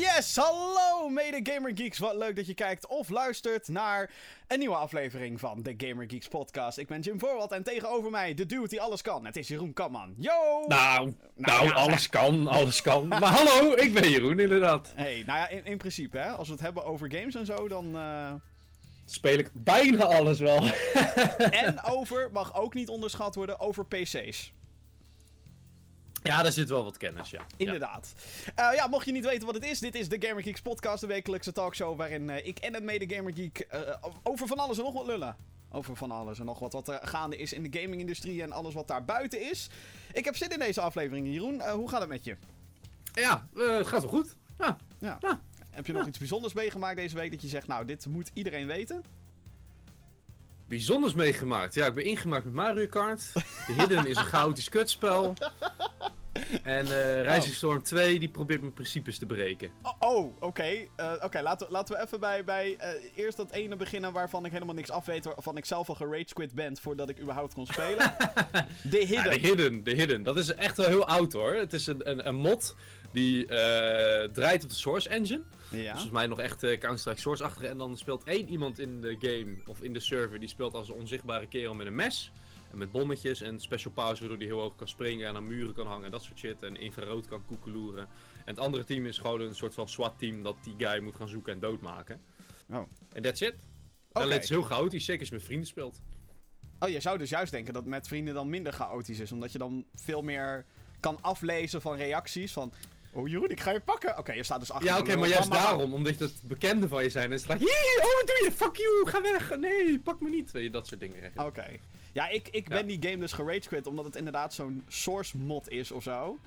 Yes, hallo mede Gamer Geeks. Wat leuk dat je kijkt of luistert naar een nieuwe aflevering van de Gamer Geeks podcast. Ik ben Jim Voorwald en tegenover mij de dude die alles kan. Het is Jeroen Kamman. Yo! Nou, nou, alles kan, alles kan. Maar hallo, ik ben Jeroen inderdaad. Hey, nou ja, in, in principe hè, als we het hebben over games en zo, dan... eh, Speel ik bijna alles wel. En over, mag ook niet onderschat worden, over PC's. Ja, daar zit wel wat kennis, ja. Inderdaad. Eh, ja, mocht je niet weten wat het is, dit is de Gamer Geeks podcast, de wekelijkse talkshow waarin eh, ik en het mede Gamer Geek eh, over van alles en nog wat lullen. Over van alles en nog wat wat er gaande is in de gaming-industrie en alles wat daar buiten is. Ik heb zin in deze aflevering, Jeroen. Hoe gaat het met je? Ja, eh, het gaat wel goed. Ja. Ja. Ja. Heb je nog iets bijzonders meegemaakt deze week dat je zegt, nou, dit moet iedereen weten? Bijzonders meegemaakt. Ja, ik ben ingemaakt met Mario Kart. De Hidden is een chaotisch kutspel. En eh Rising Storm 2, die probeert mijn principes te breken. Oh, oh, oké. Eh, Oké, laten, we- laten we even bij, bij eh, eerst dat ene beginnen waarvan ik helemaal niks af weet, waarvan ik zelf al geragequit ben voordat ik überhaupt kon spelen. Ja, Hidden. de Hidden, de Hidden. Dat is echt wel heel oud hoor. Het is een, een, een mod die draait op de Source Engine. Ja. Volgens mij nog echt eh, Counter-Strike Source-achtig. En dan speelt één iemand in de game, of in de server, die speelt als een onzichtbare kerel met een mes. En met bommetjes en special powers, waardoor hij heel hoog kan springen en aan muren kan hangen en dat soort shit. En infrarood kan koekeloeren. En het andere team is gewoon een soort van SWAT-team dat die guy moet gaan zoeken en doodmaken. Oh. En that's it. Oké. En het is heel chaotisch, zeker als je met vrienden speelt. Oh, je zou dus juist denken dat met vrienden dan minder chaotisch is. Omdat je dan veel meer kan aflezen van reacties. Van, oh Jeroen, ik ga je pakken. Oké, je staat dus achter. Ja, oké, maar juist daarom, omdat het bekenden van je zijn. En het is like, "Jee, oh wat doe je? Fuck you, ga weg. Nee, pak me niet. Weet je, dat soort dingen. Oké. Ja, ik, ik ben die game dus geragequit omdat het inderdaad zo'n source mod is of zo.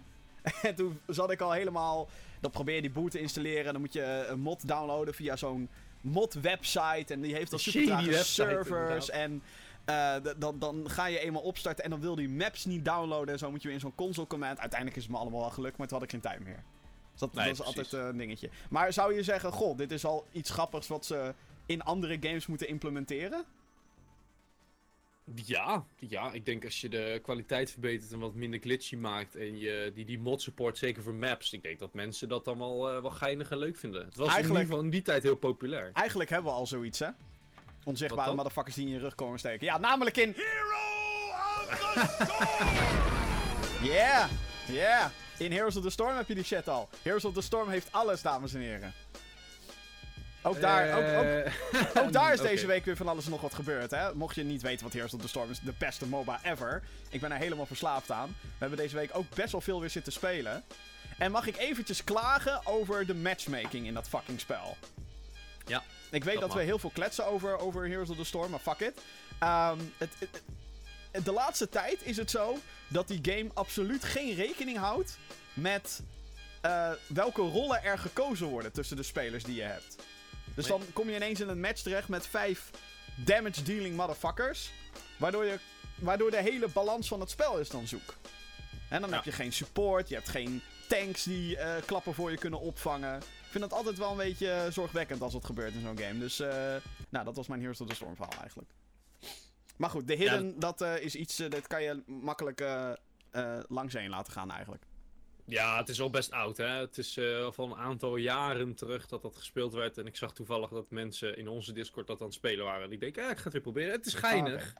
En toen zat ik al helemaal... Dan probeer je die boot te installeren. Dan moet je een mod downloaden via zo'n mod website. En die heeft Een super trage servers. En eh, dan, dan ga je eenmaal opstarten en dan wil die maps niet downloaden. En zo moet je weer in zo'n console command. Uiteindelijk is het me allemaal wel gelukt, maar toen had ik geen tijd meer. Dus dat, Nee, dat is altijd eh, een dingetje. Maar zou je zeggen, goh, dit is al iets grappigs wat ze in andere games moeten implementeren? Ja, ja, ik denk als je de kwaliteit verbetert en wat minder glitchy maakt en je die, die mod support, zeker voor maps, ik denk dat mensen dat dan wel, eh, wel geinig en leuk vinden. Het was in ieder geval in die tijd heel populair. Eigenlijk hebben we al zoiets, hè? Onzichtbare motherfuckers die in je rug komen steken. Ja, namelijk in... Hero of the Storm! yeah, yeah. In Heroes of the Storm heb je die shit al. Heroes of the Storm heeft alles, dames en heren. Ook daar, ook, ook, Eh, ook daar is deze week weer van alles en nog wat gebeurd, hè? Mocht je niet weten wat Heroes of the Storm is, de beste MOBA ever. Ik ben er helemaal verslaafd aan. We hebben deze week ook best wel veel weer zitten spelen. En mag ik eventjes klagen over de matchmaking in dat fucking spel? Ja. Ik weet dat, Dat we heel veel kletsen over, over Heroes of the Storm, maar fuck it. Ehm, het, het- het- de laatste tijd is het zo dat die game absoluut geen rekening houdt met eh, welke rollen er gekozen worden tussen de spelers die je hebt. Dus dan kom je ineens in een match terecht met vijf damage-dealing motherfuckers. Waardoor, je, waardoor de hele balans van het spel is dan zoek. En dan Ja. heb je geen support, je hebt geen tanks die eh, klappen voor je kunnen opvangen. Ik vind het altijd wel een beetje zorgwekkend als dat gebeurt in zo'n game. Dus, eh, nou, dat was mijn Heroes of the Storm verhaal eigenlijk. Maar goed, de Hidden, dat eh, is iets, eh, dat kan je makkelijk eh eh, langs heen laten gaan eigenlijk. Ja, het is al best oud, hè. Het is eh, al van een aantal jaren terug dat dat gespeeld werd. En ik zag toevallig dat mensen in onze Discord dat aan het spelen waren. En ik denk, ja, ik ga het weer proberen. Het is geinig.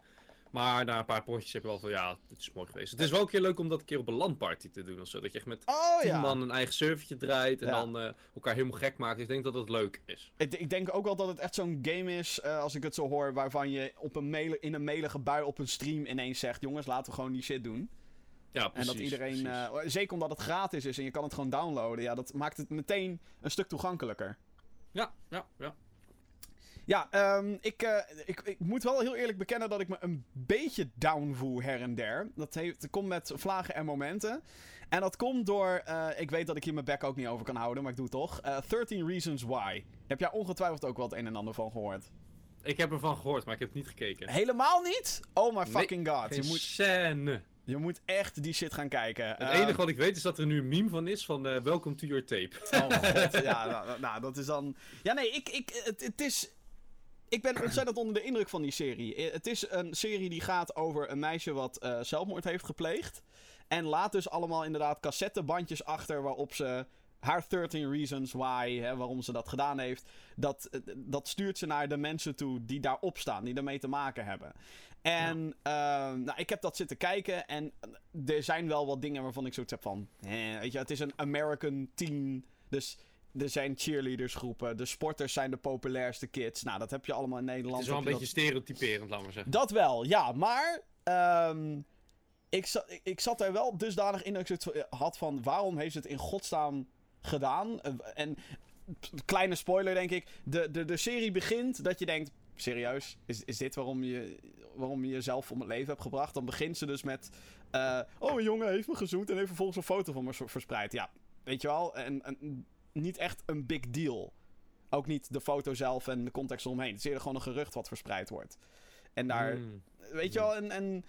Maar na een paar potjes heb je wel van, ja, het is mooi geweest. Het is wel een keer leuk om dat een keer op een landparty te doen of zo. Dat je echt met Oh ja. man een eigen servertje draait en Ja. dan eh, elkaar helemaal gek maakt. Ik denk dat dat leuk is. Ik, ik denk ook wel dat het echt zo'n game is, eh, als ik het zo hoor, waarvan je op een mele- in een melige bui op een stream ineens zegt: jongens, laten we gewoon die shit doen. Ja, en precies. dat iedereen, eh, zeker omdat het gratis is en je kan het gewoon downloaden, ja, dat maakt het meteen een stuk toegankelijker. Ja, ja, ja. Ja, ehm, ik, eh, ik, ik moet wel heel eerlijk bekennen dat ik me een beetje down voel her en der. Dat, heeft, dat komt met vlagen en momenten. En dat komt door, eh, ik weet dat ik hier mijn bek ook niet over kan houden, maar ik doe het toch. Eh 13 Reasons Why. Heb jij ongetwijfeld ook wel het een en ander van gehoord? Ik heb ervan gehoord, maar ik heb het niet gekeken. Helemaal niet? Oh my Nee, fucking god. Je moet, scène. je moet echt die shit gaan kijken. Het enige wat ik weet is dat er nu een meme van is van Welcome to your tape. Oh god, ja, nou, nou, dat is dan... Ja, nee, ik, ik, het, het is... Ik ben ontzettend onder de indruk van die serie. Eh, Het is een serie die gaat over een meisje wat eh, zelfmoord heeft gepleegd. En laat dus allemaal inderdaad cassettebandjes achter waarop ze haar 13 reasons why, hè, waarom ze dat gedaan heeft, dat, eh, dat stuurt ze naar de mensen toe die daarop staan, die ermee te maken hebben. En ehm, nou, ik heb dat zitten kijken en er zijn wel wat dingen waarvan ik zoiets heb van, eh, weet je, het is een American team, dus er zijn cheerleadersgroepen, de sporters zijn de populairste kids. Nou, dat heb je allemaal in Nederland. Het is wel een beetje stereotyperend, laat maar zeggen. dat wel, ja. Maar ehm, ik, zat, ik, zat er wel dusdanig in dat ik het had van... waarom heeft ze het in godsnaam gedaan? Eh, En kleine spoiler, denk ik. De, de, de serie begint dat je denkt... Serieus? Is, is dit waarom je, waarom je jezelf om het leven hebt gebracht? Dan begint ze dus met... eh, oh, een jongen heeft me gezoend en heeft vervolgens een foto van me verspreid. Ja, weet je wel? En, en niet echt een big deal. Ook niet de foto zelf en de context eromheen. Het is eerder gewoon een gerucht wat verspreid wordt. En daar... Mm. Weet je wel, en... en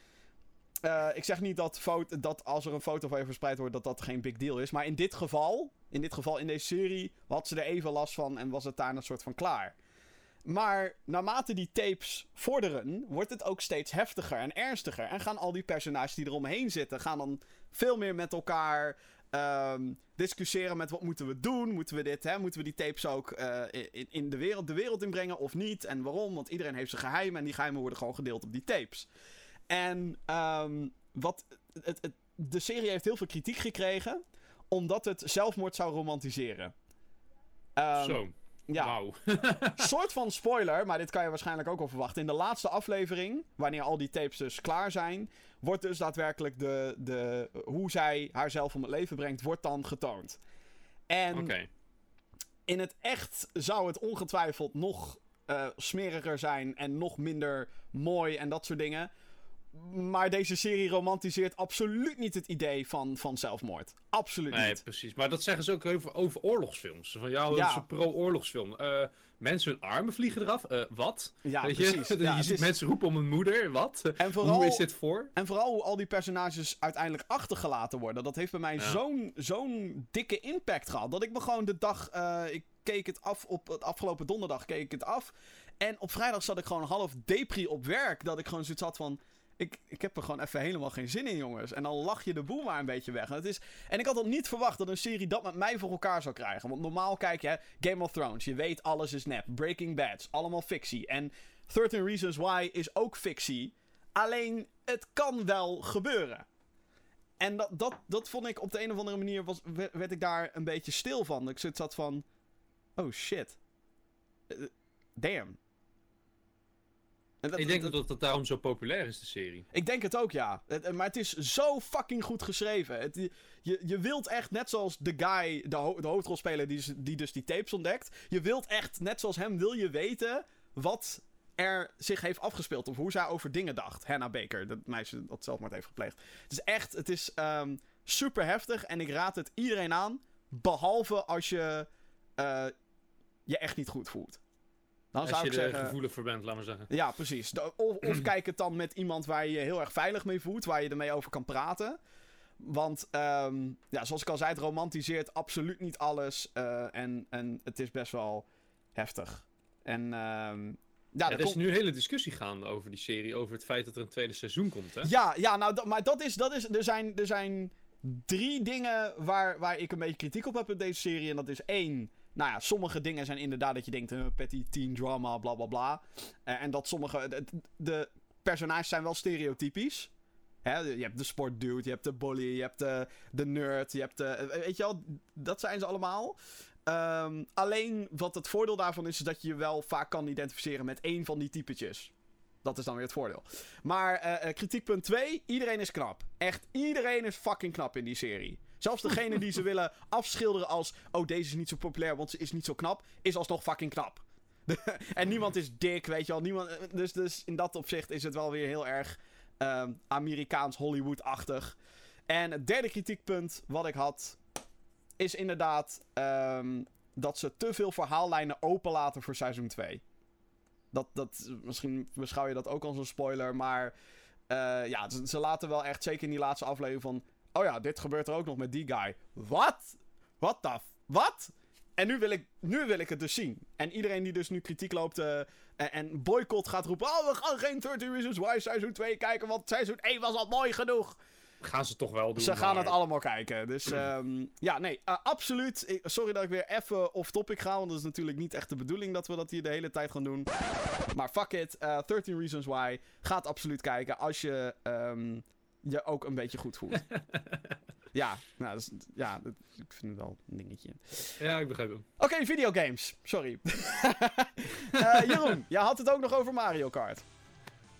eh, ik zeg niet dat, foto, dat als er een foto van je verspreid wordt, dat dat geen big deal is. Maar in dit geval, in dit geval in deze serie, had ze er even last van en was het daar een soort van klaar. Maar naarmate die tapes vorderen, wordt het ook steeds heftiger en ernstiger. En gaan al die personages die eromheen zitten, gaan dan veel meer met elkaar ehm, discussiëren met wat moeten we doen. Moeten we dit, hè? Moeten we die tapes ook eh, in, in de, wereld, de wereld inbrengen of niet? En waarom? Want iedereen heeft zijn geheimen en die geheimen worden gewoon gedeeld op die tapes. En ehm, wat, het, de serie heeft heel veel kritiek gekregen, omdat het zelfmoord zou romantiseren. Ehm, Zo, ja, wauw. soort van spoiler, maar dit kan je waarschijnlijk ook al verwachten. In de laatste aflevering, wanneer al die tapes dus klaar zijn, wordt dus daadwerkelijk de, de, hoe zij haarzelf om het leven brengt, wordt dan getoond. En in het echt zou het ongetwijfeld nog eh, smeriger zijn en nog minder mooi en dat soort dingen. Maar deze serie romantiseert absoluut niet het idee van, van zelfmoord. Absoluut Nee, niet. precies. Maar dat zeggen ze ook over, over oorlogsfilms. Van jou, Ja. dat is een pro-oorlogsfilm. Eh, mensen hun armen vliegen eraf. Eh, wat? Ja, Weet precies. je, Ja, je het ziet is- mensen roepen om een moeder. Wat? En vooral, Hoe is dit voor? En vooral hoe al die personages uiteindelijk achtergelaten worden. Dat heeft bij mij Ja. zo'n, zo'n dikke impact gehad. Dat ik me gewoon de dag. eh, ik keek het af op het afgelopen donderdag. Keek ik het af. En op vrijdag zat ik gewoon half depri op werk. Dat ik gewoon zoiets had van. Ik, ik heb er gewoon even helemaal geen zin in, jongens. En dan lach je de boel maar een beetje weg. En, is, en ik had ook niet verwacht dat een serie dat met mij voor elkaar zou krijgen. Want normaal kijk je, Game of Thrones, je weet alles is nep. Breaking Bad, allemaal fictie. En 13 Reasons Why is ook fictie. Alleen, het kan wel gebeuren. En dat, dat, dat vond ik op de een of andere manier, was, werd, ik daar een beetje stil van. Ik had van, oh shit. Eh, damn. En dat- ik denk dat- dat daarom zo populair is, de serie. ik denk het ook, ja. Het- eh, maar het is zo fucking goed geschreven. Het, je, je wilt echt, net zoals de guy, de, ho- de hoofdrolspeler die, dus- die dus die tapes ontdekt. Je wilt echt, net zoals hem, wil je weten wat er zich heeft afgespeeld. Of hoe zij over dingen dacht. Hannah Baker, dat meisje dat zelfmoord heeft gepleegd. Het is echt, het is ehm, super heftig. En ik raad het iedereen aan. Behalve als je eh, je echt niet goed voelt. Dan Als zou je ik er zeggen... gevoelig voor bent, laat maar zeggen. Ja, precies. Of, of kijk het dan met iemand waar je je heel erg veilig mee voelt, waar je ermee over kan praten. Want, ehm, ja, zoals ik al zei, het romantiseert absoluut niet alles. eh, en, en het is best wel heftig. En, ehm, ja, Ja, er is nu een hele discussie gaande over die serie, over het feit dat er een tweede seizoen komt, hè? ja, ja, nou, dat, maar dat is, dat is, er zijn, er zijn drie dingen waar, waar ik een beetje kritiek op heb in deze serie. En dat is één, nou ja, sommige dingen zijn inderdaad dat je denkt, uh, petty teen drama, bla bla bla. Eh, en dat sommige, de, personages zijn wel stereotypisch. Hè, je hebt de sportdude, je hebt de bully, je hebt de, de nerd, je hebt de... eh, Weet je wel, dat zijn ze allemaal. Ehm, alleen wat het voordeel daarvan is, is dat je je wel vaak kan identificeren met één van die typetjes. Dat is dan weer het voordeel. Maar eh, eh, kritiekpunt 2, iedereen is knap. Echt, iedereen is fucking knap in die serie. Zelfs degene die ze willen afschilderen als... Oh, deze is niet zo populair, want ze is niet zo knap. Is alsnog fucking knap. en niemand is dik, weet je wel. Niemand, dus, dus in dat opzicht is het wel weer heel erg ehm, Amerikaans Hollywood-achtig. En het derde kritiekpunt wat ik had... Is inderdaad ehm, dat ze te veel verhaallijnen openlaten voor seizoen 2. Dat, dat, misschien beschouw je dat ook als een spoiler, maar eh, ja, ze, ze laten wel echt, zeker in die laatste aflevering van... Oh ja, dit gebeurt er ook nog met die guy. Wat? Wat the... Wat? En nu wil, ik, nu wil ik het dus zien. En iedereen die dus nu kritiek loopt eh, en, boycott gaat roepen... Oh, we gaan geen 30 Reasons Why seizoen 2 kijken, want seizoen 1 was al mooi genoeg. gaan ze toch wel doen. Ze gaan maar- het allemaal kijken. Dus ehm, ja, nee, eh, absoluut. Sorry dat ik weer even off-topic ga. Want dat is natuurlijk niet echt de bedoeling dat we dat hier de hele tijd gaan doen. Maar fuck it. eh 13 Reasons Why. Ga het absoluut kijken als je ehm, je ook een beetje goed voelt. ja, nou, dat is, ja dat, ik vind het wel een dingetje. Ja, ik begrijp hem. Oké, videogames. Sorry. Eh, Jeroen, jij had het ook nog over Mario Kart.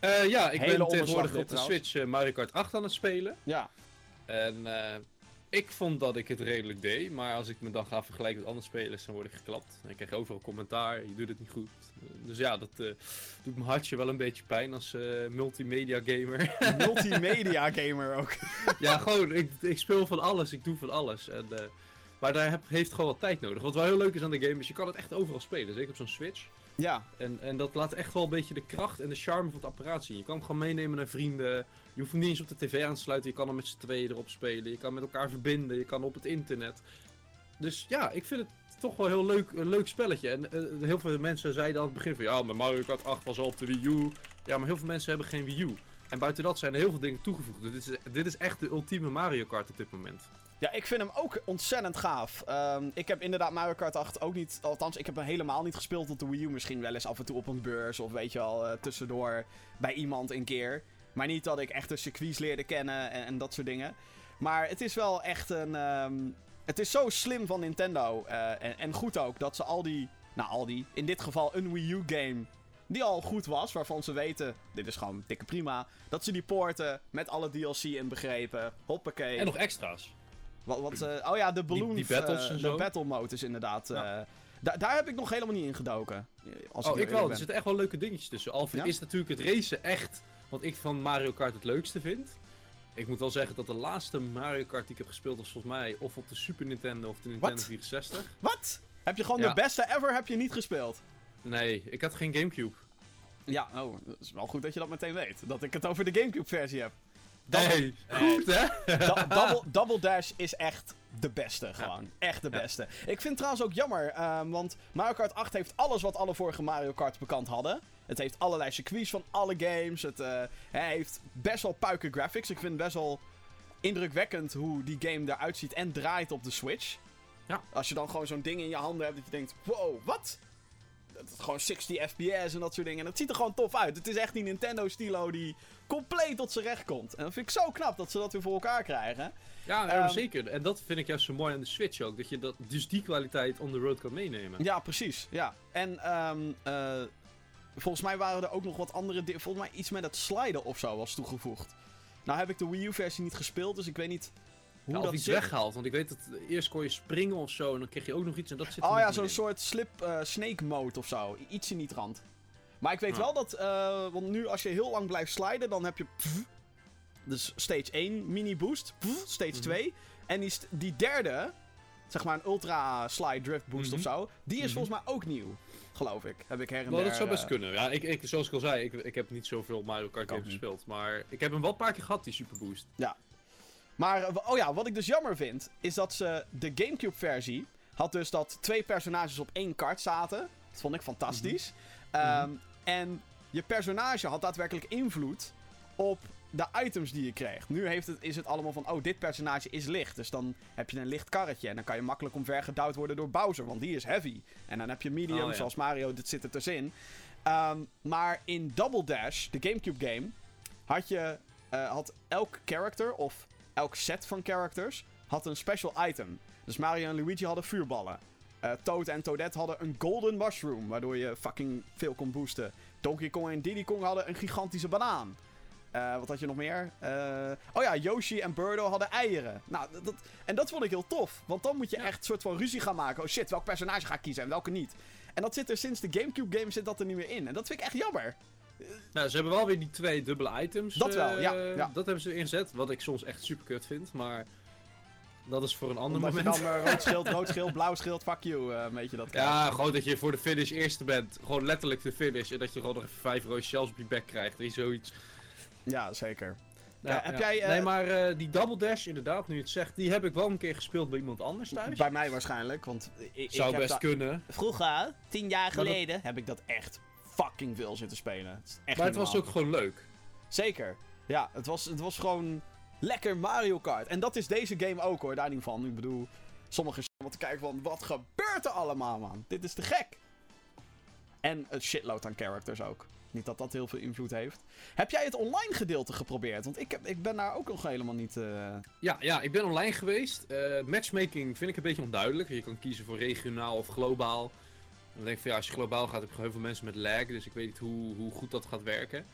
Eh, ja, ik Hele ben tegenwoordig op de trouwens. Switch eh, Mario Kart 8 aan het spelen. Ja. En eh, ik vond dat ik het redelijk deed. Maar als ik me dan ga vergelijken met andere spelers, dan word ik geklapt. En ik krijg overal commentaar, je doet het niet goed. Dus ja, dat eh, doet mijn hartje wel een beetje pijn als eh, multimedia gamer. Multimedia gamer ook. ja, gewoon, ik, ik speel van alles, ik doe van alles. En, eh, maar daar heb, heeft gewoon wat tijd nodig. Wat wel heel leuk is aan de game, is je kan het echt overal spelen. Zeker op zo'n Switch. Ja, En, en dat laat echt wel een beetje de kracht en de charme van het apparaat zien. Je kan hem gewoon meenemen naar vrienden. Je hoeft hem niet eens op de tv aan te sluiten. Je kan hem met z'n tweeën erop spelen. Je kan met elkaar verbinden. Je kan op het internet. Dus ja, ik vind het toch wel heel leuk, een leuk spelletje. En eh, heel veel mensen zeiden aan het begin van... Ja, maar Mario Kart 8 was al op de Wii U. Ja, maar heel veel mensen hebben geen Wii U. En buiten dat zijn er heel veel dingen toegevoegd. Dus dit is, dit is echt de ultieme Mario Kart op dit moment. Ja, ik vind hem ook ontzettend gaaf. Ehm, ik heb inderdaad Mario Kart 8 ook niet... Althans, ik heb hem helemaal niet gespeeld op de Wii U. Misschien wel eens af en toe op een beurs of weet je wel, eh, tussendoor bij iemand een keer. Maar niet dat ik echt de circuits leerde kennen en, en dat soort dingen. Maar het is wel echt een... ehm, het is zo slim van Nintendo. eh, en, en goed ook dat ze al die... Nou, al die... In dit geval een Wii U game... Die al goed was, waarvan ze weten... Dit is gewoon dikke prima. Dat ze die poorten met alle DLC inbegrepen. Hoppakee. En nog extra's. Wat, wat, eh, oh ja, de balloon. die battles eh, en de battle mode is inderdaad. Ja. da- daar heb ik nog helemaal niet in gedoken. Als Oh, heel ik wel. eerlijk Er ben. zitten echt wel leuke dingetjes tussen. Al Ja? is natuurlijk het racen echt wat ik van Mario Kart het leukste vind. Ik moet wel zeggen dat de laatste Mario Kart die ik heb gespeeld was volgens mij of op de Super Nintendo of de Nintendo Wat? 64. Wat? Heb je gewoon Ja. de beste ever heb je niet gespeeld? Nee, ik had geen Gamecube. Ja, oh, dat is wel goed dat je dat meteen weet. Dat ik het over de Gamecube versie heb. Double, Nee, goed hè? double, double Dash is echt de beste, gewoon. Echt de Ja. beste. Ik vind het trouwens ook jammer, ehm, want Mario Kart 8 heeft alles wat alle vorige Mario Karts bekend hadden. Het heeft allerlei circuits van alle games. Het eh, heeft best wel puike graphics. Ik vind het best wel indrukwekkend hoe die game eruit ziet en draait op de Switch. Ja. Als je dan gewoon zo'n ding in je handen hebt dat je denkt, wow, wat? Gewoon 60 fps en dat soort dingen. En het ziet er gewoon tof uit. Het is echt die Nintendo-stilo die compleet tot zijn recht komt. En dat vind ik zo knap dat ze dat weer voor elkaar krijgen. Ja, Ehm, zeker. En dat vind ik juist zo mooi aan de Switch ook. Dat je dat, dus die kwaliteit on the road kan meenemen. Ja, precies. Ja. En eh, volgens mij waren er ook nog wat andere dingen. Volgens mij iets met het sliden of zo was toegevoegd. Nou heb ik de Wii U-versie niet gespeeld, dus ik weet niet hoe Ja, of dat iets zit. weggehaald. Want ik weet dat eerst kon je springen of zo. En dan kreeg je ook nog iets. En dat zit Oh ja, zo'n soort slip eh, snake mode of zo. Iets in die trant. Maar ik weet wel dat, eh, want nu als je heel lang blijft sliden, dan heb je. pff, dus stage 1 mini boost, pff, stage Mhm. 2. En die, die derde, zeg maar een ultra slide drift boost of Mhm. zo, die is Mhm. volgens mij ook nieuw. Geloof ik. Heb ik her en Nou, der. dat zou best eh, kunnen. Ja, ik, ik, zoals ik al zei, ik, ik heb niet zoveel Mario Kart games gespeeld. Maar ik heb hem wel een paar keer gehad, die Super Boost. Maar, eh, oh ja, wat ik dus jammer vind, is dat ze de Gamecube-versie had dus dat twee personages op één kart zaten. Dat vond ik fantastisch. Ehm, En je personage had daadwerkelijk invloed op de items die je kreeg. Nu heeft het, is het allemaal van, oh, dit personage is licht. Dus dan heb je een licht karretje. En dan kan je makkelijk omvergedouwd worden door Bowser, want die is heavy. En dan heb je medium, Oh, ja. zoals Mario, dit zit er tussenin. Ehm, maar in Double Dash, de Gamecube game, had je eh, had elk character of elk set van characters had een special item. Dus Mario en Luigi hadden vuurballen. Eh, Toad en Toadette hadden een golden mushroom, waardoor je fucking veel kon boosten. Donkey Kong en Diddy Kong hadden een gigantische banaan. Eh, wat had je nog meer? Eh, oh ja, Yoshi en Birdo hadden eieren. Nou, dat, en dat vond ik heel tof. Want dan moet je Ja. echt een soort van ruzie gaan maken. Oh shit, welk personage ga ik kiezen en welke niet? En dat zit er sinds de Gamecube game zit dat er niet meer in. En dat vind ik echt jammer. Nou, ze hebben wel weer die twee dubbele items. Dat wel, eh, ja, ja. Dat hebben ze ingezet. Wat ik soms echt super kut vind. Maar dat is voor een ander Omdat je moment. dan eh, rood schild, rood schild, blauw schild, fuck you, eh, weet je dat. krijgt. Ja, gewoon dat je voor de finish eerste bent. Gewoon letterlijk de finish. En dat je gewoon nog even vijf rode shells op je bek krijgt. Je, zoiets. Ja, zeker. Ja, Ja, heb ja. jij, eh, Nee, maar eh, die Double Dash, inderdaad, nu je het zegt, die heb ik wel een keer gespeeld bij iemand anders thuis. Bij mij waarschijnlijk, want ik, ik Zou heb best kunnen. Vroeger, tien jaar Maar dat- geleden, heb ik dat echt fucking veel zitten spelen. Het is echt Maar het was ook gewoon leuk. Zeker. Ja, het was, het was gewoon... lekker Mario Kart. En dat is deze game ook hoor, daar niet van. Ik bedoel, sommigen wat te kijken van, wat gebeurt er allemaal man? Dit is te gek. En een shitload aan characters ook. Niet dat dat heel veel invloed heeft. Heb jij het online gedeelte geprobeerd? Want ik, heb, ik ben daar ook nog helemaal niet... Uh... Ja, ja, ik ben online geweest. Uh, matchmaking vind ik een beetje onduidelijk. Je kan kiezen voor regionaal of globaal. Dan denk ik van ja, als je globaal gaat heb je heel veel mensen met lag. Dus ik weet niet hoe, hoe goed dat gaat werken.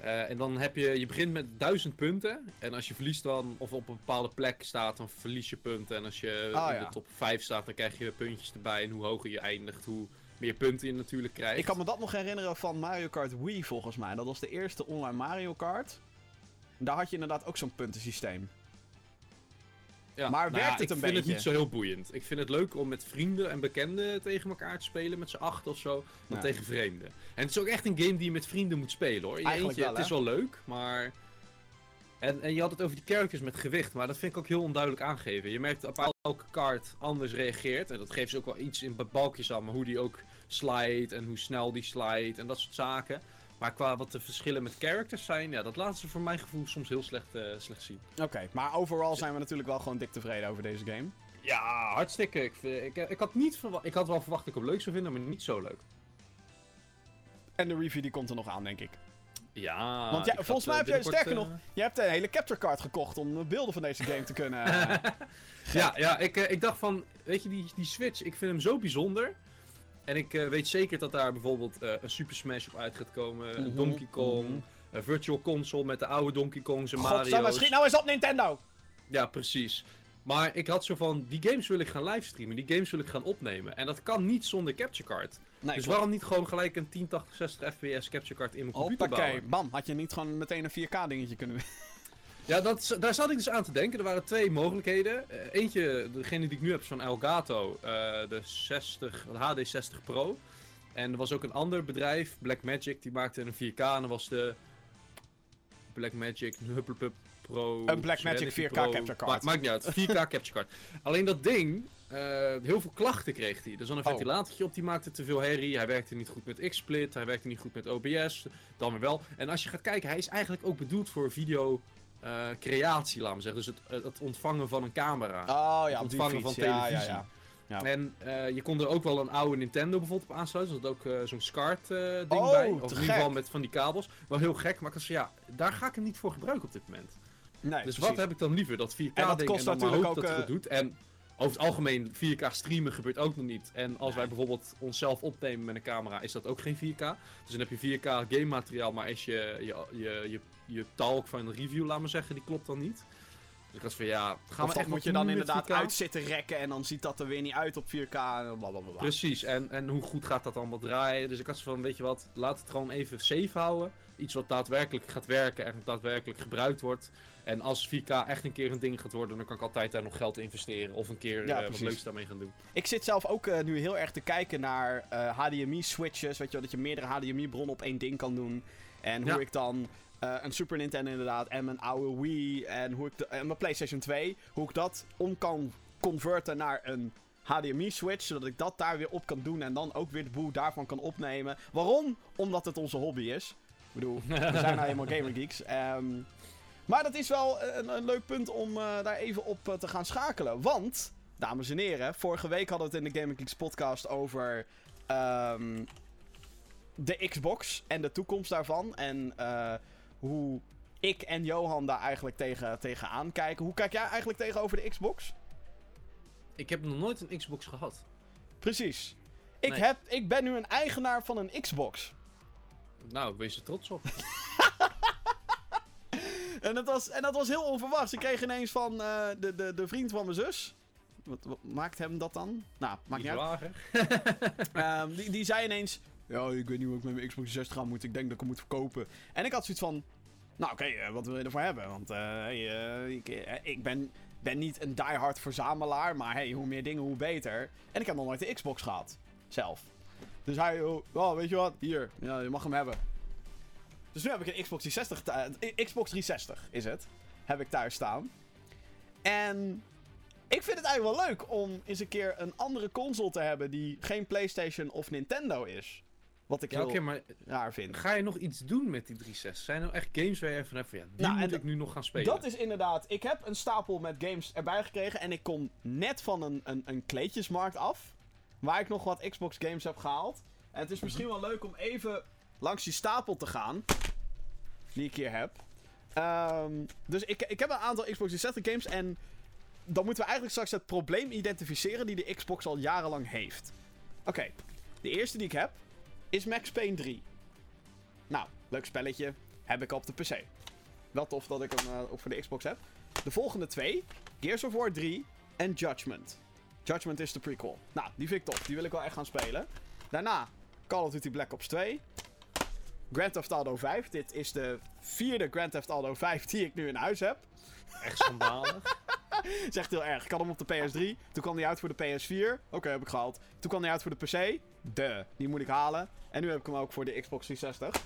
Uh, en dan heb je, je begint met 1000 punten. En als je verliest dan, of op een bepaalde plek staat, dan verlies je punten. En als je Ah, in ja. de top 5 staat, dan krijg je puntjes erbij. En hoe hoger je eindigt, hoe meer punten je natuurlijk krijgt. Ik kan me dat nog herinneren van Mario Kart Wii volgens mij. Dat was de eerste online Mario Kart. Daar had je inderdaad ook zo'n puntensysteem. Ja, Maar nou ja, werkt het een Ik vind beetje? het niet zo heel boeiend. Ik vind het leuk om met vrienden en bekenden tegen elkaar te spelen, met z'n acht of zo, dan Ja. tegen vreemden. En het is ook echt een game die je met vrienden moet spelen hoor. Je Eigenlijk eentje, wel, het is wel leuk, maar... En, en je had het over die characters met gewicht, maar dat vind ik ook heel onduidelijk aangeven. Je merkt dat elke kaart anders reageert. En dat geeft ze ook wel iets in balkjes aan, maar hoe die ook slide en hoe snel die slide en dat soort zaken. Maar qua wat de verschillen met characters zijn, ja, dat laten ze voor mijn gevoel soms heel slecht, eh, slecht zien. Oké, maar overal zijn we natuurlijk wel gewoon dik tevreden over deze game. Ja, hartstikke. Ik, vind- ik, ik, had niet ik had wel verwacht dat ik hem leuk zou vinden, maar niet zo leuk. En de review die komt er nog aan, denk ik. Ja. Want ja, volgens had, mij eh, heb jij sterker binnenkort, Je hebt een hele capture card gekocht om de beelden van deze game te kunnen... eh, eh, ja, ja ik, eh, ik dacht van, weet je, die, die Switch, ik vind hem zo bijzonder. En ik eh, weet zeker dat daar bijvoorbeeld eh, een Super Smash op uit gaat komen. Een Mhm, Donkey Kong. mhm. Een Virtual Console met de oude Donkey Kongs en Mario's. schiet nou eens op Nintendo! Ja, precies. Maar ik had zo van, die games wil ik gaan livestreamen. Die games wil ik gaan opnemen. En dat kan niet zonder capture card. Nee, dus waarom niet gewoon gelijk een 1080 60 fps capture card in mijn computer Hoppakee, bouwen? bam. Had je niet gewoon meteen een 4K dingetje kunnen... Ja, dat, daar zat ik dus aan te denken. Er waren twee mogelijkheden. Eh, eentje, degene die ik nu heb, is van Elgato, eh, de 60, de HD60 Pro. En er was ook een ander bedrijf, Blackmagic, die maakte een 4K. En dat was de Blackmagic Hupplepup Pro. Een Blackmagic Serenity 4K Pro. capture card. Ma- maakt niet uit, 4K capture card. Alleen dat ding, eh, heel veel klachten kreeg hij. Dus dan een Oh. ventilatortje op, die maakte te veel herrie. Hij werkte niet goed met XSplit, hij werkte niet goed met OBS. Dan weer wel. En als je gaat kijken, hij is eigenlijk ook bedoeld voor video eh, creatie, laten we zeggen. Dus het, het ontvangen van een camera. Oh ja, Het ontvangen van Ja, ja, televisie. ja. Ja. En eh, je kon er ook wel een oude Nintendo bijvoorbeeld op aansluiten. Er zat ook eh, zo'n SCART eh, ding Oh, bij. Of in ieder geval met van die kabels. Wel heel gek, maar ik van, ja, daar ga ik hem niet voor gebruiken op dit moment. Nee, Dus precies. wat heb ik dan liever? Dat 4K En dat kost en natuurlijk ook, dat het eh, het doet. En over het algemeen 4K streamen gebeurt ook nog niet. En als wij bijvoorbeeld onszelf opnemen met een camera, is dat ook geen 4K. Dus dan heb je 4K game materiaal, maar is je, je, je, je, je talk van de review, laat maar zeggen, die klopt dan niet. Dus ik was van ja, gaan Of we echt moet je dan inderdaad 4K? uit zitten rekken en dan ziet dat er weer niet uit op 4K en blablabla. Precies, en, en hoe goed gaat dat allemaal draaien? Dus ik had van, weet je wat, laat het gewoon even safe houden. Iets wat daadwerkelijk gaat werken en daadwerkelijk gebruikt wordt. En als 4K echt een keer een ding gaat worden, dan kan ik altijd daar nog geld investeren. Of een keer Ja, eh, wat leuks daarmee gaan doen. Ik zit zelf ook eh, nu heel erg te kijken naar eh, HDMI-switches. Weet je wel, dat je meerdere HDMI-bronnen op één ding kan doen. En hoe Ja. ik dan eh, een Super Nintendo inderdaad en mijn oude Wii en, hoe ik de, en mijn PlayStation 2, hoe ik dat om kan converten naar een HDMI-switch, zodat ik dat daar weer op kan doen en dan ook weer de boel daarvan kan opnemen. Waarom? Omdat het onze hobby is. Ik bedoel, we zijn nou eenmaal gamer geeks. Ehm, maar dat is wel een, een leuk punt om eh, daar even op eh, te gaan schakelen. Want, dames en heren, vorige week hadden we het in de Gaming Geeks podcast over ehm, de Xbox en de toekomst daarvan. En eh, hoe ik en Johan daar eigenlijk tegen, tegen aankijken. Hoe kijk jij eigenlijk tegenover de Xbox? Ik heb nog nooit een Xbox gehad. Precies. Ik, Nee. heb, ik ben nu een eigenaar van een Xbox. Nou, wees er trots op. En dat was, en dat was heel onverwachts. Ik kreeg ineens van eh, de, de, de vriend van mijn zus. Wat, wat maakt hem dat dan? Nou, maakt niet uit. Ehm, die, die zei ineens... Ja, ik weet niet hoe ik met mijn Xbox 60 aan moet. Ik denk dat ik hem moet verkopen. En ik had zoiets van... Nou, oké, eh, wat wil je ervoor hebben? Want hey, ik, eh, ik ben, ben niet een diehard verzamelaar. Maar hey, hoe meer dingen, hoe beter. En ik heb nog nooit de Xbox gehad. Zelf. Dus hij... Oh, oh, weet je wat? Hier. Ja, je mag hem hebben. Dus nu heb ik een Xbox 360... thu- eh, Xbox 360 is het. Heb ik thuis staan. En... Ik vind het eigenlijk wel leuk om eens een keer een andere console te hebben die geen PlayStation of Nintendo is. Wat ik Ja, heel oké, maar raar vind. ga je nog iets doen met die 360? Zijn er nou echt games waar je even van hebt van ja, die Nou, moet ik nu nog gaan spelen? Dat is inderdaad. Ik heb een stapel met games erbij gekregen. En ik kom net van een, een, een kleedjesmarkt af. Waar ik nog wat Xbox games heb gehaald. En het is misschien wel leuk om even langs die stapel te gaan. Die ik hier heb. Ehm, dus ik, ik heb een aantal Xbox 360 games. En dan moeten we eigenlijk straks het probleem identificeren die de Xbox al jarenlang heeft. Oké, de eerste die ik heb is Max Payne 3. Nou, leuk spelletje. Heb ik op de PC. Wel tof dat ik hem eh, ook voor de Xbox heb. De volgende twee: Gears of War 3 en Judgment. Judgment is de prequel. Nou, die vind ik tof. Die wil ik wel echt gaan spelen. Daarna Call of Duty Black Ops 2. Grand Theft Auto 5. Dit is de vierde Grand Theft Auto 5 die ik nu in huis heb. echt schandalig. Echt heel erg. Ik had hem op de PS3. Toen kwam hij uit voor de PS4. Oké, heb ik gehaald. Toen kwam hij uit voor de PC. De, die moet ik halen. En nu heb ik hem ook voor de Xbox 360.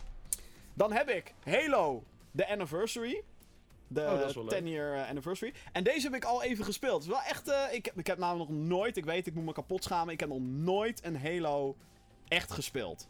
Dan heb ik Halo, de Anniversary. De Oh, dat is wel leuk. 10 year eh, anniversary. En deze heb ik al even gespeeld. Het is wel echt. eh, ik, heb- ik heb namelijk nog nooit. Ik weet, ik moet me kapot schamen. Ik heb nog nooit een Halo echt gespeeld.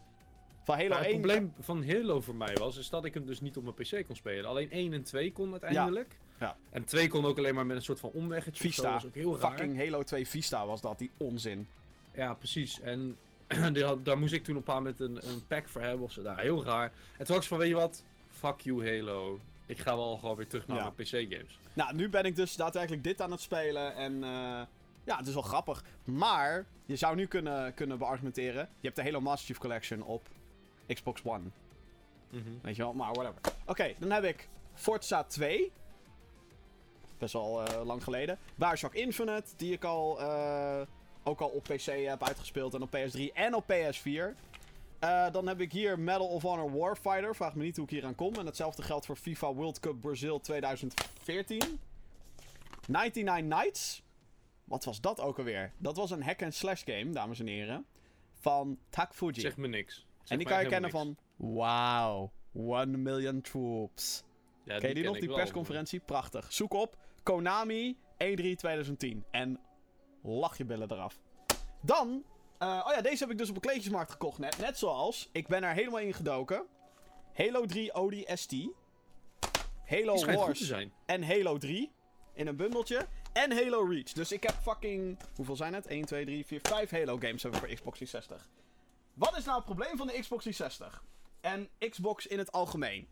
Van Halo Maar het 1. probleem van Halo voor mij was, is dat ik hem dus niet op mijn PC kon spelen. Alleen 1 en 2 kon uiteindelijk. Ja. En 2 kon ook alleen maar met een soort van omweggetje. Vista. Dat was ook heel raar. Fucking Halo 2 Vista was dat, die onzin. Ja, precies. En had- daar moest ik toen op een met een, een pack voor hebben of zo. Daar, heel raar. En toen was ik van, weet je wat? Fuck you Halo. Ik ga wel gewoon weer terug naar Ja. mijn PC-games. Nou, nu ben ik dus daadwerkelijk dit aan het spelen. En eh, ja, het is wel grappig. Maar je zou nu kunnen, kunnen beargumenteren. Je hebt de Halo Master Chief Collection op Xbox One. Weet je wel, maar whatever. Oké, dan heb ik Forza 2. Best wel eh, lang geleden. Bioshock Infinite, die ik al, eh, ook al op PC heb uitgespeeld. En op PS3 en op PS4. Eh, dan heb ik hier Medal of Honor Warfighter. Vraag me niet hoe ik hier aan kom. En hetzelfde geldt voor FIFA World Cup Brazil 2014. 99 Nights. Wat was dat ook alweer? Dat was een hack-and-slash game, dames en heren. Van Tak Fuji. Zeg me niks. En die kan je kennen van... Wow, 1 million troops. Ja, Ken je die ken nog, die wel, persconferentie? Prachtig. Zoek op Konami E E3 2010. En lach je billen eraf. Dan... eh, oh ja, deze heb ik dus op een kleedjesmarkt gekocht net. Net zoals, ik ben er helemaal in gedoken. Halo 3 ODST. Halo Die Wars en Halo 3 in een bundeltje. En Halo Reach. Dus ik heb fucking. Hoeveel zijn het? 1, 2, 3, 4, 5 Halo games hebben we voor Xbox 360. Wat is nou het probleem van de Xbox 360? En Xbox in het algemeen?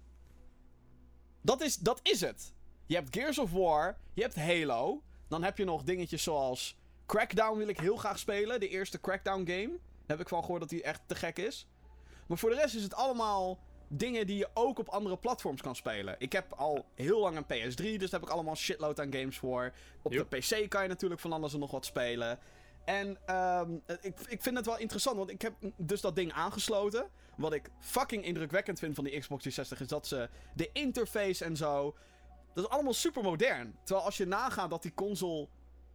Dat is, dat is het. Je hebt Gears of War, je hebt Halo. Dan heb je nog dingetjes zoals. Crackdown wil ik heel graag spelen. De eerste Crackdown game. Daar heb ik van gehoord dat die echt te gek is. Maar voor de rest is het allemaal dingen die je ook op andere platforms kan spelen. Ik heb al heel lang een PS3, dus daar heb ik allemaal shitload aan games voor. Op Yep. de PC kan je natuurlijk van alles en nog wat spelen. En ehm, ik, ik vind het wel interessant, want ik heb dus dat ding aangesloten. Wat ik fucking indrukwekkend vind van die Xbox 360 is dat ze de interface en zo. Dat is allemaal super modern. Terwijl als je nagaat dat die console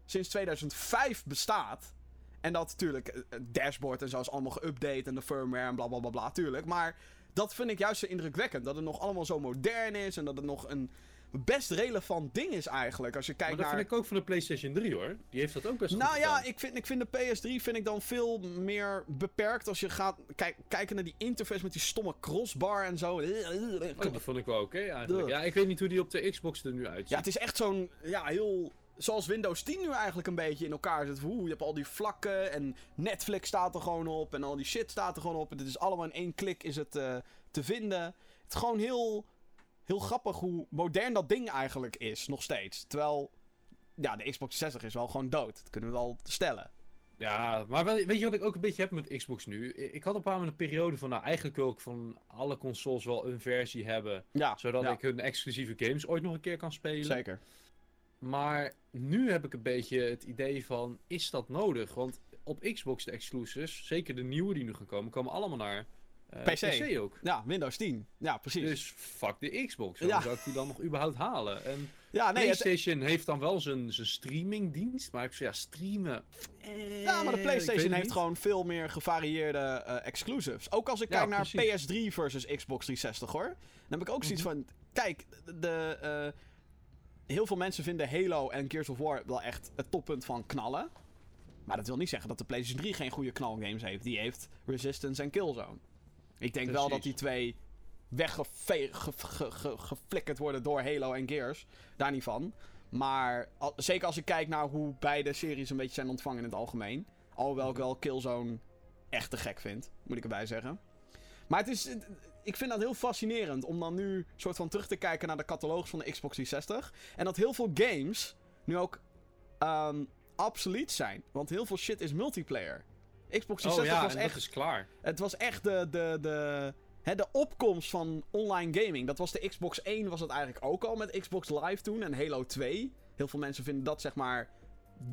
sinds 2005 bestaat. En dat natuurlijk, eh, het dashboard en zo is allemaal geüpdate en de firmware en bla bla bla bla, tuurlijk. Maar dat vind ik juist zo indrukwekkend. Dat het nog allemaal zo modern is en dat het nog een best relevant ding is eigenlijk. Als je Maar kijkt dat naar... vind ik ook van de PlayStation 3 hoor. Die heeft dat ook best Nou goed ja, ik vind, ik vind de PS3 vind ik dan veel meer beperkt als je gaat kijk, kijken naar die interface met die stomme crossbar en zo. Oh, dat vond ik wel oké eigenlijk. Ja, ik weet niet hoe die op de Xbox er nu uitziet. Ja, het is echt zo'n, ja, heel... Zoals Windows 10 nu eigenlijk een beetje in elkaar zit. Oeh, je hebt al die vlakken en Netflix staat er gewoon op en al die shit staat er gewoon op. En het is allemaal in één klik is het eh, te vinden. Het is gewoon heel, heel grappig hoe modern dat ding eigenlijk is, nog steeds. Terwijl, ja, de Xbox 60 is wel gewoon dood. Dat kunnen we wel stellen. Ja, maar weet je wat ik ook een beetje heb met Xbox nu? Ik had op een een periode van, nou eigenlijk wil ik van alle consoles wel een versie hebben. Ja, Zodat ja, ik hun exclusieve games ooit nog een keer kan spelen. zeker. Maar nu heb ik een beetje het idee van, is dat nodig? Want op Xbox de exclusives, zeker de nieuwe die nu gaan komen, komen allemaal naar eh, PC. ook. Ja, Windows 10. Ja, precies. Dus fuck de Xbox. Ja. zou ik die dan nog überhaupt halen? En ja, nee, het, PlayStation heeft dan wel zijn, zijn streamingdienst. Maar ik zeg ja, streamen. eh, ja, maar de weet PlayStation heeft niet. gewoon veel meer gevarieerde eh, exclusives. Ook als ik Ja, kijk naar precies. PS3 versus Xbox 360 hoor. Dan heb ik ook zoiets Mhm. van. Kijk, de. eh, heel veel mensen vinden Halo en Gears of War wel echt het toppunt van knallen. Maar dat wil niet zeggen dat de PlayStation 3 geen goede knalgames heeft. Die heeft Resistance en Killzone. Ik denk wel dat die twee weggeflikkerd worden door Halo en Gears. Daar niet van. Maar al- zeker als ik kijk naar hoe beide series een beetje zijn ontvangen in het algemeen. Alhoewel ik wel Killzone echt te gek vind, moet ik erbij zeggen. Maar het is, ik vind dat heel fascinerend om dan nu soort van terug te kijken naar de catalogus van de Xbox 360. En dat heel veel games nu ook obsolete zijn. Want heel veel shit is multiplayer. Xbox 360 Oh ja, was en echt dat is klaar. het was echt de, de, de, hè, de opkomst van online gaming. Dat was de Xbox 1 was het eigenlijk ook al met Xbox Live toen en Halo 2. Heel veel mensen vinden dat zeg maar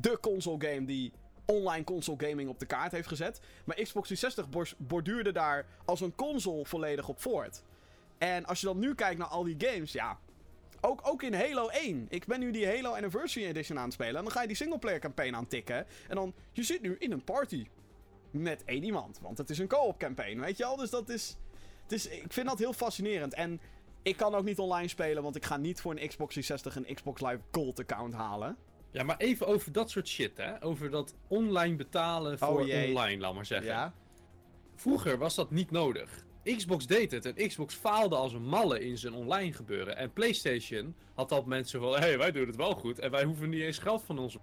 de console game die online console gaming op de kaart heeft gezet. Maar Xbox 360 bors- borduurde daar als een console volledig op voort. En als je dan nu kijkt naar al die games, ja... Ook, ook in Halo 1. Ik ben nu die Halo Anniversary Edition aan het spelen. En dan ga je die singleplayer campaign aantikken. En dan, je zit nu in een party met één iemand. Want het is een co-op campaign, weet je al? Dus dat is, het is... Ik vind dat heel fascinerend. En ik kan ook niet online spelen, want ik ga niet voor een Xbox 360 een Xbox Live Gold account halen. Ja, maar even over dat soort shit, hè. Over dat online betalen voor Oh, online, laat maar zeggen. Ja? Vroeger was dat niet nodig. Xbox deed het en Xbox faalde als een malle in zijn online gebeuren. En PlayStation had dat mensen van, hé, hey, wij doen het wel goed en wij hoeven niet eens geld van ons.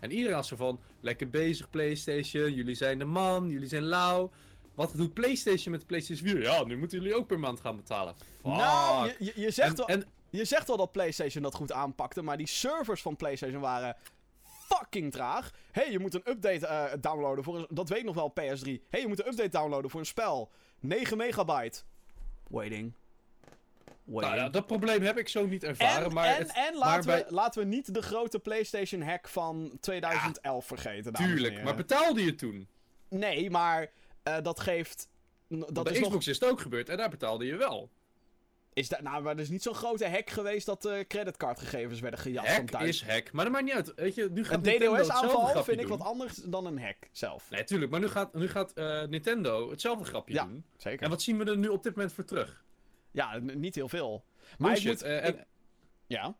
En iedereen had zo van, lekker bezig PlayStation, jullie zijn de man, jullie zijn lauw. Wat doet PlayStation met de PlayStation 4? Ja, nu moeten jullie ook per maand gaan betalen. Fuck. Nou, je, zegt en, wel... en Je zegt wel dat PlayStation dat goed aanpakte, maar die servers van PlayStation waren fucking traag. Hé, hey, je moet een update eh, downloaden voor een... Dat weet nog wel PS3. Hé, hey, je moet een update downloaden voor een spel. 9 megabyte. Waiting. Nou, ja, dat probleem heb ik zo niet ervaren, en, maar... en, het- en maar laten, bij- we, laten we niet de grote PlayStation hack van 2011 vergeten. Tuurlijk, maar betaalde je toen? Nee, maar eh, dat geeft... Dat is nog Xbox is het ook gebeurd en daar betaalde je wel. Is dat, nou, maar er is niet zo'n grote hack geweest dat eh creditcardgegevens werden gejat van Hack thuis. is hack, maar dat maakt niet uit. Weet je, nu gaat Een Nintendo hetzelfde DDoS-aanval vind ik wat anders dan een hack zelf. Nee, tuurlijk, maar nu gaat, nu gaat eh, Nintendo hetzelfde grapje Ja. doen. Zeker. En wat zien we er nu op dit moment voor terug? Ja, niet heel veel. Maar Bullshit. moet... eh, en, ja.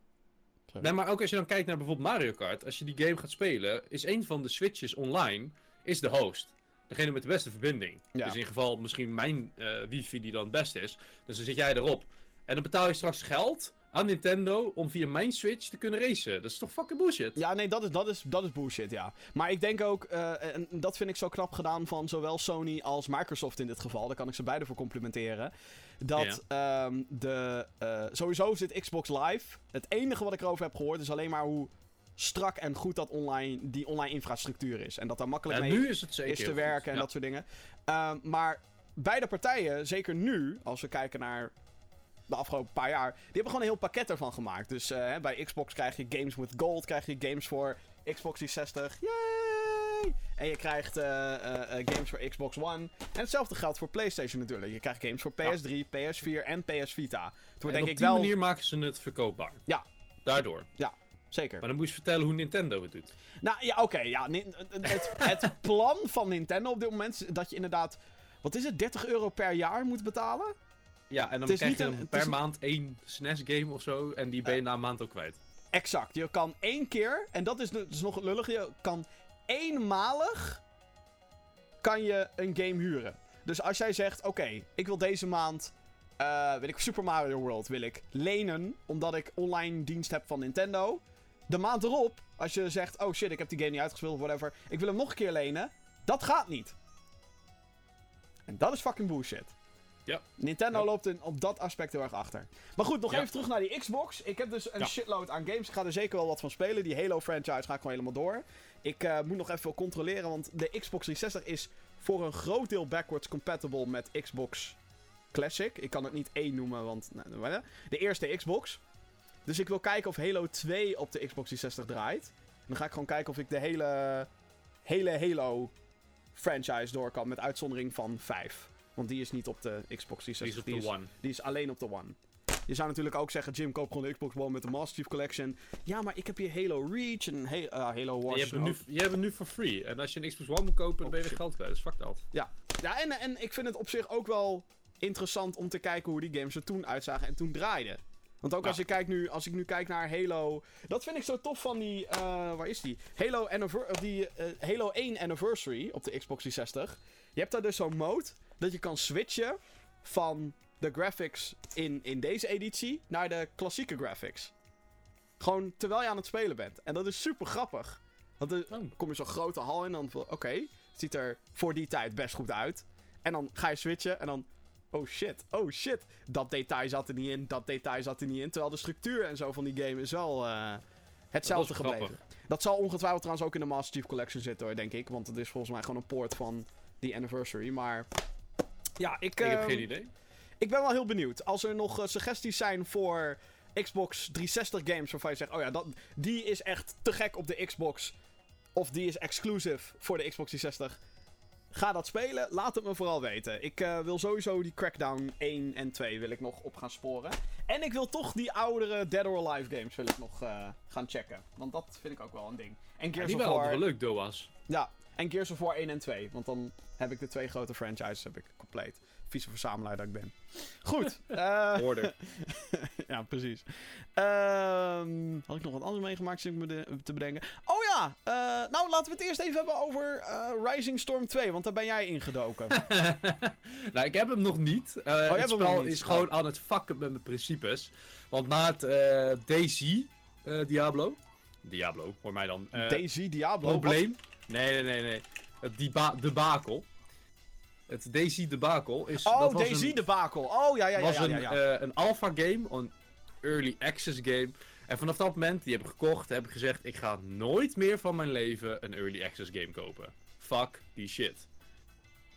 nee, maar ook als je dan kijkt naar bijvoorbeeld Mario Kart. Als je die game gaat spelen, is een van de switches online is de host. Degene met de beste verbinding. Ja. Dus in geval misschien mijn eh, wifi die dan het beste is. Dus dan zit jij erop. En dan betaal je straks geld aan Nintendo om via mijn Switch te kunnen racen. Dat is toch fucking bullshit? Ja, nee, dat is, dat, is, dat is bullshit, ja. Maar ik denk ook, eh, en dat vind ik zo knap gedaan van zowel Sony als Microsoft in dit geval. Daar kan ik ze beide voor complimenteren. Dat ehm, de. eh, sowieso zit Xbox Live. Het enige wat ik erover heb gehoord is alleen maar hoe strak en goed dat online, die online infrastructuur is. En dat daar makkelijk Ja, mee nu is het zeker is te goed. werken en Ja. dat soort dingen. Ehm, maar beide partijen, zeker nu, als we kijken naar de afgelopen paar jaar, die hebben gewoon een heel pakket ervan gemaakt. Dus eh, bij Xbox krijg je games with gold, krijg je games voor Xbox 360. Yay! En je krijgt eh, eh, games voor Xbox One. En hetzelfde geldt voor PlayStation natuurlijk. Je krijgt games voor PS3, PS4 en PS Vita. Het wordt En denk op ik die wel. manier maken ze het verkoopbaar. Ja. Daardoor. Zeker. Maar dan moet je vertellen hoe Nintendo het doet. Nou ja, oké. ja, het, het plan van Nintendo op dit moment is dat je inderdaad. Wat is het? 30 euro per jaar moet betalen? Ja, en dan krijg niet je een- per maand één SNES-game of zo. En die ben je na een maand ook kwijt. Exact. Je kan één keer, en dat is dus nog lullig, je kan eenmalig kan je een game huren. Dus als jij zegt, oké, ik wil deze maand, eh weet ik, Super Mario World wil ik lenen, omdat ik online dienst heb van Nintendo. De maand erop, als je zegt, oh shit, ik heb die game niet uitgespeeld of whatever, ik wil hem nog een keer lenen, dat gaat niet. En dat is fucking bullshit. Ja. Nintendo Ja. loopt in, op dat aspect heel erg achter. Maar goed, nog Ja. even terug naar die Xbox. Ik heb dus een shitload aan games. Ik ga er zeker wel wat van spelen. Die Halo franchise ga ik gewoon helemaal door. Ik eh, moet nog even controleren, want de Xbox 360 is voor een groot deel backwards compatible met Xbox Classic. Ik kan het niet één noemen, want nou, nou, de eerste Xbox. Dus ik wil kijken of Halo 2 op de Xbox 360 draait. En dan ga ik gewoon kijken of ik de hele, hele Halo franchise door kan, met uitzondering van 5. Want die is niet op de Xbox Die is 360. op de One. Die is alleen op de One. Je zou natuurlijk ook zeggen, Jim, koop gewoon de Xbox One met de Master Chief Collection. Ja, maar ik heb hier Halo Reach en He- eh, Halo Wars. Je hebt, hem nu, je hebt hem nu voor free. En als je een Xbox One moet kopen, dan ben je weer geld kwijt. Dus fuck dat. Ja, en, en ik vind het op zich ook wel interessant om te kijken hoe die games er toen uitzagen en toen draaiden. Want ook Ja. als, ik kijk nu, als ik nu kijk naar Halo... Dat vind ik zo tof van die... eh, waar is die? Halo, Anniver- die eh, Halo 1 Anniversary op de Xbox 360. Je hebt daar dus zo'n mode dat je kan switchen van de graphics in, in deze editie naar de klassieke graphics. Gewoon terwijl je aan het spelen bent. En dat is super grappig. Want dan Oh. kom je zo'n grote hal in en dan van, oké, het ziet er voor die tijd best goed uit. En dan ga je switchen en dan, oh shit, oh shit. Dat detail zat er niet in, dat detail zat er niet in. Terwijl de structuur en zo van die game is wel eh, hetzelfde Dat gebleven. Dat zal ongetwijfeld trouwens ook in de Master Chief Collection zitten hoor, denk ik. Want het is volgens mij gewoon een poort van die anniversary. Maar ja, ik, Ik heb ehm, geen idee. ik ben wel heel benieuwd. Als er nog eh, suggesties zijn voor Xbox 360 games waarvan je zegt, oh ja, dat, die is echt te gek op de Xbox. Of die is exclusive voor de Xbox 360. Ga dat spelen. Laat het me vooral weten. Ik eh, wil sowieso die Crackdown 1 en 2 wil ik nog op gaan sporen. En ik wil toch die oudere Dead or Alive games wil ik nog eh, gaan checken. Want dat vind ik ook wel een ding. En Ja, Gears die of War... wel leuk, Doa's. Ja, en Gears of War 1 en 2. Want dan heb ik de twee grote franchises heb ik compleet. Vieze verzamelaar dat ik ben. Goed. eh, Hoorde. ja, precies. Ehm, had ik nog wat anders meegemaakt, zit ik me de- te bedenken. Oh ja, eh, nou laten we het eerst even hebben over eh, Rising Storm 2, want daar ben jij ingedoken. nou, ik heb hem nog niet. Eh, hebt het spel is gewoon aan het fucken met mijn principes. Want na het eh Daisy eh, Diablo. Diablo, hoor mij dan. Eh, Daisy, Diablo. probleem. Nee, nee, nee, nee. Het diba debakel. Het Daisy debakel is. wat? dat Oh, was Daisy een, debakel. Oh ja, ja, ja. was ja, een, ja, ja. eh, een alpha game, een early access game. En vanaf dat moment, die heb ik gekocht, heb ik gezegd: ik ga nooit meer van mijn leven een early access game kopen. Fuck die shit.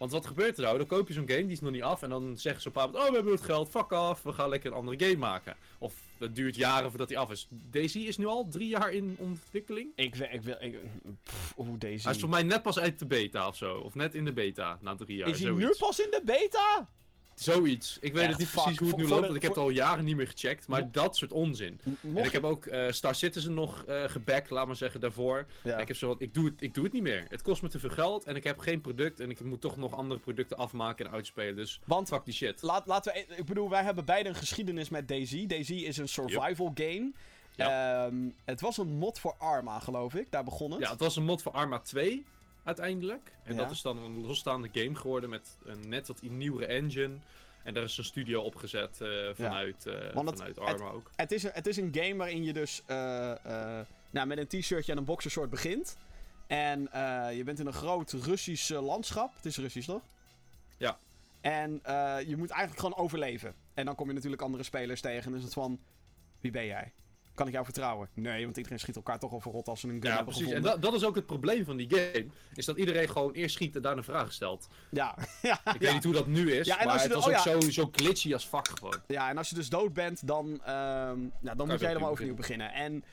Want wat gebeurt er nou? Dan koop je zo'n game, die is nog niet af. En dan zeggen ze op een bepaald moment, oh we hebben het geld, fuck af, we gaan lekker een andere game maken. Of het duurt jaren voordat die af is. Daisy is nu al drie jaar in ontwikkeling. Ik wil, ik wil, ik, pff, oeh, Daisy. Hij is voor mij net pas uit de beta of zo. Of net in de beta, na drie jaar. Is hij zoiets. nu pas in de beta? Zoiets. Ik weet het niet fuck. precies hoe het nu loopt, want ik heb het al jaren niet meer gecheckt. Maar dat soort onzin. En ik heb ook eh, Star Citizen nog eh gebackt, laat maar zeggen, daarvoor. Ja. Ik heb zo ik doe, het, ik doe het niet meer. Het kost me te veel geld en ik heb geen product. En ik moet toch nog andere producten afmaken en uitspelen. Dus Want fuck die shit. Laat, laten we, e- ik bedoel, wij hebben beide een geschiedenis met Daisy. Daisy is een survival game. Ehm, het was een mod voor Arma, geloof ik. Daar begon het. Ja, het was een mod voor Arma 2 uiteindelijk. En Ja. dat is dan een losstaande game geworden met een net wat nieuwere engine. En daar is een studio opgezet eh, vanuit, eh, Want het- vanuit Arma ook. Het, is een, het is een game waarin je dus eh, nou, met een t-shirtje en een boxershort begint. En je bent in een groot Russisch landschap. Het is Russisch, toch? Ja. En je moet eigenlijk gewoon overleven. En dan kom je natuurlijk andere spelers tegen. En dan is het van, wie ben jij? Kan ik jou vertrouwen? Nee, want iedereen schiet elkaar toch al verrot als ze een gun Ja, hebben precies. En dat, is ook het probleem van die game. Is dat iedereen gewoon eerst schiet en daarna vragen stelt. Ja, ja, Ik ja. weet niet hoe dat nu is, Ja, en maar als je het was oh ook zo, zo glitchy als fuck gewoon. Ja, en als je dus dood bent, dan, ehm, ja, dan moet je helemaal opnieuw overnieuw beginnen. En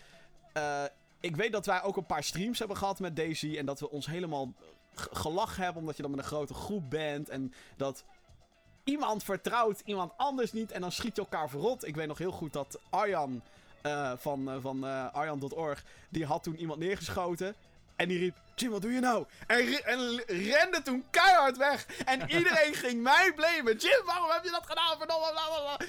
eh, ik weet dat wij ook een paar streams hebben gehad met Daisy. En dat we ons helemaal gelachen hebben, omdat je dan met een grote groep bent. En dat iemand vertrouwt iemand anders niet. En dan schiet je elkaar verrot. Ik weet nog heel goed dat Arjan eh, van, eh, van eh, Arjan.org, die had toen iemand neergeschoten. En die riep, Jim, wat doe je nou? En, re- en rende toen keihard weg. En iedereen ging mij blamen. Jim, waarom heb je dat gedaan? Verdomme, bla bla bla.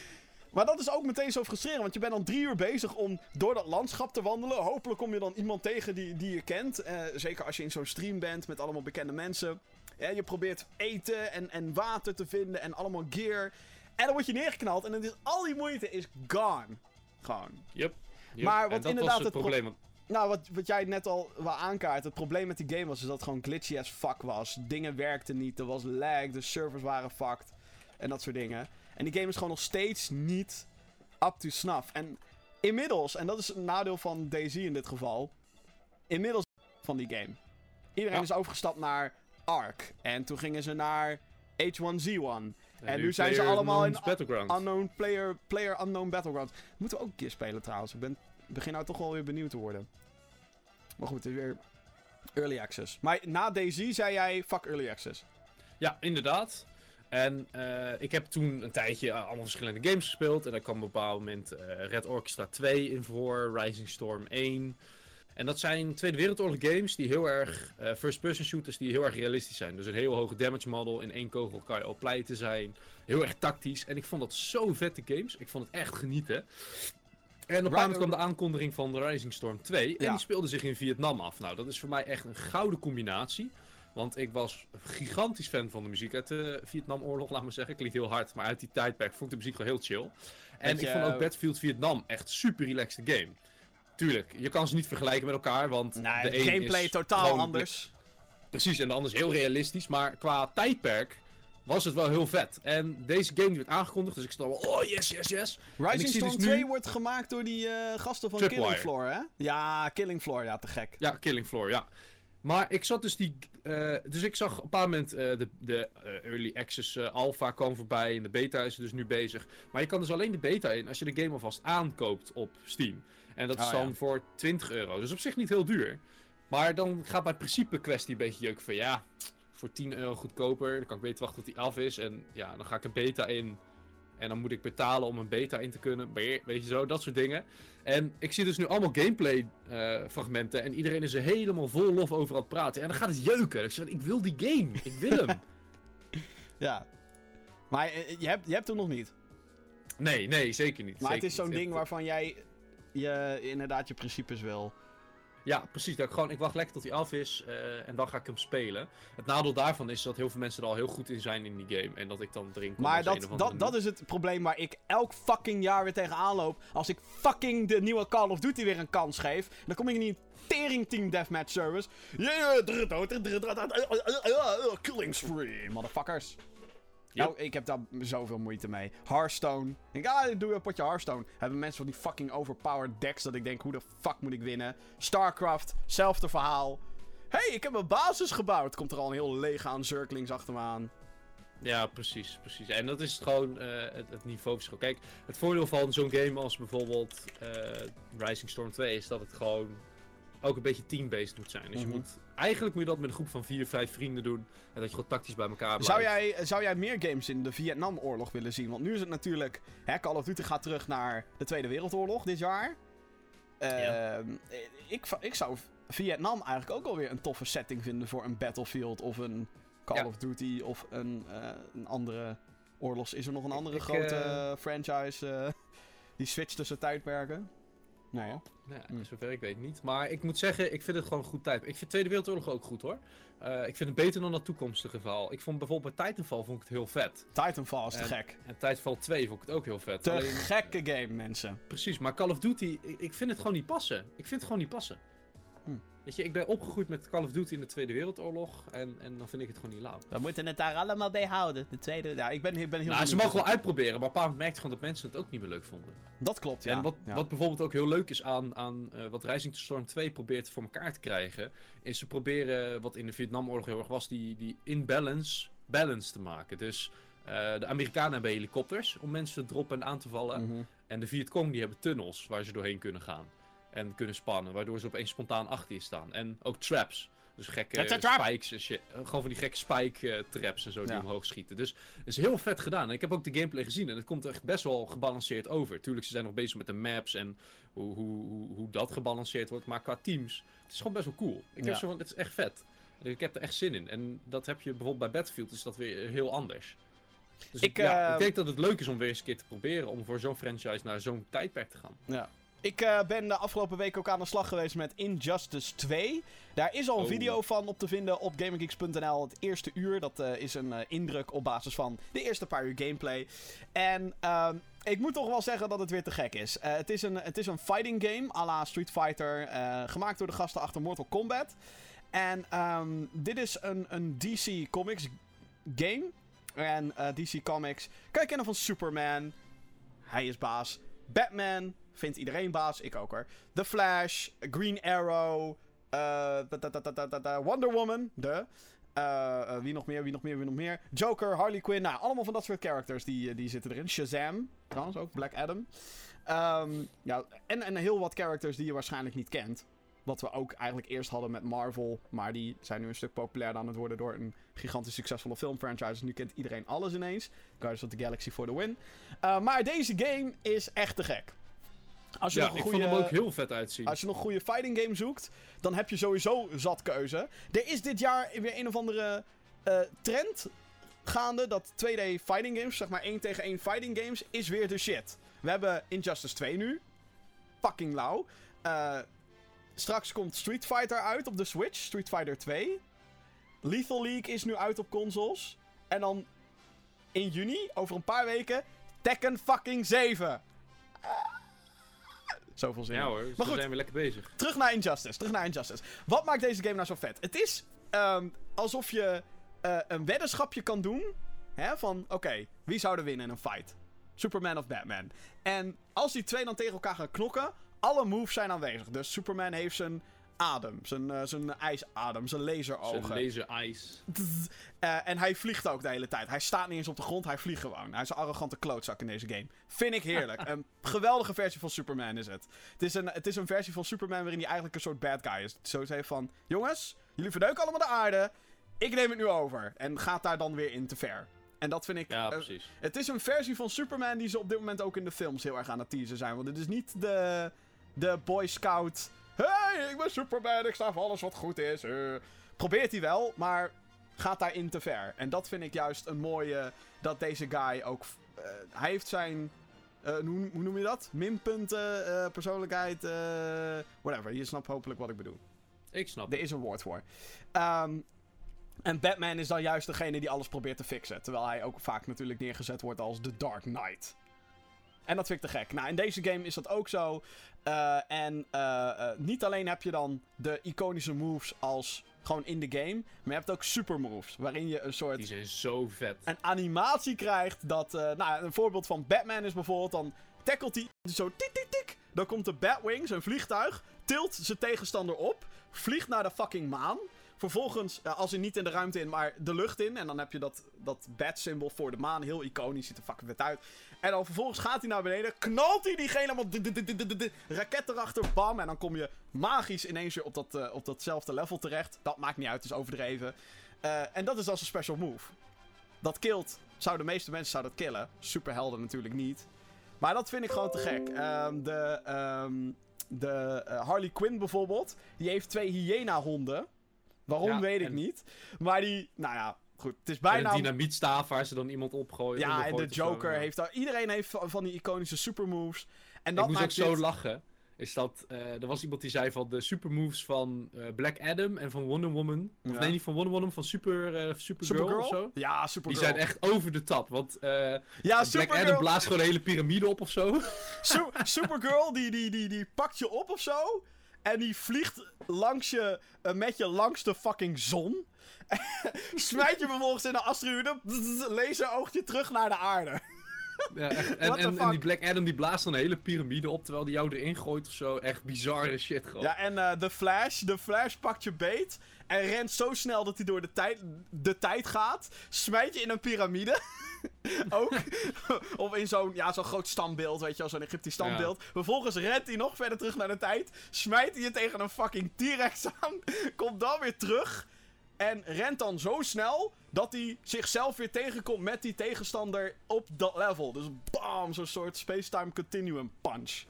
Maar dat is ook meteen zo frustrerend, want je bent dan drie uur bezig om door dat landschap te wandelen. Hopelijk kom je dan iemand tegen die, die je kent. Zeker als je in zo'n stream bent met allemaal bekende mensen. Ja, je probeert eten en, en water te vinden en allemaal gear. En dan word je neergeknald en dan is al die moeite is gone. Gewoon. Yep. yep. Maar En wat dat inderdaad was het het pro- probleem. Nou, wat, wat jij net al wel aankaart. Het probleem met die game was is dat het gewoon glitchy as fuck was. Dingen werkten niet, er was lag, de servers waren fucked. En dat soort dingen. En die game is gewoon nog steeds niet up to snuff. En inmiddels, en dat is een nadeel van Daisy in dit geval. Inmiddels van die game. Iedereen Ja. is overgestapt naar Ark. En toen gingen ze naar H1Z1. En nu nu zijn ze allemaal in. Unknown player, player Unknown Battlegrounds. Moeten we ook een keer spelen trouwens. Ik ben, begin nou toch wel weer benieuwd te worden. Maar goed, het is weer early access. Maar na Daisy zei jij fuck early access. Ja, inderdaad. En eh, ik heb toen een tijdje eh, allemaal verschillende games gespeeld. En daar kwam op een bepaald moment eh, Red Orchestra 2 in voor, Rising Storm 1. En dat zijn Tweede Wereldoorlog games die heel erg, eh, first-person shooters die heel erg realistisch zijn. Dus een heel hoge damage model, in één kogel kan je al pleiten zijn. Heel erg tactisch. En ik vond dat zo vette games. Ik vond het echt genieten. En op een moment kwam de aankondiging van de Rising Storm 2. En Ja. die speelde zich in Vietnam af. Nou, dat is voor mij echt een gouden combinatie. Want ik was gigantisch fan van de muziek uit de Vietnamoorlog, laat maar zeggen. Klinkt heel hard, maar uit die tijdperk vond ik de muziek wel heel chill. En ik vond ook Battlefield Vietnam echt super relaxed game. Tuurlijk, je kan ze niet vergelijken met elkaar, want Nee, de gameplay is totaal gewoon- anders. Precies, en de ander is heel realistisch, maar qua tijdperk was het wel heel vet. En deze game die werd aangekondigd, dus ik stond wel, oh yes, yes, yes. Rising Storm dus nu- 2 wordt gemaakt door die eh, gasten van Tripwire. Killing Floor, hè? Ja, Killing Floor, ja, te gek. Ja, Killing Floor, ja. Maar ik zat dus die. eh, dus ik zag op een paar moment eh, de, de Early Access Alpha kwam voorbij. En de beta is er dus nu bezig. Maar je kan dus alleen de beta in als je de game alvast aankoopt op Steam. En dat is Oh, dan ja. voor 20 euro. Dus op zich niet heel duur. Maar dan gaat mijn principe kwestie een beetje jeuken van ja. Voor 10 euro goedkoper. Dan kan ik beter wachten tot die af is. En ja, dan ga ik een beta in. En dan moet ik betalen om een beta in te kunnen. Weet je zo, dat soort dingen. En ik zie dus nu allemaal gameplay eh, fragmenten. En iedereen is er helemaal vol lof over aan het praten. En dan gaat het jeuken. Ik zeg, ik wil die game. Ik wil hem. Ja. Maar eh, je hebt, je hebt hem nog niet. nee, nee, zeker niet. Maar het is zo'n ding waarvan jij je, inderdaad je principes wil. Ja, precies. Dat ik, gewoon, ik wacht lekker tot hij af is. eh, en dan ga ik hem spelen. Het nadeel daarvan is dat heel veel mensen er al heel goed in zijn in die game. En dat ik dan erin kom Maar dat, dat, dat is het probleem waar ik elk fucking jaar weer tegenaan loop. Als ik fucking de nieuwe Call of Duty weer een kans geef, dan kom ik in die tering team deathmatch service. Killing spree, motherfuckers. Yep. Nou, ik heb daar zoveel moeite mee. Hearthstone. Ik denk, ah, ik doe een potje Hearthstone. Hebben mensen van die fucking overpowered decks dat ik denk, hoe de fuck moet ik winnen? Starcraft, zelfde verhaal. hey, ik heb een basis gebouwd. Komt er al een heel leeg aan circlings achter me aan. Ja, precies, precies. En dat is gewoon eh, het, het niveauverschil. Kijk, het voordeel van zo'n game als bijvoorbeeld eh, Rising Storm 2 is dat het gewoon ook een beetje team-based moet zijn. Dus Mhm. je moet, eigenlijk moet je dat met een groep van vier, vijf vrienden doen. En dat je gewoon tactisch bij elkaar blijft. Zou jij, zou jij meer games in de Vietnamoorlog willen zien? Want nu is het natuurlijk... Hè, Call of Duty gaat terug naar de Tweede Wereldoorlog dit jaar. Ehm, ik, ik zou Vietnam eigenlijk ook alweer een toffe setting vinden voor een Battlefield of een Call Ja. of Duty of een, eh, een andere oorlogs... Is er nog een andere ik, grote eh, franchise eh, die switcht tussen tijdperken? Nou, ja, Hmm. zover ik weet niet. Maar ik moet zeggen, ik vind het gewoon een goed tijd. Ik vind Tweede Wereldoorlog ook goed hoor. Eh, ik vind het beter dan dat toekomstige verhaal. Ik vond bijvoorbeeld bij Titanfall vond ik het heel vet. Titanfall is te En- gek. En Titanfall 2 vond ik het ook heel vet. Te Alleen- gekke game, mensen. Precies, maar Call of Duty, ik, ik vind het gewoon niet passen. Ik vind het gewoon niet passen. Weet je, ik ben opgegroeid met Call of Duty in de Tweede Wereldoorlog en, en dan vind ik het gewoon niet lauw. We moeten het daar allemaal bij houden. De tweede... Ja, ik ben, ik ben heel Nou, ze mogen wel uitproberen, maar op een bepaald moment merk je gewoon dat mensen het ook niet meer leuk vonden. Dat klopt, ja. en wat, ja. wat bijvoorbeeld ook heel leuk is aan, aan eh, wat Rising to Storm 2 probeert voor elkaar te krijgen, is ze proberen, wat in de Vietnamoorlog heel erg was, die, die imbalance balance te maken. Dus eh, de Amerikanen hebben helikopters om mensen te droppen en aan te vallen. Mhm. En de Vietcong die hebben tunnels waar ze doorheen kunnen gaan. En kunnen spannen, waardoor ze opeens spontaan achter je staan. En ook traps. Dus gekke spikes en shit. Eh, Gewoon van die gekke spike eh, traps en zo die Ja. omhoog schieten. Dus het is heel vet gedaan. En ik heb ook de gameplay gezien en het komt echt best wel gebalanceerd over. Tuurlijk, ze zijn nog bezig met de maps en hoe, hoe, hoe, hoe dat gebalanceerd wordt. Maar qua teams, het is gewoon best wel cool. Ik Ja. heb zo van, het is echt vet. Ik heb er echt zin in. En dat heb je bijvoorbeeld bij Battlefield, is dat weer heel anders. Dus Ik, ja, eh, ik denk dat het leuk is om weer eens een keer te proberen om voor zo'n franchise naar zo'n tijdperk te gaan. Ja. Ik eh, ben de afgelopen week ook aan de slag geweest met Injustice 2. Daar is al een Oh. video van op te vinden op GamerGeeks.nl. Het eerste uur, dat eh, is een eh, indruk op basis van de eerste paar uur gameplay. En ehm, ik moet toch wel zeggen dat het weer te gek is. Het, is een, het is een fighting game à la Street Fighter. gemaakt door de gasten achter Mortal Kombat. En ehm, dit is een, een DC Comics game. En DC Comics kan je kennen van Superman. Hij is baas. Batman vindt iedereen baas. Ik ook hoor. The Flash. Green Arrow. da- Wonder Woman. De. Eh, eh, wie nog meer, wie nog meer, wie nog meer. Joker, Harley Quinn. Nou, allemaal van dat soort characters die, die zitten erin. Shazam. Trouwens ook. Black Adam. Ehm, ja, en, en heel wat characters die je waarschijnlijk niet kent. Wat we ook eigenlijk eerst hadden met Marvel. Maar die zijn nu een stuk populairder aan het worden door een gigantisch succesvolle filmfranchise. Nu kent iedereen alles ineens. Guardians of the Galaxy for the win. Uh, maar deze game is echt te gek. Als je, Ja, nog een ik goede, vond hem ook heel vet uitzien. als je nog een goede fighting game zoekt, dan heb je sowieso zat keuze. Er is dit jaar weer een of andere eh, trend gaande dat 2D fighting games, zeg maar 1 tegen 1 fighting games, is weer de shit. We hebben Injustice 2 nu. Fucking lauw. Eh, straks komt Street Fighter uit op de Switch, Street Fighter 2. Lethal League is nu uit op consoles. En dan in juni, over een paar weken, Tekken fucking 7. Ah. Zoveel zin. Ja hoor, dus Maar goed. zijn we lekker bezig. Terug naar Injustice. Terug naar Injustice. Wat maakt deze game nou zo vet? Het is ehm, alsof je eh, een weddenschapje kan doen. Hè, van, oké, wie zou er winnen in een fight? Superman of Batman? En als die twee dan tegen elkaar gaan knokken, alle moves zijn aanwezig. Dus Superman heeft zijn adem, zijn, eh, zijn ijsadem, zijn laserogen. Zijn laser eyes. Eh, en hij vliegt ook de hele tijd. Hij staat niet eens op de grond, hij vliegt gewoon. Hij is een arrogante klootzak in deze game. Vind ik heerlijk. een geweldige versie van Superman is het. Het is, een, het is een versie van Superman waarin hij eigenlijk een soort bad guy is. Zo heeft van, jongens, jullie verneuken allemaal de aarde. Ik neem het nu over. En gaat daar dan weer in te ver. En dat vind ik... Ja, eh, precies. het is een versie van Superman die ze op dit moment ook in de films heel erg aan het teasen zijn. Want het is niet de, de Boy Scout. Hey, ik ben Superman, ik sta voor alles wat goed is. eh. probeert hij wel, maar gaat daarin te ver. En dat vind ik juist een mooie. Dat deze guy ook. eh, hij heeft zijn. eh, hoe, hoe noem je dat? Minpunten, persoonlijkheid, whatever. Je snapt hopelijk wat ik bedoel. Ik snap Er is een woord voor. Ehm, en Batman is dan juist degene die alles probeert te fixen. Terwijl hij ook vaak natuurlijk neergezet wordt als de Dark Knight. En dat vind ik te gek. Nou, in deze game is dat ook zo. Eh, en eh, eh, niet alleen heb je dan de iconische moves als gewoon in de game. Maar je hebt ook super moves. Waarin je een soort Die zijn zo vet. een animatie krijgt dat... nou, een voorbeeld van Batman is bijvoorbeeld dan... Tackelt hij zo tik tik tik. Dan komt de Batwing, zijn vliegtuig, tilt zijn tegenstander op, vliegt naar de fucking maan. Vervolgens, eh, als hij niet in de ruimte in, maar de lucht in. En dan heb je dat, dat bat-symbool voor de maan. Heel iconisch, ziet er fucking vet uit. En dan vervolgens gaat hij naar beneden, knalt hij diegene d- Raket erachter, bam. En dan kom je magisch ineens weer op, dat, eh, op datzelfde level terecht. Dat maakt niet uit, het is overdreven. Eh, en dat is als een special move. Dat killt. Zou de meeste mensen zou dat killen. Superhelden natuurlijk niet. Maar dat vind ik gewoon te gek. Ehm, de ehm, de Harley Quinn bijvoorbeeld. Die heeft twee hyena-honden. Waarom Ja, weet ik en- niet. Maar die, nou ja, goed. Het is Bijna... En een dynamietstaaf waar ze dan iemand opgooien. ja, en de Joker heeft daar. Iedereen heeft van die iconische supermoves. En Ik dat moest ook zo lachen. Is dat, eh, er was iemand die zei van de supermoves van eh, Black Adam en van Wonder Woman. Of nee, niet van Wonder Woman, van Super, eh Supergirl, Supergirl? of zo. Ja, Die Supergirl. zijn echt over de tap. Want Ja, Black Supergirl. Adam blaast gewoon een hele piramide op of zo. Su- Supergirl, die, die, die, die pakt je op of zo. En die vliegt langs je, eh, met je langs de fucking zon. Smijt je vervolgens in de asteroïde. Laser je terug naar de aarde. Ja, echt. En, en, die Black Adam die blaast dan een hele piramide op terwijl die jou erin gooit of zo. Echt bizarre shit gewoon. Ja, en eh, de Flash. De Flash pakt je beet. En rent zo snel dat hij door de tijd, de tijd gaat. Smijt je in een piramide. Ook. of in zo'n ja, zo'n groot standbeeld, weet je wel, zo'n Egyptisch standbeeld. Vervolgens rent hij nog verder terug naar de tijd. Smijt hij je tegen een fucking T-Rex aan. Komt dan weer terug. En rent dan zo snel dat hij zichzelf weer tegenkomt met die tegenstander op dat level. Dus bam, zo'n soort space-time continuum punch.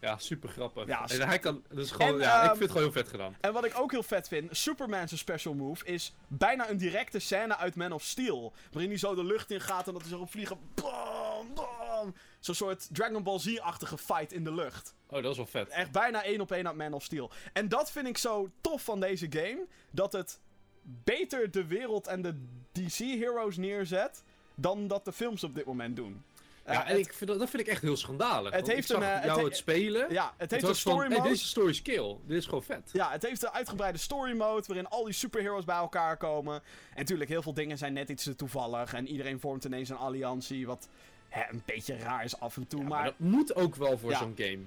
Ja, super grappig. Ja, en hij kan, is gewoon, En, ja, ik ehm, vind het gewoon heel vet gedaan. En wat ik ook heel vet vind, Superman's special move is bijna een directe scène uit Man of Steel. Waarin hij zo de lucht in gaat en dat hij zo op vliegen. Bam, bam. Zo'n soort Dragon Ball Z-achtige fight in de lucht. Oh, dat is wel vet. Echt bijna één op één uit Man of Steel. En dat vind ik zo tof van deze game. Dat het beter de wereld en de DC-heroes neerzet. dan dat de films op dit moment doen. Ja, Eh, en het- ik vind dat, dat vind ik echt heel schandalig. Het heeft ik zag een, eh, jou het het, he- spelen. ja, het Het heeft een story hey, mode. deze story is kill. Dit is gewoon vet. Ja, het heeft een uitgebreide story mode waarin al die superheroes bij elkaar komen. En natuurlijk, heel veel dingen zijn net iets te toevallig. En iedereen vormt ineens een alliantie, wat hè, een beetje raar is af en toe. Ja, maar maar dat moet ook wel voor Ja. zo'n game.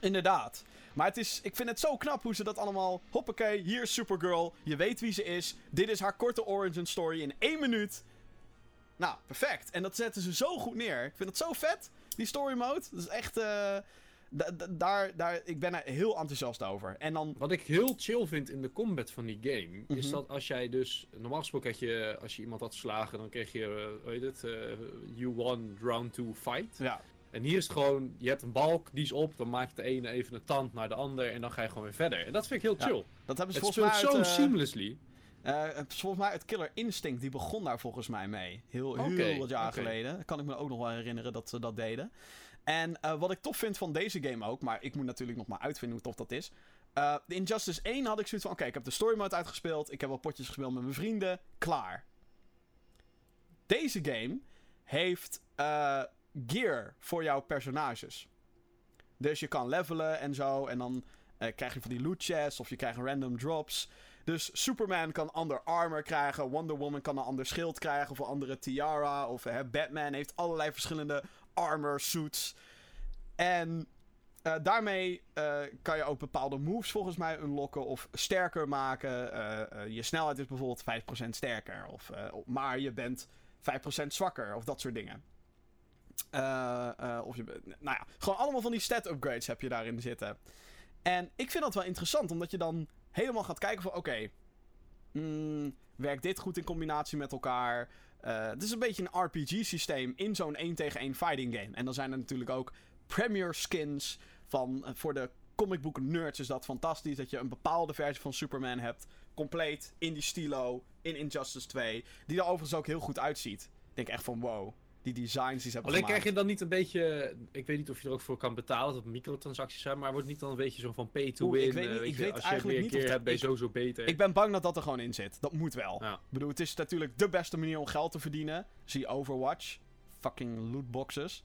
inderdaad. Maar het is, ik vind het zo knap hoe ze dat allemaal... Hoppakee, hier is Supergirl. Je weet wie ze is. Dit is haar korte origin story in één minuut. Nou, perfect. En dat zetten ze zo goed neer. Ik vind het zo vet, die story mode. Dat is echt... eh, da- da- daar, daar, ik ben er heel enthousiast over. En dan... Wat ik heel chill vind in de combat van die game, is Mhm. dat als jij dus... Normaal gesproken had je, als je iemand had verslagen, dan kreeg je, eh, hoe heet het, eh, you won round 2 fight. Ja, En hier is het gewoon, je hebt een balk, die is op, dan maak je de ene even een tand naar de ander en dan ga je gewoon weer verder. En dat vind ik heel Ja, chill. dat hebben ze het volgens mij zo eh, seamlessly. Eh, volgens mij het Killer Instinct, die begon daar volgens mij mee. Heel, heel Oké, wat jaar geleden. Kan ik me ook nog wel herinneren dat ze dat deden. En eh, wat ik tof vind van deze game ook, maar ik moet natuurlijk nog maar uitvinden hoe tof dat is. Eh, de Injustice 1 had ik zoiets van: oké, ik heb de story mode uitgespeeld. Ik heb wel potjes gespeeld met mijn vrienden. Klaar. Deze game heeft gear voor jouw personages. Dus je kan levelen en zo. En dan eh, krijg je van die loot chests of je krijgt random drops. Dus Superman kan ander armor krijgen. Wonder Woman kan een ander schild krijgen. Of een andere tiara. Of Batman heeft allerlei verschillende armor suits. En eh, daarmee eh, kan je ook bepaalde moves volgens mij unlocken of sterker maken. Je snelheid is bijvoorbeeld 5% sterker. Of, maar je bent 5% zwakker. Of dat soort dingen. Eh, eh, of je, nou ja, gewoon allemaal van die stat upgrades heb je daarin zitten. En ik vind dat wel interessant, omdat je dan helemaal gaat kijken van... Oké, mm, werkt dit goed in combinatie met elkaar? Eh, het is een beetje een RPG-systeem in zo'n 1 tegen 1 fighting game. En dan zijn er natuurlijk ook premier skins van... voor de comicboek nerds is dat fantastisch. Dat je een bepaalde versie van Superman hebt. Compleet in die stilo, in Injustice 2. Die er overigens ook heel goed uitziet. Ik denk echt van wow, die designs die ze hebben Alleen gemaakt. krijg je dan niet een beetje. Ik weet niet of je er ook voor kan betalen, dat het microtransacties zijn, maar wordt niet dan een beetje zo van pay to Oeh, win? ik weet eh, niet- ik je, weet als je eigenlijk meer niet keer of dat- hebt, ben je sowieso beter. Ik ben bang dat dat er gewoon in zit. Dat moet wel. Ja. Ik bedoel, het is natuurlijk de beste manier om geld te verdienen. Zie Overwatch. Fucking lootboxes.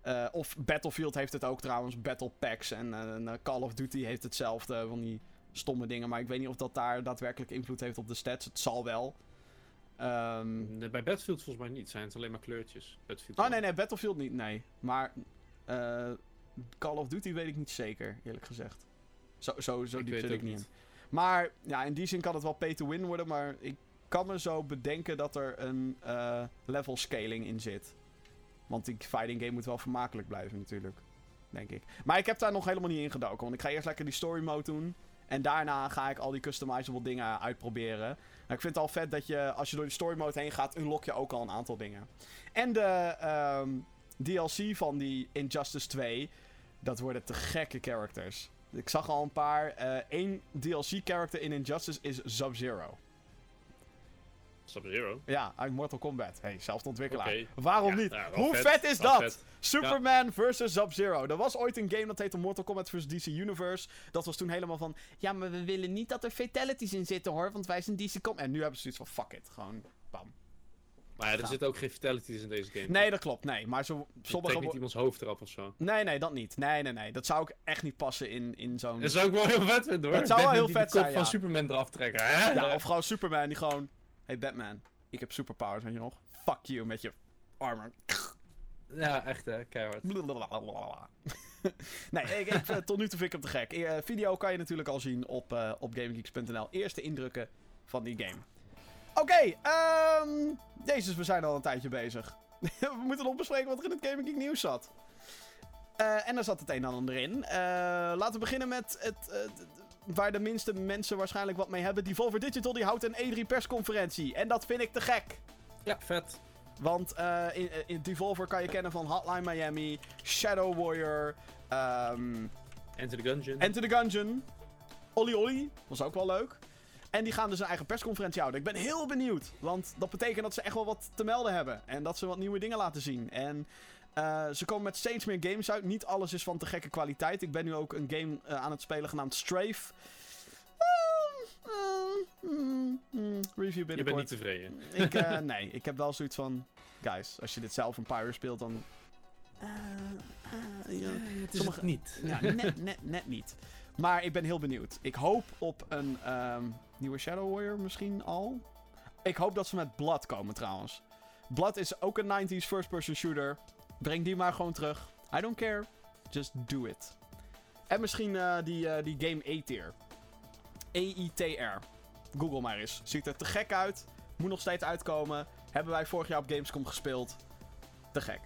Eh, of Battlefield heeft het ook trouwens. Battle packs. En eh, en, eh, Call of Duty heeft hetzelfde. Van die stomme dingen. Maar ik weet niet of dat daar daadwerkelijk invloed heeft op de stats. Het zal wel. Ehm Nee, Bij Battlefield volgens mij niet, zijn het alleen maar kleurtjes. Battlefield oh nee, nee. Battlefield niet. Nee. Maar eh, Call of Duty weet ik niet zeker. Eerlijk gezegd. Zo, zo, zo ik diep weet zit ik niet in. Maar ja, in die zin kan het wel pay to win worden. Maar ik kan me zo bedenken dat er een eh, level scaling in zit. Want die fighting game moet wel vermakelijk blijven natuurlijk. Denk ik. Maar ik heb daar nog helemaal niet in gedoken. Want ik ga eerst lekker die story mode doen. En daarna ga ik al die customizable dingen uitproberen. Nou, ik vind het al vet dat je, als je door die story mode heen gaat, unlock je ook al een aantal dingen. En de ehm, DLC van die Injustice 2, dat worden te gekke characters. Ik zag al een paar. Eén DLC-character in Injustice is Sub-Zero. Sub-Zero. Ja, uit Mortal Kombat. Hey, zelfde ontwikkelaar. Waarom Ja, niet? ja, wel Hoe vet, vet, is dat? vet. Superman versus Sub-Zero. Er was ooit een game dat heette Mortal Kombat vs. DC Universe. Dat was toen helemaal van... Ja, maar we willen niet dat er fatalities in zitten hoor. Want wij zijn DC Com... En nu hebben ze zoiets van... Fuck it. Gewoon... Bam. Maar ja, er Ja. zitten ook geen fatalities in deze game. Nee, dat klopt. Nee, maar zo, Je sommige... niet wo- iemands hoofd eraf of zo. Nee, nee, dat niet. Nee, nee, nee. Dat zou ook echt niet passen in, in zo'n... Dat zou ik wel heel vet vinden hoor. Dat zou wel heel vet zijn, van ja. Superman eraf trekken. Hè? Ja, of gewoon Superman die gewoon... Hey Batman, ik heb superpowers, weet je nog? Fuck you met je armor. Ja, echt hè, keihard. nee, ik, ik, eh, tot nu toe vind ik hem te gek. Eh, video kan je natuurlijk al zien op, eh op GameGeeks.nl. Eerste indrukken van die game. Oké, ehm Jezus, we zijn al een tijdje bezig. we moeten nog bespreken wat er in het Gaming Geek nieuws zat. En daar zat het een en ander in. Laten we beginnen met het, waar de minste mensen waarschijnlijk wat mee hebben. Devolver Digital die houdt een E3 persconferentie. En dat vind ik te gek. Ja, vet. Want eh, in, in Devolver kan je kennen van Hotline Miami, Shadow Warrior, ehm Enter the Gungeon. Enter the Gungeon, Olly Olly, was ook wel leuk. En die gaan dus een eigen persconferentie houden. Ik ben heel benieuwd, want dat betekent dat ze echt wel wat te melden hebben. En dat ze wat nieuwe dingen laten zien. En eh, ze komen met steeds meer games uit. Niet alles is van te gekke kwaliteit. Ik ben nu ook een game eh, aan het spelen genaamd Strafe. Ehm, ehm, mm, mm, review je binnenkort. bent niet tevreden. Ik, eh, nee, ik heb wel zoiets van... Guys, als je dit zelf een paar uur speelt, dan... ja, het is Sommige- het niet. ja, net, net, net niet. Maar ik ben heel benieuwd. Ik hoop op een ehm, nieuwe Shadow Warrior misschien al. Ik hoop dat ze met Blood komen trouwens. Blood is ook een 90s first-person shooter. Breng die maar gewoon terug. I don't care. Just do it. En misschien eh, die, eh, die game E-tier. E-I-T-R. Google maar eens. Ziet er te gek uit. Moet nog steeds uitkomen. Hebben wij vorig jaar op Gamescom gespeeld. Te gek.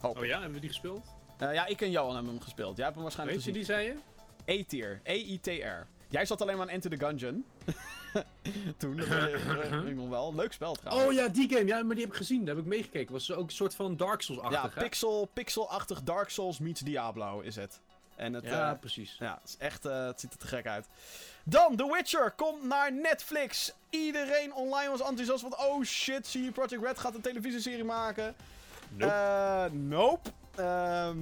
Hoop. Oh ja, hebben we die gespeeld? Eh, ja, ik en Johan hebben hem gespeeld. Jij hebt hem waarschijnlijk Weet je gezien. die, zei je? E-tier. E-I-T-R. Jij zat alleen maar aan Enter the Gungeon. Toen, dat weet ik- nog wel. Leuk spel trouwens. Oh ja, die game. Ja, maar die heb ik gezien. Daar heb ik meegekeken. Was ook een soort van Dark Souls-achtig, ja, pixel, pixel-achtig Dark Souls meets Diablo is het. En het, Ja, eh, precies. ja, het, is echt, eh, het ziet er te gek uit. Dan, The Witcher komt naar Netflix. Iedereen online was enthousiast, want oh shit, CD Projekt Red gaat een televisieserie maken. Nope. Eh, nope. Ehm,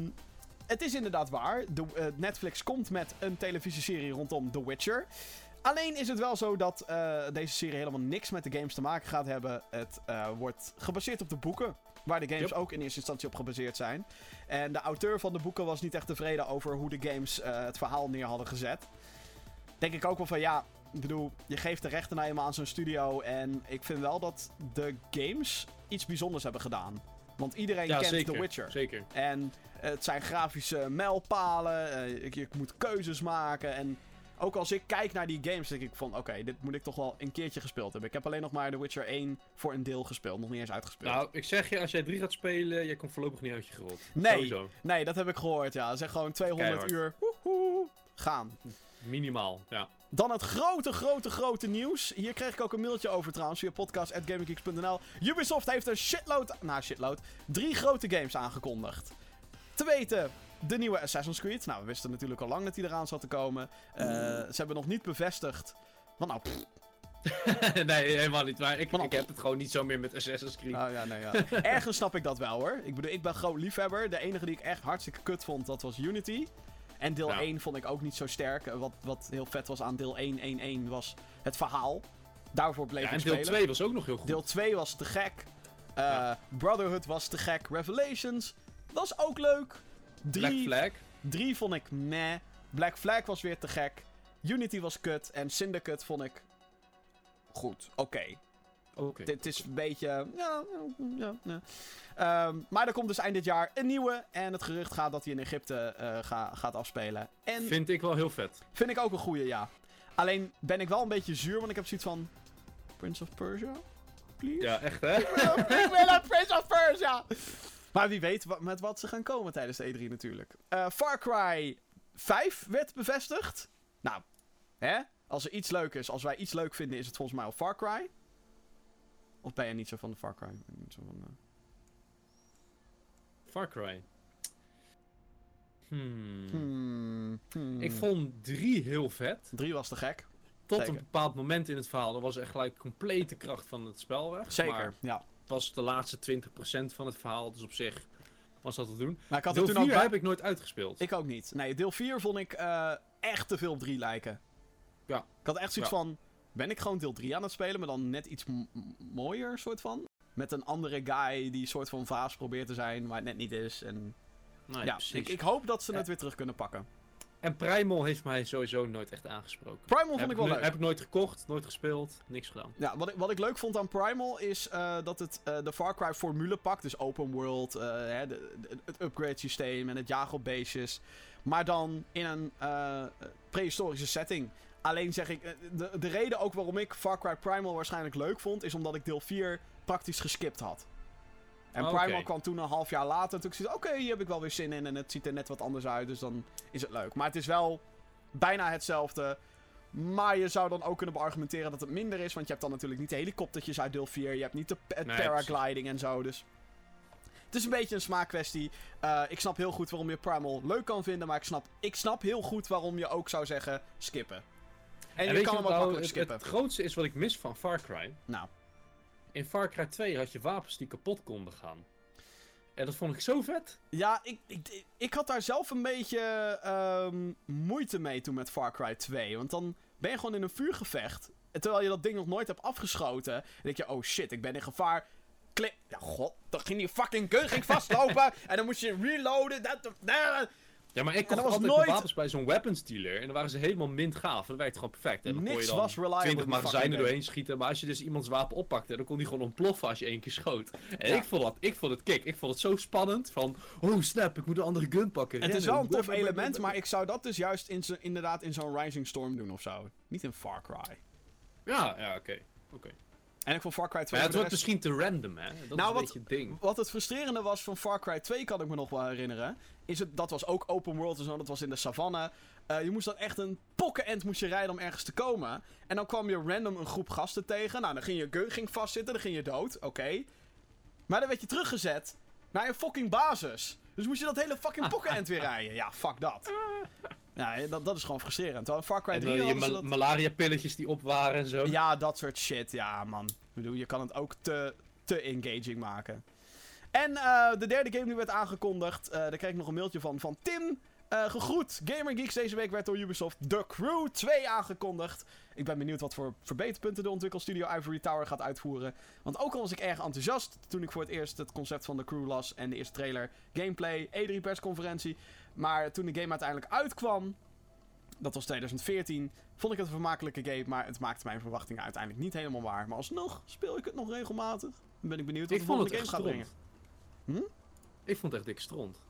het is inderdaad waar. De, eh, Netflix komt met een televisieserie rondom The Witcher. Alleen is het wel zo dat eh, deze serie helemaal niks met de games te maken gaat hebben. Het eh, wordt gebaseerd op de boeken. Waar de games Yep. ook in eerste instantie op gebaseerd zijn. En de auteur van de boeken was niet echt tevreden over hoe de games het verhaal neer hadden gezet. Denk ik ook wel van ja, ik bedoel, je geeft de rechten nou eenmaal aan zo'n studio. En ik vind wel dat de games iets bijzonders hebben gedaan. Want iedereen Ja, kent zeker. The Witcher. Zeker. En het zijn grafische mijlpalen. eh, je, je moet keuzes maken. En ook als ik kijk naar die games, denk ik van... Oké, dit moet ik toch wel een keertje gespeeld hebben. Ik heb alleen nog maar The Witcher 1 voor een deel gespeeld. Nog niet eens uitgespeeld. Nou, ik zeg je, als jij 3 gaat spelen, jij komt voorlopig niet uit je gerold. Nee. Sowieso. Nee, dat heb ik gehoord, ja. Zeg gewoon 200 Keihard. uur. Woehoe, gaan. Minimaal, ja. Dan het grote, grote, grote nieuws. Hier kreeg ik ook een mailtje over trouwens via podcast.gaminggeeks.nl. Ubisoft heeft een shitload, nou shitload, drie grote games aangekondigd. Te weten, de nieuwe Assassin's Creed. Nou, we wisten natuurlijk al lang dat die eraan zat te komen. Eh, ze hebben nog niet bevestigd. Want nou, pff, nee, helemaal niet waar. Ik, ik heb het gewoon niet zo meer met Assassin's Creed. oh ja, nee, ja. Ergens snap ik dat wel hoor. Ik bedoel, ik ben groot liefhebber. De enige die ik echt hartstikke kut vond, dat was Unity. En deel Ja. 1 vond ik ook niet zo sterk. Eh, Wat, wat heel vet was aan deel 1.1.1 was het verhaal. Daarvoor bleef ja, ik en deel spelen. 2 was ook nog heel goed. Deel 2 was te gek. Ja. Brotherhood was te gek. Revelations was ook leuk. Black 3 Flag. drie vond ik meh. Black Flag was weer te gek. Unity was kut. En Syndicate vond ik goed. Oké. Oké. Dit is een beetje. Ja, ja, ja. Ehm, maar er komt dus eind dit jaar een nieuwe. En het gerucht gaat dat hij in Egypte eh, ga- gaat afspelen. En Vind ik wel heel vet. vind ik ook een goede, ja. Alleen ben ik wel een beetje zuur, want ik heb zoiets van. Prince of Persia? Please? Ja, echt hè? ik wil een Prince of Persia! Maar wie weet wa- met wat ze gaan komen tijdens de E3 natuurlijk. Eh, Far Cry 5 werd bevestigd. Nou, hè? Als er iets leuk is, als wij iets leuk vinden, is het volgens mij al Far Cry. Of ben je niet zo van de Far Cry? Niet zo van, eh, Far Cry. Hmm. Hmm, hmm. Ik vond 3 heel vet. 3 was te gek. Tot Zeker. een bepaald moment in het verhaal. Dat was echt gelijk complete kracht van het spel weg. Zeker, Maar ja. het was de laatste 20% van het verhaal. Dus op zich was dat te doen. Maar ik had Deel het 4 toen ook bij- heb ik nooit uitgespeeld. Ik ook niet. Nee, deel 4 vond ik eh, echt te veel op 3 lijken. Ja. Ik had echt zoiets Ja. van... Ben ik gewoon deel 3 aan het spelen, maar dan net iets mooier, soort van? Met een andere guy die soort van vaas probeert te zijn, maar het net niet is. En Nee, ja, ik, ik hoop dat ze het Ja. weer terug kunnen pakken. En Primal heeft mij sowieso nooit echt aangesproken. Primal vond heb ik wel leuk. Heb ik nooit gekocht, nooit gespeeld, niks gedaan. Ja, wat ik, wat ik leuk vond aan Primal is eh, dat het eh, de Far Cry formule pakt. Dus open world, eh, hè, de, de- het upgrade systeem en het jagen op beestjes. Maar dan in een eh, prehistorische setting. Alleen zeg ik, eh, de, de reden ook waarom ik Far Cry Primal waarschijnlijk leuk vond, is omdat ik deel 4 praktisch geskipt had. En. Primal kwam toen een half jaar later. Toen ik zei, oké, hier heb ik wel weer zin in. En het ziet er net wat anders uit, dus dan is het leuk. Maar het is wel bijna hetzelfde. Maar je zou dan ook kunnen beargumenteren dat het minder is. Want je hebt dan natuurlijk niet de helikoptertjes uit deel 4. Je hebt niet de pa- het Nee, paragliding en zo. Dus het is een beetje een smaakkwestie. Eh, ik snap heel goed waarom je Primal leuk kan vinden. Maar ik snap, ik snap heel goed waarom je ook zou zeggen skippen. En, je weet kan hem ook nou makkelijk skippen. het grootste is wat ik mis van Far Cry. Nou, In Far Cry 2 had je wapens die kapot konden gaan. En dat vond ik zo vet. ja, ik, ik, ik had daar zelf een beetje ehm, moeite mee toen met Far Cry 2. Want dan ben je gewoon in een vuurgevecht. En terwijl je dat ding nog nooit hebt afgeschoten. Dan denk je, oh shit, ik ben in gevaar. Klik. Ja, god. Dan ging die fucking gun ging vastlopen. en dan moest je reloaden. Dat, dat, Ja, maar ik kocht altijd nooit- wapens bij zo'n weapons dealer. En dan waren ze helemaal mint gaaf. Dat werkte gewoon perfect. En dan kon Niks je dan was reliable 20 in die magazijnen doorheen schieten. Maar als je dus iemands wapen oppakte, dan kon die gewoon ontploffen als je één keer schoot. En Ja. ik, vond dat, ik vond het kick. Ik vond het zo spannend. Van, oh snap, ik moet een andere gun pakken. Het is wel een tof element, maar ik zou dat dus juist in inderdaad in zo'n Rising Storm doen of zo. Niet in Far Cry. Ja, ja, oké. oké. En ik vond Far Cry 2 Maar ja, het wordt rest- misschien te random, hè? Dat Nou, is wat- een beetje het ding. Wat het frustrerende was van Far Cry 2, kan ik me nog wel herinneren. Is het, dat was ook open world en zo, dat was in de savanne. Eh, je moest dan echt een pokkenend moest je rijden om ergens te komen. En dan kwam je random een groep gasten tegen. Nou, dan ging je gun ging vastzitten, dan ging je dood. Oké. Maar dan werd je teruggezet naar je fucking basis. Dus moest je dat hele fucking pokkenend weer rijden. Ja, fuck dat. Ja, dat, dat is gewoon frustrerend. Terwijl Far Cry En 3 dan je hadden ze mal- dat... malaria pilletjes die op waren en zo. Ja, dat soort shit. Ja, man. Ik bedoel, je kan het ook te, te engaging maken. En eh, de derde game die werd aangekondigd, eh, daar kreeg ik nog een mailtje van, van Tim. Eh, gegroet, Gamer Geeks. Deze week werd door Ubisoft The Crew 2 aangekondigd. Ik ben benieuwd wat voor verbeterpunten de ontwikkelstudio Ivory Tower gaat uitvoeren. Want ook al was ik erg enthousiast toen ik voor het eerst het concept van The Crew las en de eerste trailer, gameplay, E3 persconferentie. Maar toen de game uiteindelijk uitkwam, dat was 2014, vond ik het een vermakelijke game. Maar het maakte mijn verwachtingen uiteindelijk niet helemaal waar. Maar alsnog speel ik het nog regelmatig. Dan ben ik benieuwd wat Ik de volgende game gaat stront. Brengen. Ik vond het echt dik stront.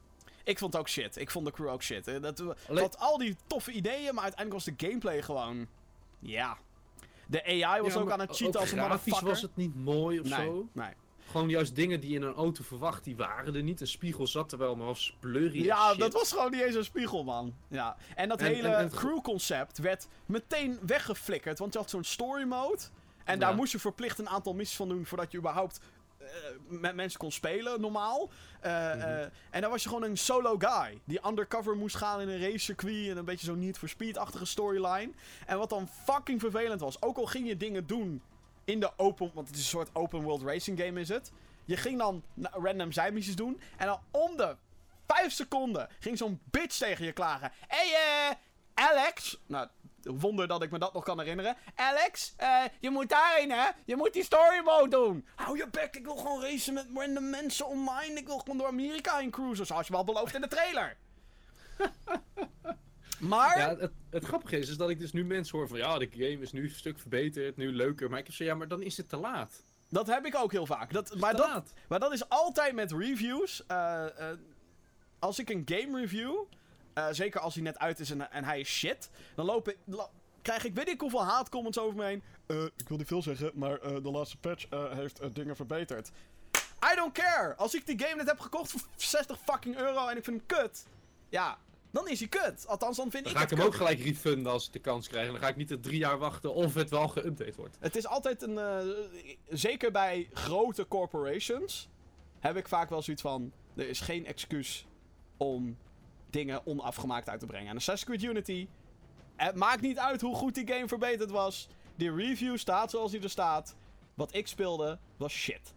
Ik vond het ook shit. Ik vond de crew ook shit. Dat, had al die toffe ideeën, maar uiteindelijk was de gameplay gewoon... Ja. De AI was Ja, ook aan het cheaten als een motherfucker. was het niet mooi of nee, zo. nee. Gewoon juist dingen die je in een auto verwacht, die waren er niet. Een spiegel zat er wel, maar was blurry Ja, shit. dat was gewoon niet eens een spiegel, man. Ja. En dat En- hele en- en- crew-concept werd meteen weggeflikkerd. Want je had zo'n story mode. En daar moest je verplicht een aantal missies van doen voordat je überhaupt met mensen kon spelen, normaal. Eh, Mhm. eh, en dan was je gewoon een solo guy. Die undercover moest gaan in een racecircuit. En een beetje zo'n Need for Speed-achtige storyline. En wat dan fucking vervelend was. Ook al ging je dingen doen in de open... Want het is een soort open world racing game is het. Je ging dan random zijmissies doen. En dan om de vijf seconden ging zo'n bitch tegen je klagen. Hé, hey, eh, Alex. Nou, wonder dat ik me dat nog kan herinneren. Alex, eh, je moet daarheen, hè? Je moet die story mode doen. Hou je bek, ik wil gewoon racen met random mensen online. Ik wil gewoon door Amerika heen cruisen, zoals je wel beloofd in de trailer. maar... Ja, het, het grappige is, is dat ik dus nu mensen hoor van ja, de game is nu een stuk verbeterd, nu leuker. Maar ik zo, ja, maar dan is het te laat. Dat heb ik ook heel vaak. Dat, maar, te dat, laat. maar dat is altijd met reviews. Eh, eh, als ik een game review, eh, zeker als hij net uit is en, en hij is shit, dan loop ik, lo- krijg ik weet ik hoeveel haatcomments over me heen. Eh, ik wil niet veel zeggen, maar eh, de laatste patch eh, heeft dingen verbeterd. I don't care! Als ik die game net heb gekocht voor 60 fucking euro en ik vind hem kut, ja, dan is hij kut. Althans, dan vind Dan ik ga ik hem ook gelijk refunden als ik de kans krijg. En dan ga ik niet er drie jaar wachten of het wel geüpdate wordt. Het is altijd een. eh, zeker bij grote corporations. Heb ik vaak wel zoiets van. Er is geen excuus om dingen onafgemaakt uit te brengen. En Assassin's Creed Unity. Het maakt niet uit hoe goed die game verbeterd was. Die review staat zoals die er staat. Wat ik speelde was shit.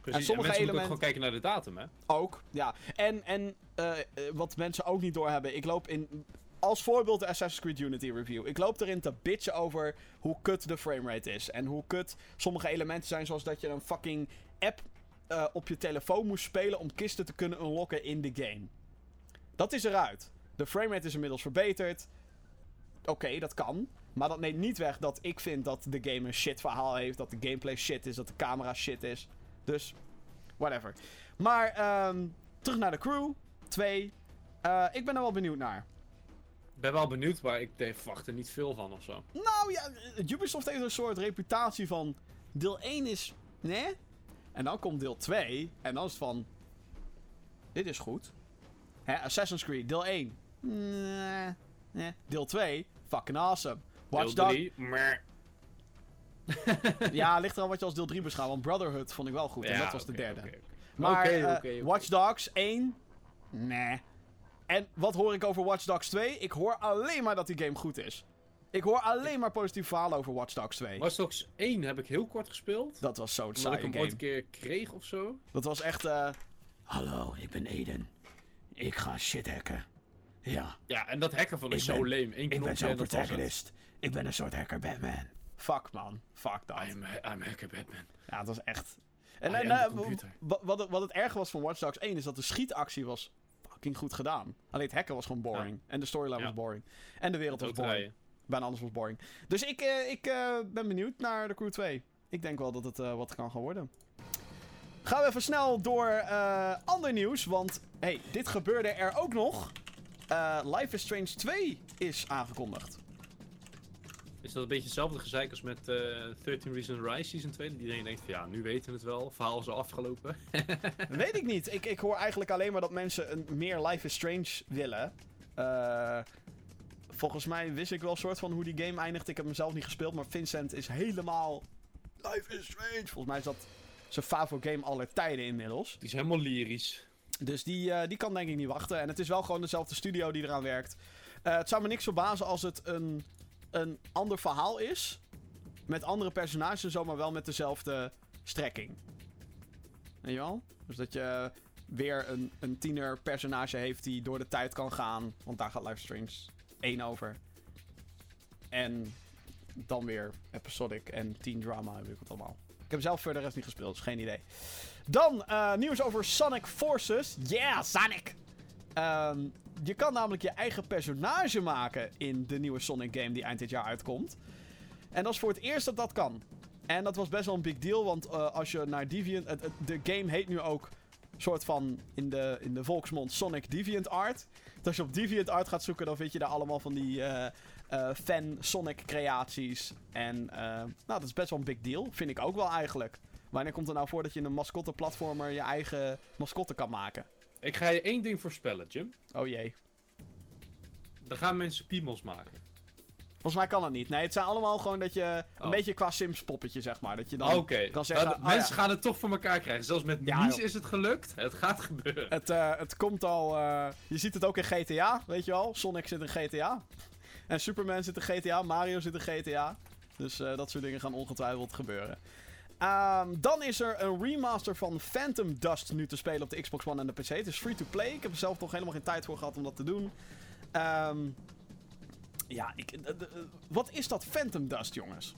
Precies. En, sommige mensen moeten elementen- ook gewoon kijken naar de datum, hè. Ook, ja. En, en eh, eh, wat mensen ook niet doorhebben. Ik loop in. Als voorbeeld de Assassin's Creed Unity review. Ik loop erin te bitchen over hoe kut de framerate is. En hoe kut sommige elementen zijn. Zoals dat je een fucking app eh, op je telefoon moest spelen. om kisten te kunnen unlocken in de game. Dat is eruit. De framerate is inmiddels verbeterd. Oké, dat kan. Maar dat neemt niet weg dat ik vind dat de game een shit verhaal heeft. Dat de gameplay shit is. Dat de camera shit is. Dus, whatever. Maar, ehm, terug naar de crew. 2. Eh, ik ben er wel benieuwd naar. Ik ben wel benieuwd, maar ik verwacht er niet veel van of zo. Nou ja, Ubisoft heeft een soort reputatie van. Deel 1 is. Nee. En dan komt deel 2. En dan is het van. Dit is goed. Hè, Assassin's Creed, deel 1. Nee. nee. Deel 2. Fucking awesome. Watch Deel Dogs. drie, meh. Ja, ligt er al wat je als deel 3 beschouwt. Want Brotherhood vond ik wel goed. en dat was de derde. oké, oké. Maar eh, oké. Watch Dogs 1. Nee. En wat hoor ik over Watch Dogs 2? Ik hoor alleen maar dat die game goed is. Ik hoor alleen maar positief verhalen over Watch Dogs 2. Watch Dogs 1 heb ik heel kort gespeeld. Dat was zo'n Omdat ik saaie hem game. ooit een keer kreeg of zo. Dat was echt. eh Hallo, ik ben Eden. Ik ga shit hacken. Ja, Ja, en dat hacken van is Ik zo. Eén ik ben zo'n protagonist. Ik ben een soort hacker Batman. Fuck man, fuck dat. I'm, I'm hacker Batman. Ja, het was echt. En, en eh, wat, het, wat het erge was van Watch Dogs 1 is dat de schietactie was fucking goed gedaan. Alleen het hacken was gewoon boring. En de storyline Ja. was boring. En de wereld was boring. Bijna alles was boring. Dus ik, eh, ik eh, ben benieuwd naar de Crew 2. Ik denk wel dat het eh, wat kan gaan worden. Gaan we even snel door eh, ander nieuws. Want hey, dit gebeurde er ook nog. Eh, Life is Strange 2 is aangekondigd. Is dat een beetje hetzelfde gezeik als met eh 13 Reasons Rise Season 2? Dat iedereen denkt van ja, nu weten we het wel. Verhaal is al afgelopen. Weet ik niet. Ik, ik hoor eigenlijk alleen maar dat mensen een, meer Life is Strange willen. Eh, volgens mij wist ik wel een soort van hoe die game eindigt. Ik heb hem zelf niet gespeeld, maar Vincent is helemaal Life is Strange. Volgens mij is dat zijn favoriete game aller tijden inmiddels. Die is helemaal lyrisch. Dus die, eh, die kan denk ik niet wachten. En het is wel gewoon dezelfde studio die eraan werkt. Eh, het zou me niks verbazen als het een, een ander verhaal is. Met andere personages en zo, maar wel met dezelfde strekking. Weet je wel? Dus dat je weer een, een tiener personage heeft die door de tijd kan gaan. Want daar gaat Life Strange 1 over. En dan weer episodic en teen drama heb ik het allemaal. Ik heb zelf verder rest niet gespeeld, dus geen idee. Dan eh, nieuws over Sonic Forces. Yeah, Sonic! Ehm, je kan namelijk je eigen personage maken in de nieuwe Sonic game die eind dit jaar uitkomt. En dat is voor het eerst dat dat kan. En dat was best wel een big deal, want eh, als je naar Deviant... de game heet nu ook soort van in de, in de volksmond Sonic Deviant Art. Dus als je op Deviant Art gaat zoeken, dan vind je daar allemaal van die eh, fan Sonic creaties. En eh, nou, dat is best wel een big deal. Vind ik ook wel eigenlijk. Wanneer komt er nou voor dat je in een mascotte platformer je eigen mascotte kan maken? Ik ga je één ding voorspellen, Jim. Oh jee. Dan gaan mensen piemels maken. Volgens mij kan dat niet. Nee, het zijn allemaal gewoon dat je... Een Oh. beetje qua Sims poppetje, zeg maar. Dat je dan Oké, kan zeggen... Nou, oh mensen ja, gaan het toch voor elkaar krijgen. Zelfs met Ja, Mies joh. is het gelukt. Het gaat gebeuren. het, eh, het komt al... eh, je ziet het ook in GTA, weet je wel. Sonic zit in GTA. En Superman zit in GTA. Mario zit in GTA. Dus eh, dat soort dingen gaan ongetwijfeld gebeuren. Ehm, dan is er een remaster van Phantom Dust nu te spelen op de Xbox One en de PC. Het is free to play. Ik heb er zelf nog helemaal geen tijd voor gehad om dat te doen. Ehm, ja, ik, wat is dat Phantom Dust, jongens?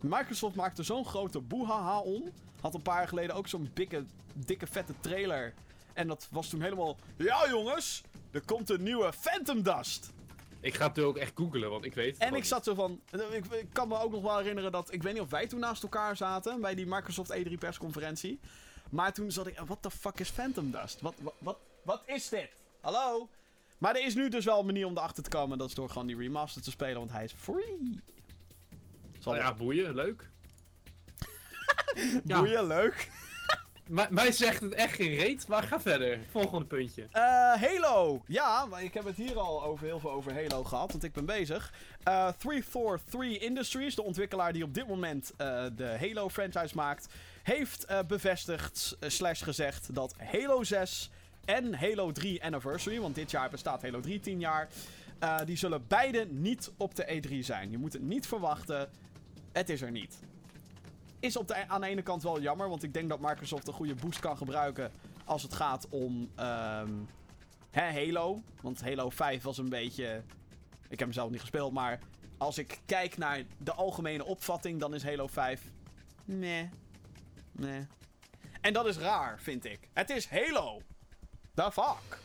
Microsoft maakte zo'n grote boehaha om. Had een paar jaar geleden ook zo'n dikke, dikke vette trailer. En dat was toen helemaal... Ja jongens, er komt een nieuwe Phantom Dust. Ik ga het ook echt googlen, want ik weet het En ik zat zo van... Ik, ik kan me ook nog wel herinneren dat... Ik weet niet of wij toen naast elkaar zaten bij die Microsoft E3 persconferentie. Maar toen zat ik... What the fuck is Phantom Dust? Wat, wat, wat, wat is dit? Hallo? Maar er is nu dus wel een manier om erachter te komen. Dat is door gewoon die remaster te spelen, want hij is free. Zal. Nou ja, boeien, leuk. Boeien, leuk. Mij zegt het echt geen reet, maar ga verder. Volgende puntje. Eh, Halo. Ja, maar ik heb het hier al over, heel veel over Halo gehad, want ik ben bezig. Eh 343 Industries, de ontwikkelaar die op dit moment eh, de Halo franchise maakt, heeft bevestigd, slash gezegd, dat Halo 6 en Halo 3 Anniversary, want dit jaar bestaat Halo 3 10 jaar, die zullen beide niet op de E3 zijn. Je moet het niet verwachten, het is er niet. Is op de, aan de ene kant wel jammer, want ik denk dat Microsoft een goede boost kan gebruiken als het gaat om ehm, hè, Halo. Want Halo 5 was een beetje. Ik heb hem zelf niet gespeeld, maar als ik kijk naar de algemene opvatting, dan is Halo 5. Nee. Nee. En dat is raar, vind ik. Het is Halo. The fuck.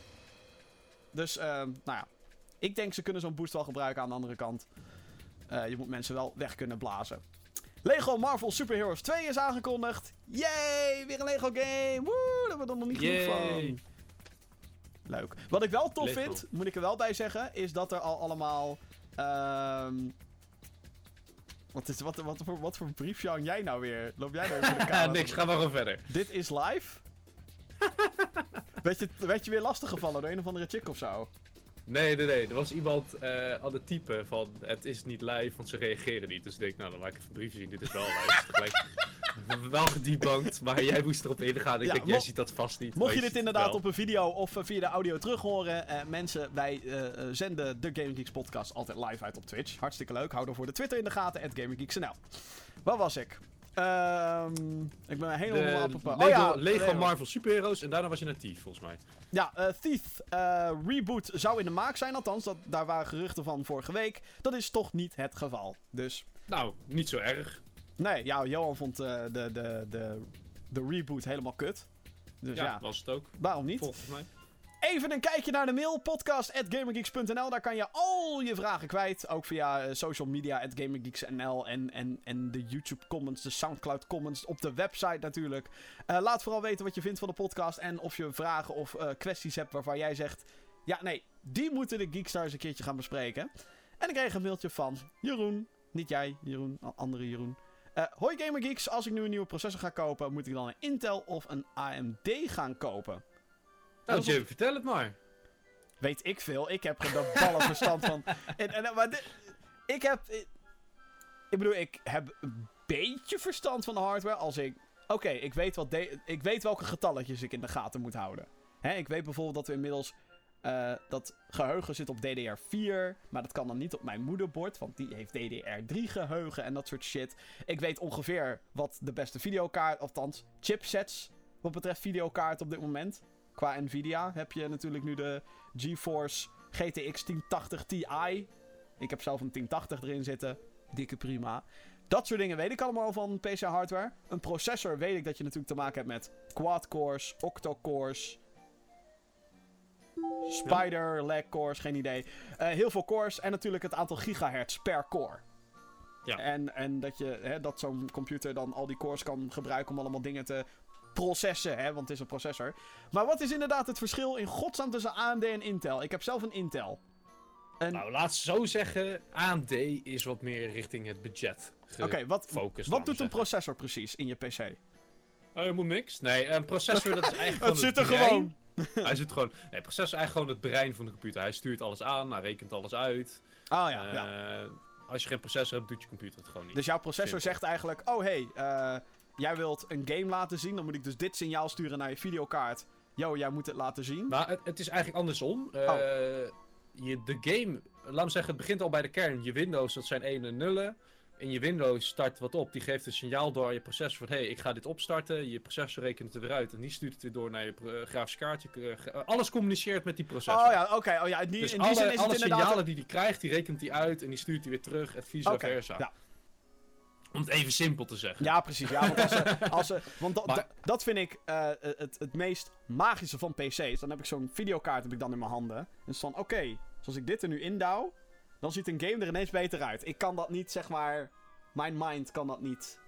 Dus, ehm, nou ja. Ik denk ze kunnen zo'n boost wel gebruiken aan de andere kant. Eh, je moet mensen wel weg kunnen blazen. Lego Marvel Super Heroes 2 is aangekondigd. Yay, weer een Lego game. Woe, daar hebben we er nog niet genoeg Yay. van. Leuk. Wat ik wel tof Lego. vind, moet ik er wel bij zeggen, is dat er al allemaal... ehm wat, is, wat, wat, voor, wat voor briefje hang jij nou weer? Loop jij nou weer de Ja, camera? niks, ga maar gewoon verder. Dit is live? werd, je, werd je weer lastig gevallen door een of andere chick of zo? Nee, nee, nee. Er was iemand eh aan het typen van het is niet live, want ze reageren niet. Dus ik denk, nou dan laat ik even een briefje zien. Dit is wel live. Gelijk, wel gedebunked, maar jij moest erop ingaan. Ik Ja, denk, jij ziet dat vast niet. Mocht je dit inderdaad wel. op een video of eh, via de audio terug horen, eh, mensen, wij zenden de Gaming Geeks podcast altijd live uit op Twitch. Hartstikke leuk. Hou er voor de Twitter in de gaten, at GamingGeeksNL. Waar was ik? Ehm, ik ben helemaal De Lego, oh ja, Lego Lego. Marvel Superheroes en daarna was je naar Thief, volgens mij. Ja, eh, Thief eh, reboot zou in de maak zijn, althans. Dat, daar waren geruchten van vorige week. Dat is toch niet het geval. Dus Nou, niet zo erg. nee, ja, Johan vond eh, de, de, de, de reboot helemaal kut. Dus ja, ja, was het ook. waarom niet? Volgens mij. Even een kijkje naar de mail. Podcast.gamergeeks.nl. Daar kan je al je vragen kwijt. Ook via eh, social media. At gamergeeks.nl. En, en, en de YouTube comments. De Soundcloud comments. Op de website natuurlijk. Eh, laat vooral weten wat je vindt van de podcast. En of je vragen of eh, kwesties hebt waarvan jij zegt... Ja, nee, die moeten de Geekstars een keertje gaan bespreken. En ik kreeg een mailtje van Jeroen. Niet jij, Jeroen. Andere Jeroen. Hoi Gamergeeks. Als ik nu een nieuwe processor ga kopen... moet ik dan een Intel of een AMD gaan kopen? Nou, Dat Jim, vertel het maar. Weet ik veel. Ik heb er de ballen verstand van. En, en, maar dit- ik heb... Ik, ik bedoel, ik heb een beetje verstand van de hardware als ik... Oké, ik, weet wat de- ik weet welke getalletjes ik in de gaten moet houden. Hè, ik weet bijvoorbeeld dat we inmiddels Eh, dat geheugen zit op DDR4, maar dat kan dan niet op mijn moederbord, want die heeft DDR3 geheugen en dat soort shit. Ik weet ongeveer wat de beste videokaart, althans chipsets, wat betreft videokaart op dit moment. Qua Nvidia heb je natuurlijk nu de GeForce GTX 1080 Ti. Ik heb zelf een 1080 erin zitten. Dikke prima. Dat soort dingen weet ik allemaal van PC hardware. Een processor weet ik dat je natuurlijk te maken hebt met quad-cores, octo-cores, spider, lag cores, geen idee. Uh, heel veel cores en natuurlijk het aantal gigahertz per core. Ja. En, en dat, je, hè, dat zo'n computer dan al die cores kan gebruiken om allemaal dingen te processen, hè, want het is een processor. Maar wat is inderdaad het verschil in godsnaam tussen AMD en Intel? Ik heb zelf een Intel. Nou, laat zo zeggen, AMD is wat meer richting het budget Oké, wat, wat doet een processor precies in je PC? Oh, je moet niks. Nee, een processor dat is eigenlijk Het zit er gewoon. hij zit gewoon... Nee, processor is eigenlijk gewoon het brein van de computer. Hij stuurt alles aan, hij rekent alles uit. Ah ja, ja. Eh, als je geen processor hebt, doet je computer het gewoon niet. Dus jouw processor zegt eigenlijk... Oh, hey, uh, jij wilt een game laten zien. Dan moet ik dus dit signaal sturen naar je videokaart. Yo, jij moet het laten zien. Maar het, het is eigenlijk andersom. Uh, je, de game... Laat me zeggen, het begint al bij de kern. Je Windows, dat zijn 1 en 0 in je Windows start wat op. Die geeft een signaal door aan je processor van... hé, hey, ik ga dit opstarten. Je processor rekent het weer uit. En die stuurt het weer door naar je uh, grafisch kaartje. Uh, alles communiceert met die processor. Oh ja, oké. Oh ja, in die, dus in die alle, zin is alle het signalen die hij krijgt, die rekent hij uit. En die stuurt hij weer terug. En vice okay, versa. Ja. Om het even simpel te zeggen. Ja, precies. Ja, want als ze, als ze, want maar, dat vind ik uh, het, het meest magische van PC's. Dan heb ik zo'n videokaart heb ik dan in mijn handen. Dus van, oké, okay, zoals ik dit er nu indouw... dan ziet een game er ineens beter uit. Ik kan dat niet, zeg maar mijn mind kan dat niet.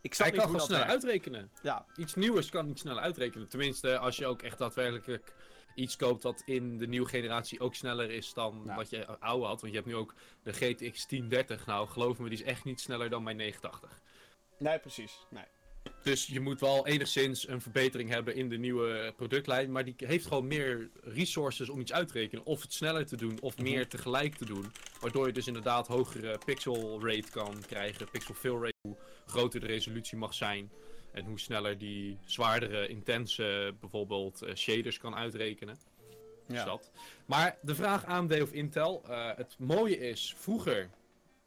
Ik Hij kan gewoon sneller uitrekenen. Ja. Iets nieuws kan niet sneller uitrekenen. Tenminste, als je ook echt daadwerkelijk iets koopt dat in de nieuwe generatie ook sneller is dan wat je oude had. Want je hebt nu ook de GTX 1030. Nou, geloof me, die is echt niet sneller dan mijn 980. Nee, precies. Nee. Dus je moet wel enigszins een verbetering hebben in de nieuwe productlijn. Maar die heeft gewoon meer resources om iets uit te rekenen. Of het sneller te doen, of meer mhm. tegelijk te doen. Waardoor je dus inderdaad hogere pixel rate kan krijgen. Pixel fill rate, hoe groter de resolutie mag zijn. En hoe sneller die zwaardere, intense bijvoorbeeld uh, shaders kan uitrekenen. Ja. Dus dat. Maar de vraag AMD of Intel. Uh, het mooie is, vroeger,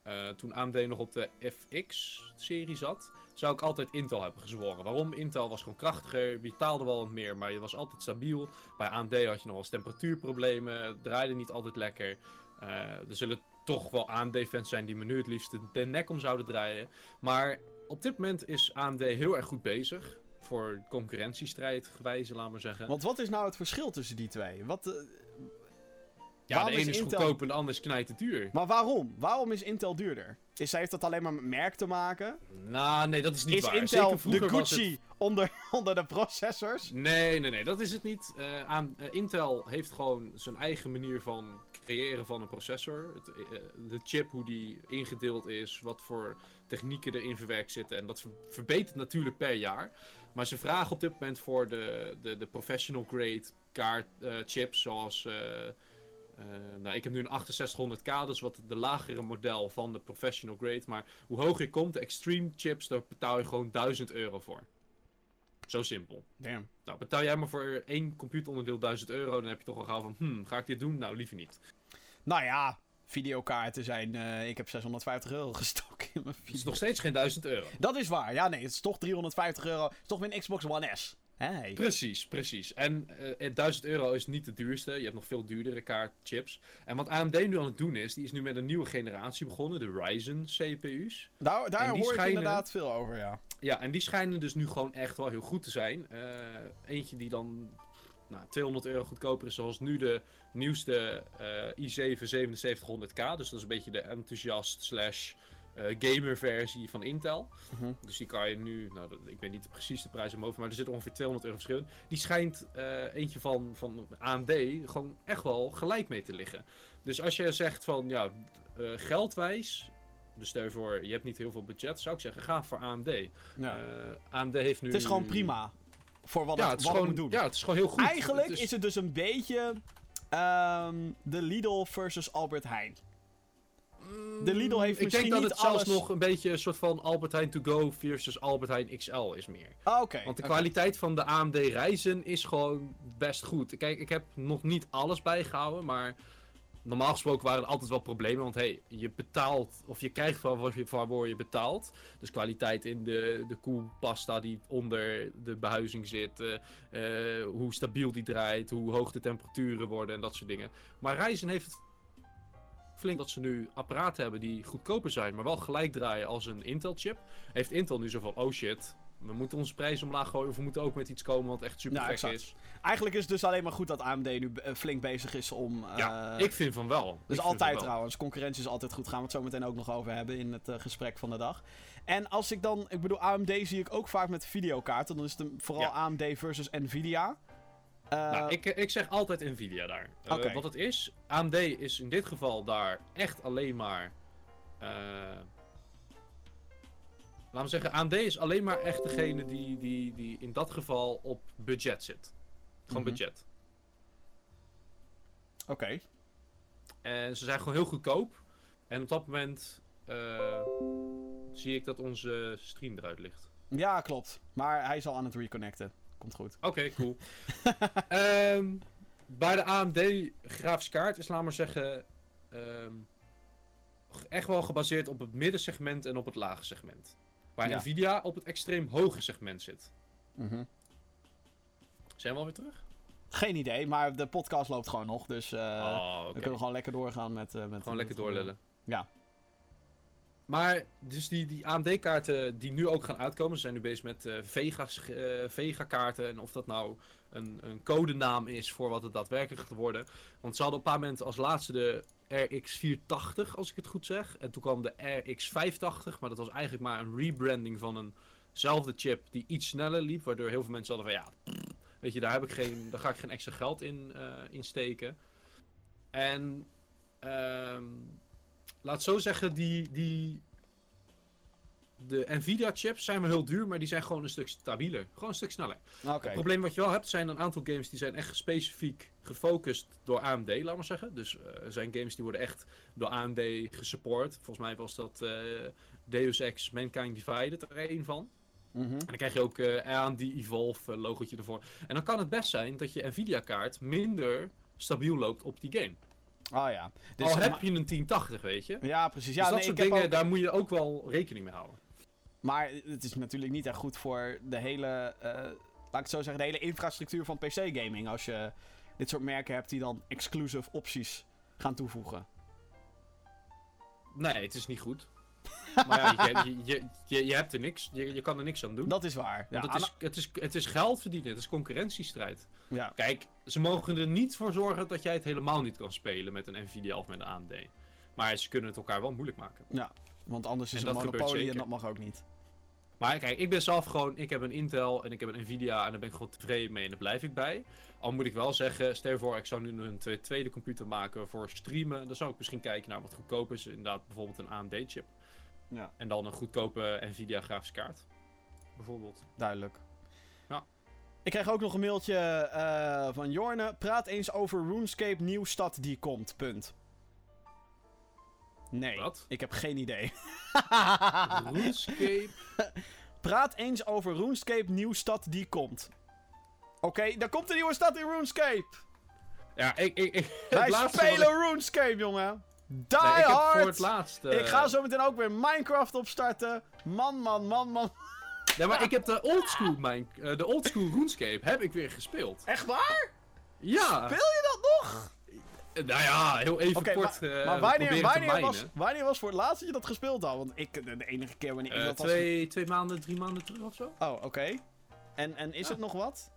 uh, toen AMD nog op de FX-serie zat zou ik altijd Intel hebben gezworen. Waarom? Intel was gewoon krachtiger, betaalde wel wat meer, maar je was altijd stabiel. Bij AMD had je nog wel eens temperatuurproblemen, het draaide niet altijd lekker. Er zullen toch wel AMD-fans zijn die me nu het liefst de nek om zouden draaien. Maar op dit moment is AMD heel erg goed bezig. Voor concurrentiestrijd gewijze, laat maar zeggen. Want wat is nou het verschil tussen die twee? Wat, uh, ja, de ene is, goedkoop en de ander is knijt duur. Maar waarom? Waarom is Intel duurder? Is, heeft dat alleen maar met merk te maken? Nou, nee, dat is niet is waar. Is Intel de Gucci onder, onder de processors? Nee, nee, nee, dat is het niet. Uh, aan, uh, Intel heeft gewoon zijn eigen manier van creëren van een processor. Het, uh, de chip, hoe die ingedeeld is, wat voor technieken erin verwerkt zitten. En dat verbetert natuurlijk per jaar. Maar ze vragen op dit moment voor de, de, de professional grade kaart chips, zoals... Uh, nou, ik heb nu een 6800K, dus wat de lagere model van de professional grade. Maar hoe hoger je komt, de extreme chips, daar betaal je gewoon 1000 euro voor. Zo simpel. Damn. Nou, betaal jij maar voor één computeronderdeel 1000 euro, dan heb je toch al gauw van, hmm, ga ik dit doen? Nou, liever niet. Nou ja, videokaarten zijn, uh, ik heb 650 euro gestoken in mijn video. Het is nog steeds geen 1000 euro. Dat is waar, ja nee, het is toch 350 euro. Het is toch weer een Xbox One S. Hey. Precies, precies. En uh, eh, 1000 euro is niet de duurste. Je hebt nog veel duurdere kaartchips. En wat AMD nu aan het doen is, die is nu met een nieuwe generatie begonnen, de Ryzen CPU's. Daar, daar hoor schijnen, inderdaad veel over, ja. Ja, en die schijnen dus nu gewoon echt wel heel goed te zijn. Uh, eentje die dan nou, 200 euro goedkoper is, zoals nu de nieuwste uh, i7 7700K. Dus dat is een beetje de enthousiast slash uh, gamer versie van Intel. Mhm. Dus die kan je nu, nou, ik weet niet de precieze prijs omhoog, maar er zit ongeveer 200 euro verschil in. Die schijnt uh, eentje van, van AMD gewoon echt wel gelijk mee te liggen. Dus als je zegt van, ja, geldwijs, dus stel je voor, je hebt niet heel veel budget, zou ik zeggen, ga voor AMD. Ja. AMD heeft nu... Het is gewoon prima voor wat, ja, het, wat gewoon, doen. Ja, het is gewoon heel goed. Eigenlijk is... het dus een beetje um, de Lidl versus Albert Heijn. De Lidl heeft ik misschien denk dat het zelfs nog een beetje een soort van Albert Heijn To Go versus Albert Heijn XL is meer. Ah, Oké. Want de kwaliteit van de AMD Ryzen is gewoon best goed. Kijk, ik heb nog niet alles bijgehouden, maar normaal gesproken waren er altijd wel problemen. Want hey, je betaalt, of je krijgt waarvoor je betaalt. Dus kwaliteit in de, de koelpasta die onder de behuizing zit. eh, eh, hoe stabiel die draait, hoe hoog de temperaturen worden en dat soort dingen. Maar Ryzen heeft flink dat ze nu apparaten hebben die goedkoper zijn, maar wel gelijk draaien als een Intel-chip. Heeft Intel nu zo van, oh shit, we moeten onze prijs omlaag gooien of we moeten ook met iets komen wat echt super exact. is. Eigenlijk is het dus alleen maar goed dat AMD nu eh, flink bezig is om... Ja, eh, ik vind van wel. Dus altijd wel. trouwens. Concurrentie is altijd goed. Gaan we het zo meteen ook nog over hebben in het eh, gesprek van de dag. En als ik dan... Ik bedoel, AMD zie ik ook vaak met videokaarten. Dan is het vooral Ja. AMD versus Nvidia. Nou, ik, ik zeg altijd Nvidia daar. Oké. Wat het is, AMD is in dit geval daar echt alleen maar. Laten we zeggen, AMD is alleen maar echt degene die, die, die in dat geval op budget zit. Gewoon Mhm. budget. Oké. En ze zijn gewoon heel goedkoop. En op dat moment eh, zie ik dat onze stream eruit ligt. Ja, klopt. Maar hij is al aan het reconnecten. Komt goed. Oké, cool. Ehm, bij de AMD grafische kaart is, laat maar zeggen, ehm, echt wel gebaseerd op het middensegment en op het lage segment. Waar Ja. Nvidia op het extreem hoge segment zit. Mhm. Zijn we alweer terug? Geen idee, maar de podcast loopt gewoon nog. Dus oh, we kunnen gewoon lekker doorgaan met... eh, met Gewoon lekker doorlullen. Ja. Maar, dus die, die AMD-kaarten die nu ook gaan uitkomen, ze zijn nu bezig met eh, Vega-kaarten. En of dat nou een, een codenaam is voor wat het daadwerkelijk gaat worden. Want ze hadden op een paar moment als laatste de RX 480, als ik het goed zeg. En toen kwam de RX 580, maar dat was eigenlijk maar een rebranding van eenzelfde chip die iets sneller liep. Waardoor heel veel mensen hadden van ja, weet je, daar, heb ik geen, daar ga ik geen extra geld in, eh, in steken. En ehm laat zo zeggen, die, die, de Nvidia chips zijn wel heel duur, maar die zijn gewoon een stuk stabieler. Gewoon een stuk sneller. Oké. Het probleem wat je wel hebt, zijn een aantal games die zijn echt specifiek gefocust door AMD, laat maar zeggen. Dus eh, er zijn games die worden echt door AMD gesupport. Volgens mij was dat eh, Deus Ex Mankind Divided er een van. Mhm. En dan krijg je ook eh AMD Evolve logotje ervoor. En dan kan het best zijn dat je Nvidia kaart minder stabiel loopt op die game. Ah ja. Dus, Al heb maar- je een 1080, weet je. Ja, precies. Ja, dus dat nee, soort dingen, ook- daar moet je ook wel rekening mee houden. Maar het is natuurlijk niet echt goed voor de hele, laat ik het zo zeggen, de hele infrastructuur van PC-gaming. Als je dit soort merken hebt die dan exclusive opties gaan toevoegen. Nee, het is niet goed. maar ja, je, je, je, je, hebt er niks. Je, je kan er niks aan doen. Dat is waar. Ja, Want het is, het, is, het is geld verdienen, het is concurrentiestrijd. ja. Kijk, ze mogen er niet voor zorgen dat jij het helemaal niet kan spelen met een Nvidia of met een AMD. Maar ze kunnen het elkaar wel moeilijk maken. Want anders is En het een monopolie en dat mag ook niet. Maar kijk, ik ben zelf gewoon, ik heb een Intel en ik heb een Nvidia en daar ben ik gewoon tevreden mee en daar blijf ik bij. Al moet ik wel zeggen, stel je voor, ik zou nu een twe- tweede computer maken voor streamen. Dan zou ik misschien kijken naar wat goedkoop is. Inderdaad, bijvoorbeeld een AMD-chip. Ja, En dan een goedkope Nvidia grafische kaart. Bijvoorbeeld. duidelijk. Ja. Ik kreeg ook nog een mailtje eh, van Jorne. Praat eens over RuneScape nieuw stad die komt. Punt. Nee, Wat? ik heb geen idee. RuneScape. Praat eens over RuneScape nieuw stad die komt. Oké, daar komt een nieuwe stad in RuneScape. Ja, ik, ik, ik, Wij spelen ik- RuneScape, jongen. Die Nee, ik heb hard. voor het laatst... Ik ga zo meteen ook weer Minecraft opstarten. Man, man, man, man. Nee, maar ik heb de oldschool, mijn, eh, de oldschool RuneScape heb ik weer gespeeld. Echt waar? Ja. Speel je dat nog? Nou ja, heel even kort maar, eh, maar wanneer, wanneer, was, wanneer was voor het laatst dat je dat gespeeld had? Want ik, de, de enige keer wanneer ik Eh, dat twee, twee maanden, drie maanden terug of zo. was... Oh, oké. En, en is Ja. het nog wat?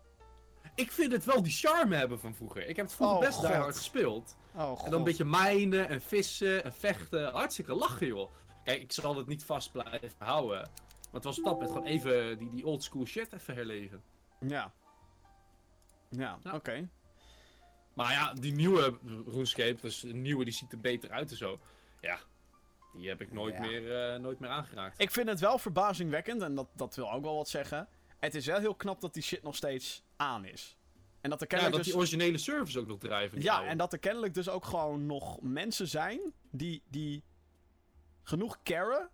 Ik vind het wel die charme hebben van vroeger. Ik heb het vroeger Oh, best daar hard gespeeld. Oh, god. En dan een beetje mijnen en vissen en vechten. Hartstikke lachen, joh. Kijk, ik zal het niet vast blijven houden. Maar het was op dat moment gewoon even die, die old school shit even herleven. Ja. Ja, Ja. oké. Maar ja, die nieuwe RuneScape, dus de nieuwe die ziet er beter uit en zo. Ja, die heb ik nooit, Ja. meer, eh, nooit meer aangeraakt. Ik vind het wel verbazingwekkend, en dat, dat wil ook wel wat zeggen. Het is wel heel knap dat die shit nog steeds aan is. En dat er ja, kennelijk dat dus... die originele servers ook nog drijven. Ja, en dat er kennelijk dus ook gewoon nog mensen zijn die, die genoeg caren.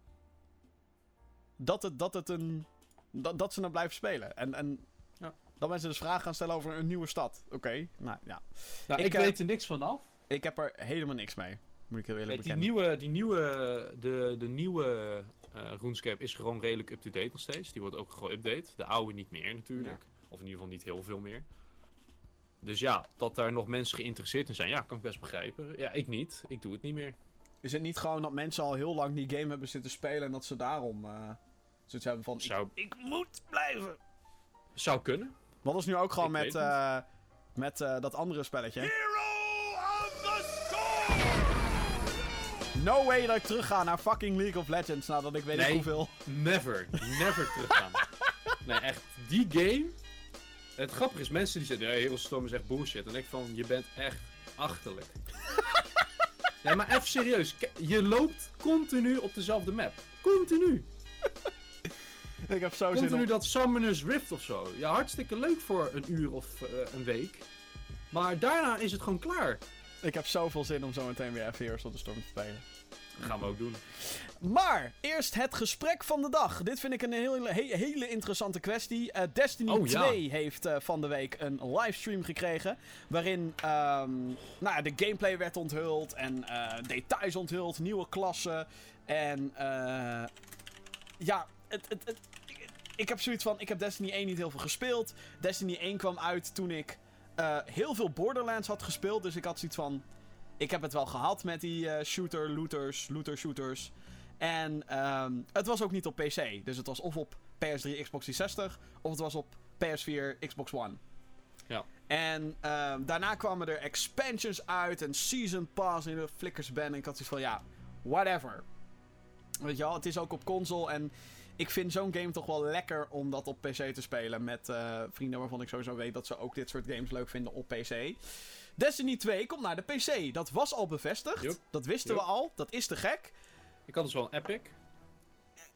Dat het, dat het een. Dat, dat ze het blijven spelen. En, en Ja. Dat mensen dus vragen gaan stellen over een nieuwe stad. Oké, nou ja. Nou, Ik, ik, eh, weet er niks vanaf. Ik heb er helemaal niks mee. Moet ik heel eerlijk die nieuwe, die nieuwe, de, de nieuwe eh RuneScape is gewoon redelijk up-to-date nog steeds. Die wordt ook geüpdate. De oude niet meer natuurlijk. Of in ieder geval niet heel veel meer. Dus ja, dat daar nog mensen geïnteresseerd in zijn, ja, kan ik best begrijpen. Ja, ik niet. Ik doe het niet meer. Is het niet gewoon dat mensen al heel lang die game hebben zitten spelen en dat ze daarom eh zoiets hebben van. Ik, ik moet blijven. zou kunnen. Wat is nu ook gewoon Ik met, eh, met eh, dat andere spelletje? Hero of the Storm! No way dat ik terug ga naar fucking League of Legends nadat ik weet niet Nee. hoeveel. Never, never teruggaan. Nee, echt, die game. Het grappige is, mensen die zeggen, ja, Hero Storm is echt bullshit. En dan denk ik van, je bent echt achterlijk. nee, maar even serieus. Je loopt continu op dezelfde map. Continu. Ik heb zo zin Continu om... dat Summoner's Rift of zo. Ja, hartstikke leuk voor een uur of eh, een week. Maar daarna is het gewoon klaar. Ik heb zoveel zin om zo meteen weer even Heroes of the Storm te spelen. Dat gaan we ook doen. Maar, eerst het gesprek van de dag. Dit vind ik een hele, he- hele interessante kwestie. Eh, Destiny Oh, ja. 2 heeft eh, van de week een livestream gekregen. Waarin ehm, nou, ja, de gameplay werd onthuld en eh, details onthuld, nieuwe klassen. En eh, ja, het, het, het, ik, heb zoiets van: ik heb Destiny 1 niet heel veel gespeeld. Destiny 1 kwam uit toen ik eh, heel veel Borderlands had gespeeld. Dus ik had zoiets van: ik heb het wel gehad met die eh, shooter, looters, looter shooters. En ehm, het was ook niet op PC. Dus het was of op PS3, Xbox 360, of het was op PS4, Xbox One. Ja. En ehm, daarna kwamen er expansions uit en Season Pass in de Flickers ban. En ik had zoiets van, ja, whatever. Weet je wel, het is ook op console en ik vind zo'n game toch wel lekker om dat op PC te spelen. Met eh, vrienden waarvan ik sowieso weet dat ze ook dit soort games leuk vinden op PC. Destiny 2 komt naar de PC. Dat was al bevestigd. Dat wisten we al. Dat is te gek. Ik had dus wel een Epic.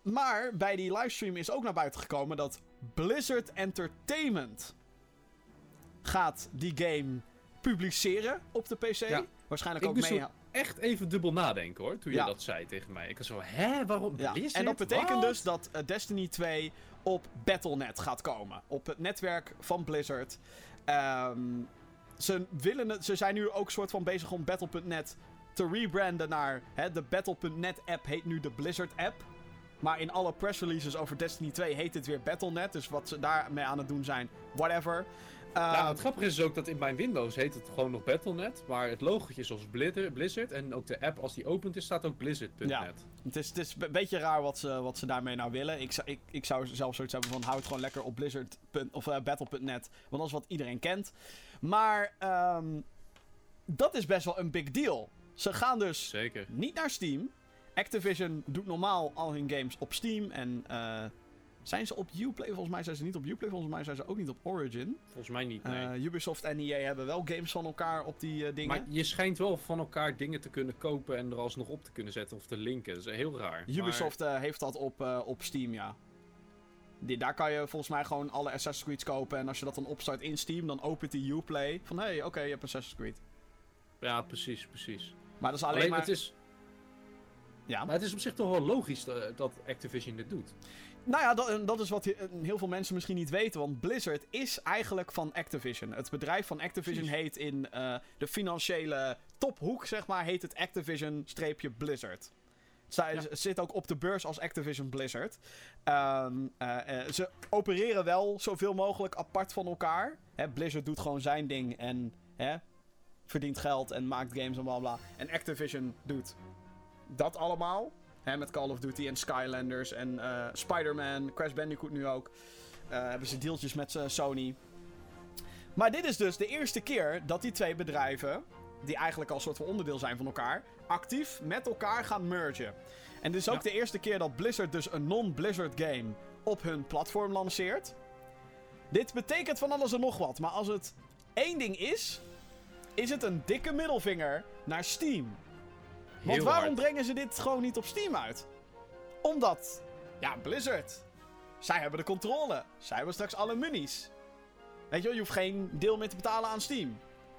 Maar bij die livestream is ook naar buiten gekomen dat Blizzard Entertainment gaat die game publiceren op de PC. Ja. Waarschijnlijk Ik ook mee. Echt even dubbel nadenken hoor, toen je Ja. dat zei tegen mij. Ik was zo, hè, waarom Ja. Blizzard? En dat betekent dus dat eh, Destiny 2 op Battle.net gaat komen. Op het netwerk van Blizzard. Ehm, ze, willen het, ze zijn nu ook soort van bezig om Battle.net te rebranden naar... Hè, de Battle.net app heet nu de Blizzard app. Maar in alle press releases over Destiny 2 heet het weer Battle.net. Dus wat ze daarmee aan het doen zijn, whatever. Ja, Ehm, het grappige is ook dat in mijn Windows heet het gewoon nog Battle.net. Maar het logotje is als Blizzard. En ook de app, als die opent is, staat ook Blizzard.net. Ja. Het is, het is een beetje raar wat ze, wat ze daarmee nou willen. Ik, zou- ik, ik zou zelf zoiets hebben van hou het gewoon lekker op Blizzard. of eh, Battle.net. Want dat is wat iedereen kent. Maar ehm, dat is best wel een big deal. Ze gaan dus Zeker. niet naar Steam. Activision doet normaal al hun games op Steam. En eh, zijn ze op Uplay? Volgens mij zijn ze niet op Uplay. Volgens mij zijn ze ook niet op Origin. Volgens mij niet, nee. Eh, Ubisoft en EA hebben wel games van elkaar op die eh, dingen. maar je schijnt wel van elkaar dingen te kunnen kopen en er alsnog op te kunnen zetten of te linken. Dat is heel raar. Ubisoft eh, heeft dat op, op Steam, ja. Die, daar kan je volgens mij gewoon alle Assassin's Creed kopen. En als je dat dan opstart in Steam, dan opent die Uplay. Van hé, hey, oké, je hebt Assassin's Creed. Ja, precies, precies. Maar dat is alleen, Alleen, maar... het is, Ja. maar het is op zich toch wel logisch dat Activision dit doet. Nou ja, dat, en dat is wat he- heel veel mensen misschien niet weten. Want Blizzard is eigenlijk van Activision. Het bedrijf van Activision heet in eh, de financiële tophoek, zeg maar, heet het Activision-Blizzard. Zij- Ja. Zit ook op de beurs als Activision Blizzard. Ehm, eh, eh, ze opereren wel zoveel mogelijk apart van elkaar. Hè, Blizzard doet gewoon zijn ding en hè, verdient geld en maakt games en bla bla. En Activision doet dat allemaal. Hè, met Call of Duty en Skylanders en eh, Spider-Man, Crash Bandicoot nu ook. Eh, hebben ze deeltjes met eh, Sony. Maar dit is dus de eerste keer dat die twee bedrijven, die eigenlijk al een soort van onderdeel zijn van elkaar, actief met elkaar gaan mergen. En dit is ook Ja. de eerste keer dat Blizzard dus een non-Blizzard game op hun platform lanceert. Dit betekent van alles en nog wat, maar als het één ding is, is het een dikke middelvinger naar Steam. Want Heel waarom hard. brengen ze dit gewoon niet op Steam uit? Omdat, ja, Blizzard. Zij hebben de controle. Zij hebben straks alle munies. Weet je wel, je hoeft geen deel meer te betalen aan Steam.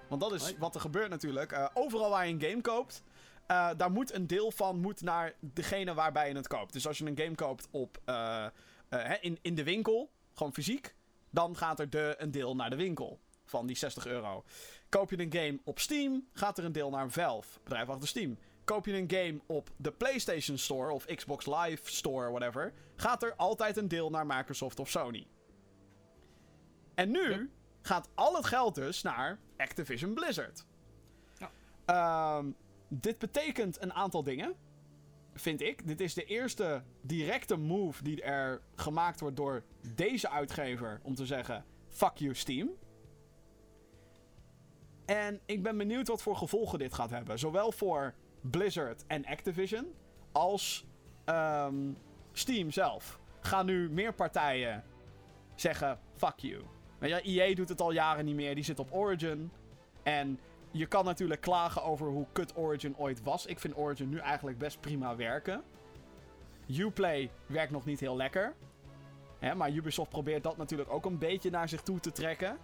Want dat is Nee. wat er gebeurt natuurlijk. Eh, overal waar je een game koopt, eh, daar moet een deel van moet naar degene waarbij je het koopt. Dus als je een game koopt op, eh, in, in de winkel, gewoon fysiek, dan gaat er de, een deel naar de winkel van die 60 euro. Koop je een game op Steam, gaat er een deel naar Valve, bedrijf achter Steam. Koop je een game op de PlayStation Store of Xbox Live Store, whatever, gaat er altijd een deel naar Microsoft of Sony. En nu Ja. gaat al het geld dus naar Activision Blizzard. Ja. Ehm, dit betekent een aantal dingen, vind ik. Dit is de eerste directe move die er gemaakt wordt door deze uitgever om te zeggen: fuck you, Steam. En ik ben benieuwd wat voor gevolgen dit gaat hebben. Zowel voor Blizzard en Activision als ehm, Steam zelf. Gaan nu meer partijen zeggen: fuck you. Weet je, EA doet het al jaren niet meer. Die zit op Origin. En je kan natuurlijk klagen over hoe kut Origin ooit was. Ik vind Origin nu eigenlijk best prima werken. Uplay werkt nog niet heel lekker. Hè, maar Ubisoft probeert dat natuurlijk ook een beetje naar zich toe te trekken.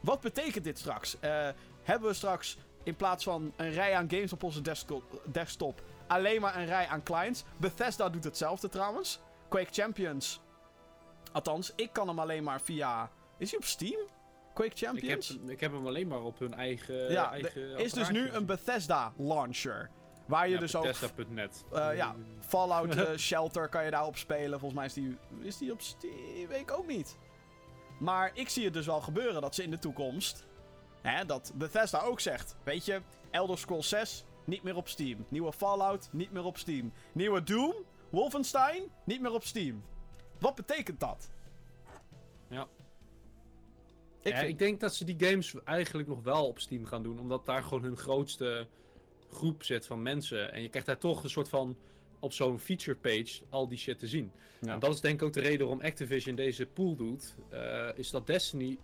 Wat betekent dit straks? Eh, hebben we straks in plaats van een rij aan games op onze desktop, alleen maar een rij aan clients? Bethesda doet hetzelfde trouwens. Quake Champions. Althans, ik kan hem alleen maar via. Is hij op Steam? Quake Ik heb, Champions? ik heb hem alleen maar op hun eigen. ja, eigen is dus nu een Bethesda launcher. Waar je Ja, dus ook Bethesda.net. Eh, ja. Fallout eh, Shelter kan je daarop spelen. Volgens mij is die, is die op Steam. Weet ik ook niet. Maar ik zie het dus wel gebeuren dat ze in de toekomst. Hè, dat Bethesda ook zegt. Weet je, Elder Scrolls 6 niet meer op Steam. Nieuwe Fallout niet meer op Steam. Nieuwe Doom, Wolfenstein niet meer op Steam. Wat betekent dat? Ja. Ik Ja, vind- ik denk dat ze die games eigenlijk nog wel op Steam gaan doen. Omdat daar gewoon hun grootste groep zit van mensen. En je krijgt daar toch een soort van op zo'n feature page al die shit te zien. Ja. En dat is denk ik ook de reden waarom Activision deze pool doet. eh, is dat Destiny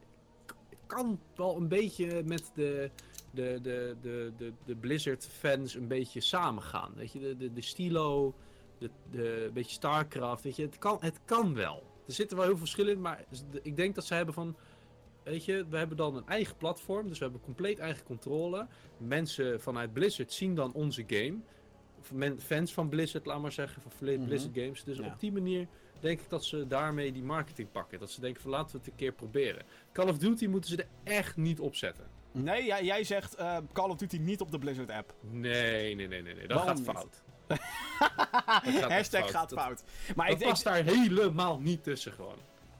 kan wel een beetje met de, de, de, de, de, de Blizzard fans een beetje samengaan. Weet je, de, de, de stilo, de, de een beetje Starcraft, weet je, het kan, het kan wel. Er zitten wel heel veel verschillen in, maar ik denk dat ze hebben van, weet je, we hebben dan een eigen platform, dus we hebben compleet eigen controle. Mensen vanuit Blizzard zien dan onze game. Fans van Blizzard, laat maar zeggen, van Mhm. Blizzard Games. Dus Ja. op die manier denk ik dat ze daarmee die marketing pakken. Dat ze denken van laten we het een keer proberen. Call of Duty moeten ze er echt niet op zetten. Nee, jij, jij zegt eh, Call of Duty niet op de Blizzard app. Nee, nee, nee, nee, nee. Dat Waarom gaat fout. Dat gaat Hashtag gaat Dat- fout. Maar Dat ik, ik, past daar helemaal niet tussen gewoon.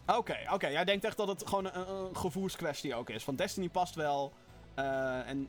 Oké, oké. Jij denkt echt dat het gewoon een, een gevoelskwestie ook is. Van Destiny past wel. eh, en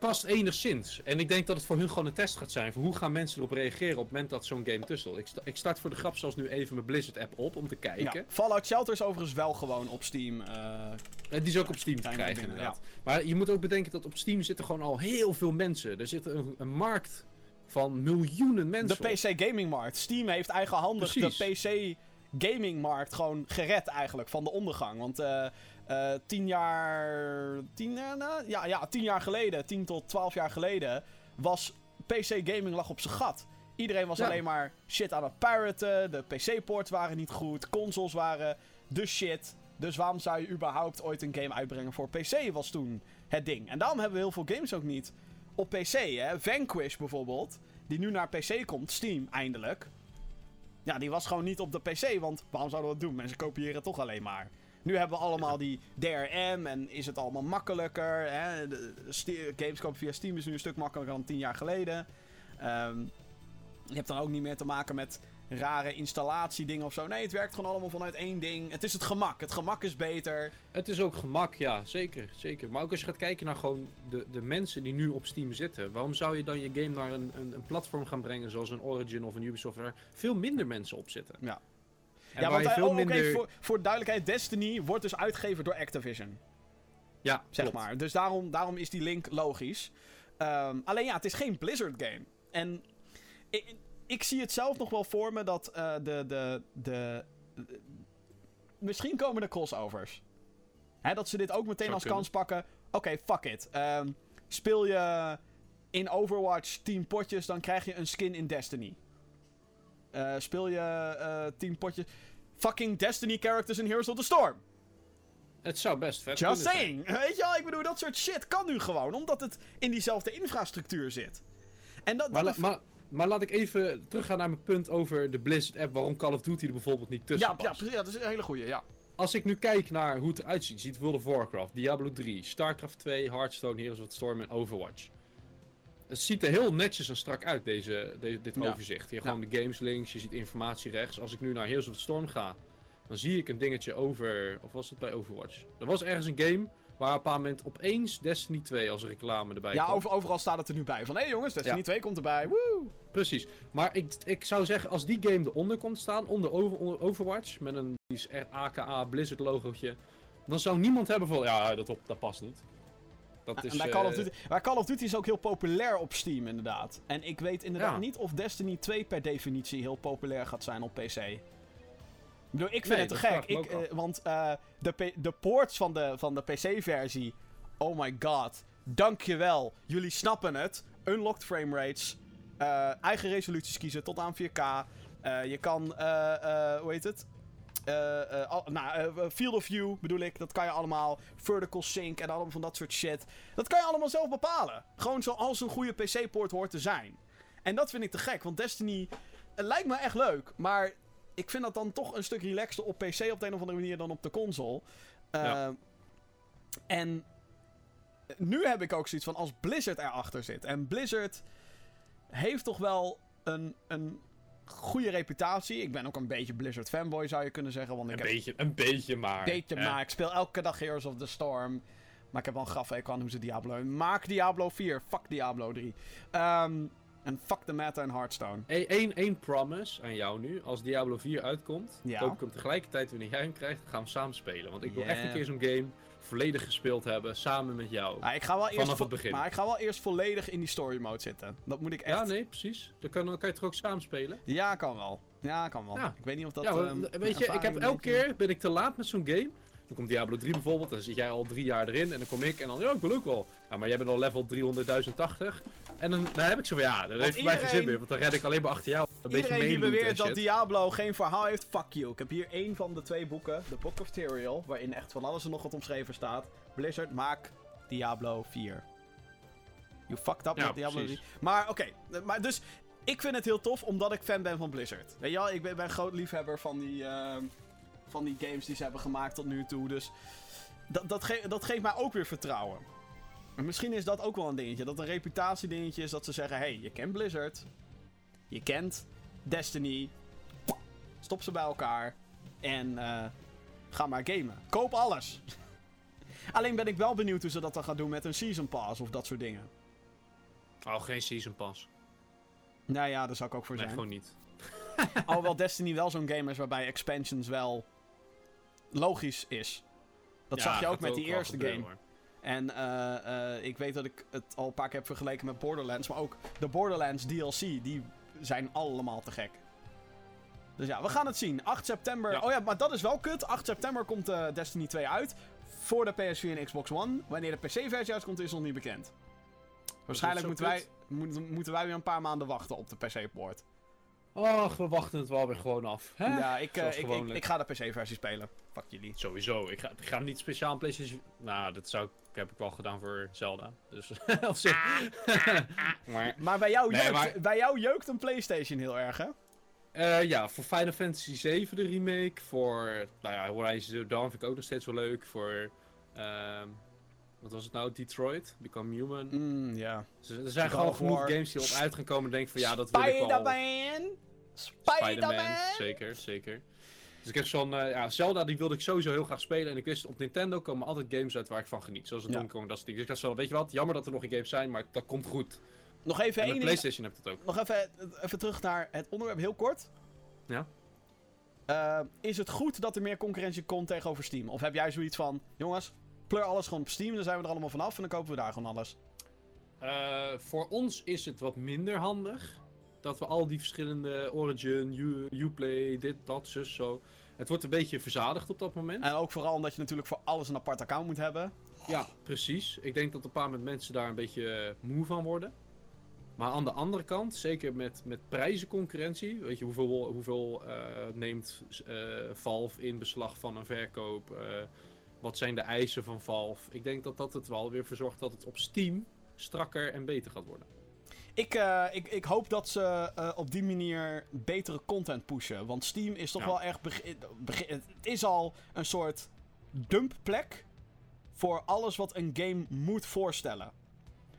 Past enigszins. En ik denk dat het voor hun gewoon een test gaat zijn. Voor hoe gaan mensen erop reageren op het moment dat zo'n game tussen. Ik, sta- ik start voor de grap zelfs nu even mijn Blizzard app op om te ja, kijken. Fallout Shelter is overigens wel gewoon op Steam. En die is ook op Steam te krijgen binnen, inderdaad. Maar je moet ook bedenken dat op Steam zitten gewoon al heel veel mensen. Er zit een, een markt van miljoenen de mensen op. PC gaming markt. Steam heeft eigenhandig de. PC gaming markt gewoon gered eigenlijk van de ondergang. Want eh, eh, tien jaar... Tien, jaar na- ja, ja, tien jaar geleden, tien tot twaalf jaar geleden, was PC gaming lag op zijn gat. Iedereen was Ja. alleen maar shit aan het piraten. De PC-ports waren niet goed. Consoles waren de shit. Dus waarom zou je überhaupt ooit een game uitbrengen voor PC, was toen het ding. En daarom hebben we heel veel games ook niet op PC. Hè? Vanquish bijvoorbeeld, die nu naar PC komt, Steam eindelijk. Ja, die was gewoon niet op de PC, want waarom zouden we dat doen? Mensen kopiëren toch alleen maar. Nu hebben we allemaal die DRM en is het allemaal makkelijker. Hè? De, via Steam is nu een stuk makkelijker dan tien jaar geleden. Ehm, je hebt dan ook niet meer te maken met rare installatiedingen of zo. Nee, het werkt gewoon allemaal vanuit één ding. Het is het gemak. Het gemak is beter. Het is ook gemak, ja, zeker, zeker. Maar ook als je gaat kijken naar gewoon de, de mensen die nu op Steam zitten. Waarom zou je dan je game naar een, een, een platform gaan brengen zoals een Origin of een Ubisoft waar veel minder mensen op zitten? Ja. En ja, want je eh, veel oh, minder... voor, voor duidelijkheid, Destiny wordt dus uitgegeven door Activision. Ja, Zeg klopt. maar. Dus daarom, daarom is die link logisch. Ehm, alleen ja, het is geen Blizzard game. En ik, ik zie het zelf nog wel voor me dat eh, de, de, de, de- Misschien komen er crossovers. Hè, dat ze dit ook meteen Zou als kunnen. kans pakken. Oké, fuck it. Ehm, speel je in Overwatch 10 potjes, dan krijg je een skin in Destiny. Eh, speel je eh 10 potjes. Fucking Destiny characters in Heroes of the Storm. Het zou best vet Just zijn. saying. Weet je wel, ik bedoel, dat soort shit kan nu gewoon, omdat het in diezelfde infrastructuur zit. En dat, Maar, dat la- maar, maar laat ik even teruggaan naar mijn punt over de Blizzard app, waarom Call of Duty er bijvoorbeeld niet tussen ja, ja, precies, ja, dat is een hele goeie, ja. Als ik nu kijk naar hoe het eruit ziet, je ziet World of Warcraft, Diablo 3, StarCraft 2, Hearthstone, Heroes of the Storm en Overwatch. Het ziet er heel netjes en strak uit, deze, de- dit Ja. overzicht. Je hebt gewoon de games links, je ziet informatie rechts. Als ik nu naar Heroes of the Storm ga, dan zie ik een dingetje over, of was het bij Overwatch? Er was ergens een game waar op een moment opeens Destiny 2 als reclame erbij Ja, kwam. over, overal staat het er nu bij. Van, hé hey jongens, Destiny Ja. 2 komt erbij. Woe! Precies. Maar ik, ik zou zeggen, als die game eronder komt staan, onder, over, onder Overwatch, met een AKA Blizzard logootje, dan zou niemand hebben van, ja, dat, op, dat past niet. Dat is, en bij Call, of eh, Duty, maar Call of Duty is ook heel populair op Steam, inderdaad. En ik weet inderdaad Ja. niet of Destiny 2 per definitie heel populair gaat zijn op PC. Ik bedoel, ik vind Nee, het te gek. ik eh, want eh, de, de ports van de, van de PC-versie. Oh my god. Dankjewel. Jullie snappen het. Unlocked frame rates. eigen resoluties kiezen tot aan 4K. Eh, je kan, hoe heet het? Eh, eh, al- nou, eh, field of view bedoel ik, dat kan je allemaal. Vertical sync en allemaal van dat soort shit. Dat kan je allemaal zelf bepalen. Gewoon zoals een goede PC-poort hoort te zijn. En dat vind ik te gek, want Destiny het lijkt me echt leuk. Maar ik vind dat dan toch een stuk relaxter op PC op de een of andere manier dan op de console. Ja. En nu heb ik ook zoiets van als Blizzard erachter zit. En Blizzard heeft toch wel een, een goede reputatie. Ik ben ook een beetje Blizzard fanboy zou je kunnen zeggen. Want ik Een heb beetje, een beetje maar. beetje maar. Ik speel elke dag Heroes of the Storm. Maar ik heb wel een grafweek aan hoe ze Diablo... Maak Diablo 4. Fuck Diablo 3. Ehm, en fuck de meta en Hearthstone. Eén één, één promise aan jou nu. Als Diablo 4 uitkomt, Ja. koop ik hem tegelijkertijd wanneer jij hem krijgt, gaan we samen spelen. Want ik wil echt een keer zo'n game volledig gespeeld hebben, samen met jou. Maar ik ga wel eerst Vanaf het begin. Maar ik ga wel eerst volledig in die story mode zitten. Dat moet ik echt... Ja, nee, precies. Dan kan, dan kan je toch ook samen spelen? Ja, kan wel. Ja, kan wel. Ja. Ik weet niet of dat... ja, ehm, weet je, ik heb elke keer ben ik te laat met zo'n game. Dan komt Diablo 3 bijvoorbeeld, dan zit jij al drie jaar erin en dan kom ik en dan, ja, ik wil ook wel. Ja, maar jij bent al level 300.080. En dan, dan heb ik zo van, ja, dat heeft voor mij geen zin meer, want dan red ik alleen maar achter jou. Een Iedereen die beweert dat shit. Diablo geen verhaal heeft, fuck you. Ik heb hier één van de twee boeken, The Book of Tyrael, waarin echt van alles en nog wat omschreven staat. Blizzard, maak Diablo 4. You fucked up Ja, met Diablo precies. 3. Maar oké, maar dus ik vind het heel tof omdat ik fan ben van Blizzard. Weet je wel, ik ben, ben groot liefhebber van die, ehm, van die games die ze hebben gemaakt tot nu toe. Dus dat, dat, ge- dat geeft mij ook weer vertrouwen. En misschien is dat ook wel een dingetje. Dat een reputatiedingetje is dat ze zeggen: hey, je kent Blizzard. Je kent Destiny. Stop ze bij elkaar. En eh, ga maar gamen. Koop alles. Alleen ben ik wel benieuwd hoe ze dat dan gaan doen met een Season Pass of dat soort dingen. Oh, geen Season Pass. Nou ja, daar zou ik ook voor Nee, zijn. gewoon niet. Alhoewel Destiny wel zo'n game is waarbij expansions wel logisch is. Dat Ja, zag je ook met die eerste gebeuren, game. hoor. En eh, eh, ik weet dat ik het al een paar keer heb vergeleken met Borderlands. Maar ook de Borderlands DLC, die zijn allemaal te gek. Dus ja, we gaan het zien. 8 september. Ja. Oh ja, maar dat is wel kut. 8 september komt eh, Destiny 2 uit. Voor de PS4 en Xbox One. Wanneer de PC-versie uitkomt, is nog niet bekend. Waarschijnlijk moeten wij, moeten, moeten wij weer een paar maanden wachten op de PC-poort. Och, we wachten het wel weer gewoon af. Hè? Ja, ik, eh, ik, ik, ga de PC-versie spelen. Fuck jullie. Sowieso. Ik ga, ik ga niet speciaal een PlayStation. Nou, dat zou, ik- heb ik wel gedaan voor Zelda. Dus op zich. maar Maar bij jou, Nee, jeukt, maar- bij jou jeukt een PlayStation heel erg, hè? eh, ja, voor Final Fantasy 7 de remake. Voor nou ja, Horizon Zero Dawn vind ik ook nog steeds wel leuk. Voor. ehm, wat was het nou? Detroit, Become Human. Mm, ja. Dus er zijn gewoon genoeg War. games die op uit gaan komen. en denk van ja, dat wil ik wel. Spider-Man! Spider-Man, zeker, zeker. Dus ik heb zo'n, eh, ja, Zelda die wilde ik sowieso heel graag spelen. En ik wist, op Nintendo komen altijd games uit waar ik van geniet. Zoals een Ja. Donkey Kong, dat soort dingen. Dus ik dacht zo, weet je wat, jammer dat er nog geen games zijn, maar dat komt goed. Nog even En één. PlayStation heb je dat ook. Nog even, even terug naar het onderwerp, heel kort. Ja. Eh, is het goed dat er meer concurrentie komt tegenover Steam? Of heb jij zoiets van, jongens, pleur alles gewoon op Steam, dan zijn we er allemaal vanaf en dan kopen we daar gewoon alles. Eh, voor ons is het wat minder handig. Dat we al die verschillende Origin, U- Uplay, dit, dat, zus, zo. Het wordt een beetje verzadigd op dat moment. En ook vooral omdat je natuurlijk voor alles een apart account moet hebben. Ja, precies. Ik denk dat een paar met mensen daar een beetje eh, moe van worden. Maar aan de andere kant, zeker met, met prijzenconcurrentie, weet je hoeveel, hoeveel eh, neemt eh, Valve in beslag van een verkoop? Wat zijn de eisen van Valve? Ik denk dat dat het wel weer voor zorgt dat het op Steam strakker en beter gaat worden. ik, eh, ik, ik hoop dat ze eh, op die manier betere content pushen. Want Steam is toch Ja. wel echt. het is al een soort dumpplek voor alles wat een game moet voorstellen.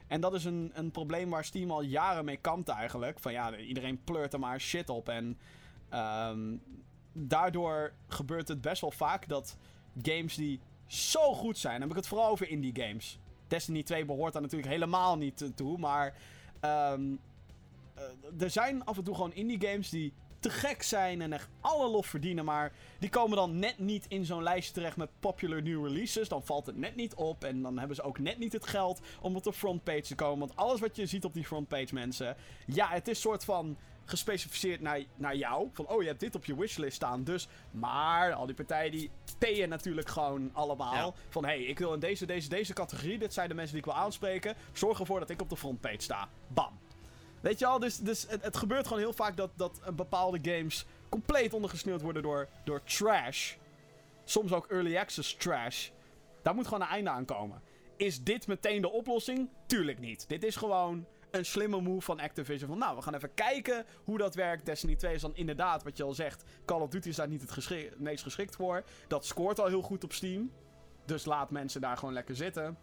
En dat is een, een probleem waar Steam al jaren mee kampt eigenlijk. Van ja, iedereen pleurt er maar shit op. En ehm, daardoor gebeurt het best wel vaak dat games die zo goed zijn... Dan heb ik het vooral over indie games. Destiny 2 behoort daar natuurlijk helemaal niet toe. Maar ehm, eh, er zijn af en toe gewoon indie games die te gek zijn en echt alle lof verdienen. Maar die komen dan net niet in zo'n lijstje terecht met popular new releases. Dan valt het net niet op. En dan hebben ze ook net niet het geld om op de frontpage te komen. Want alles wat je ziet op die frontpage, mensen. Ja, het is soort van gespecificeerd naar, naar jou. Van, oh, je hebt dit op je wishlist staan. Dus, maar al die partijen die payen natuurlijk gewoon allemaal. Ja. Van, hé, hey, ik wil in deze, deze, deze categorie. Dit zijn de mensen die ik wil aanspreken. Zorg ervoor dat ik op de frontpage sta. Bam. Weet je al, dus, dus het, het gebeurt gewoon heel vaak dat, dat bepaalde games compleet ondergesneeuwd worden door, door trash. Soms ook early access trash. Daar moet gewoon een einde aan komen. Is dit meteen de oplossing? Tuurlijk niet. Dit is gewoon een slimme move van Activision. Van nou, we gaan even kijken hoe dat werkt. Destiny 2 is dan inderdaad, wat je al zegt. Call of Duty is daar niet het, meest geschikt voor. Dat scoort al heel goed op Steam. Dus laat mensen daar gewoon lekker zitten.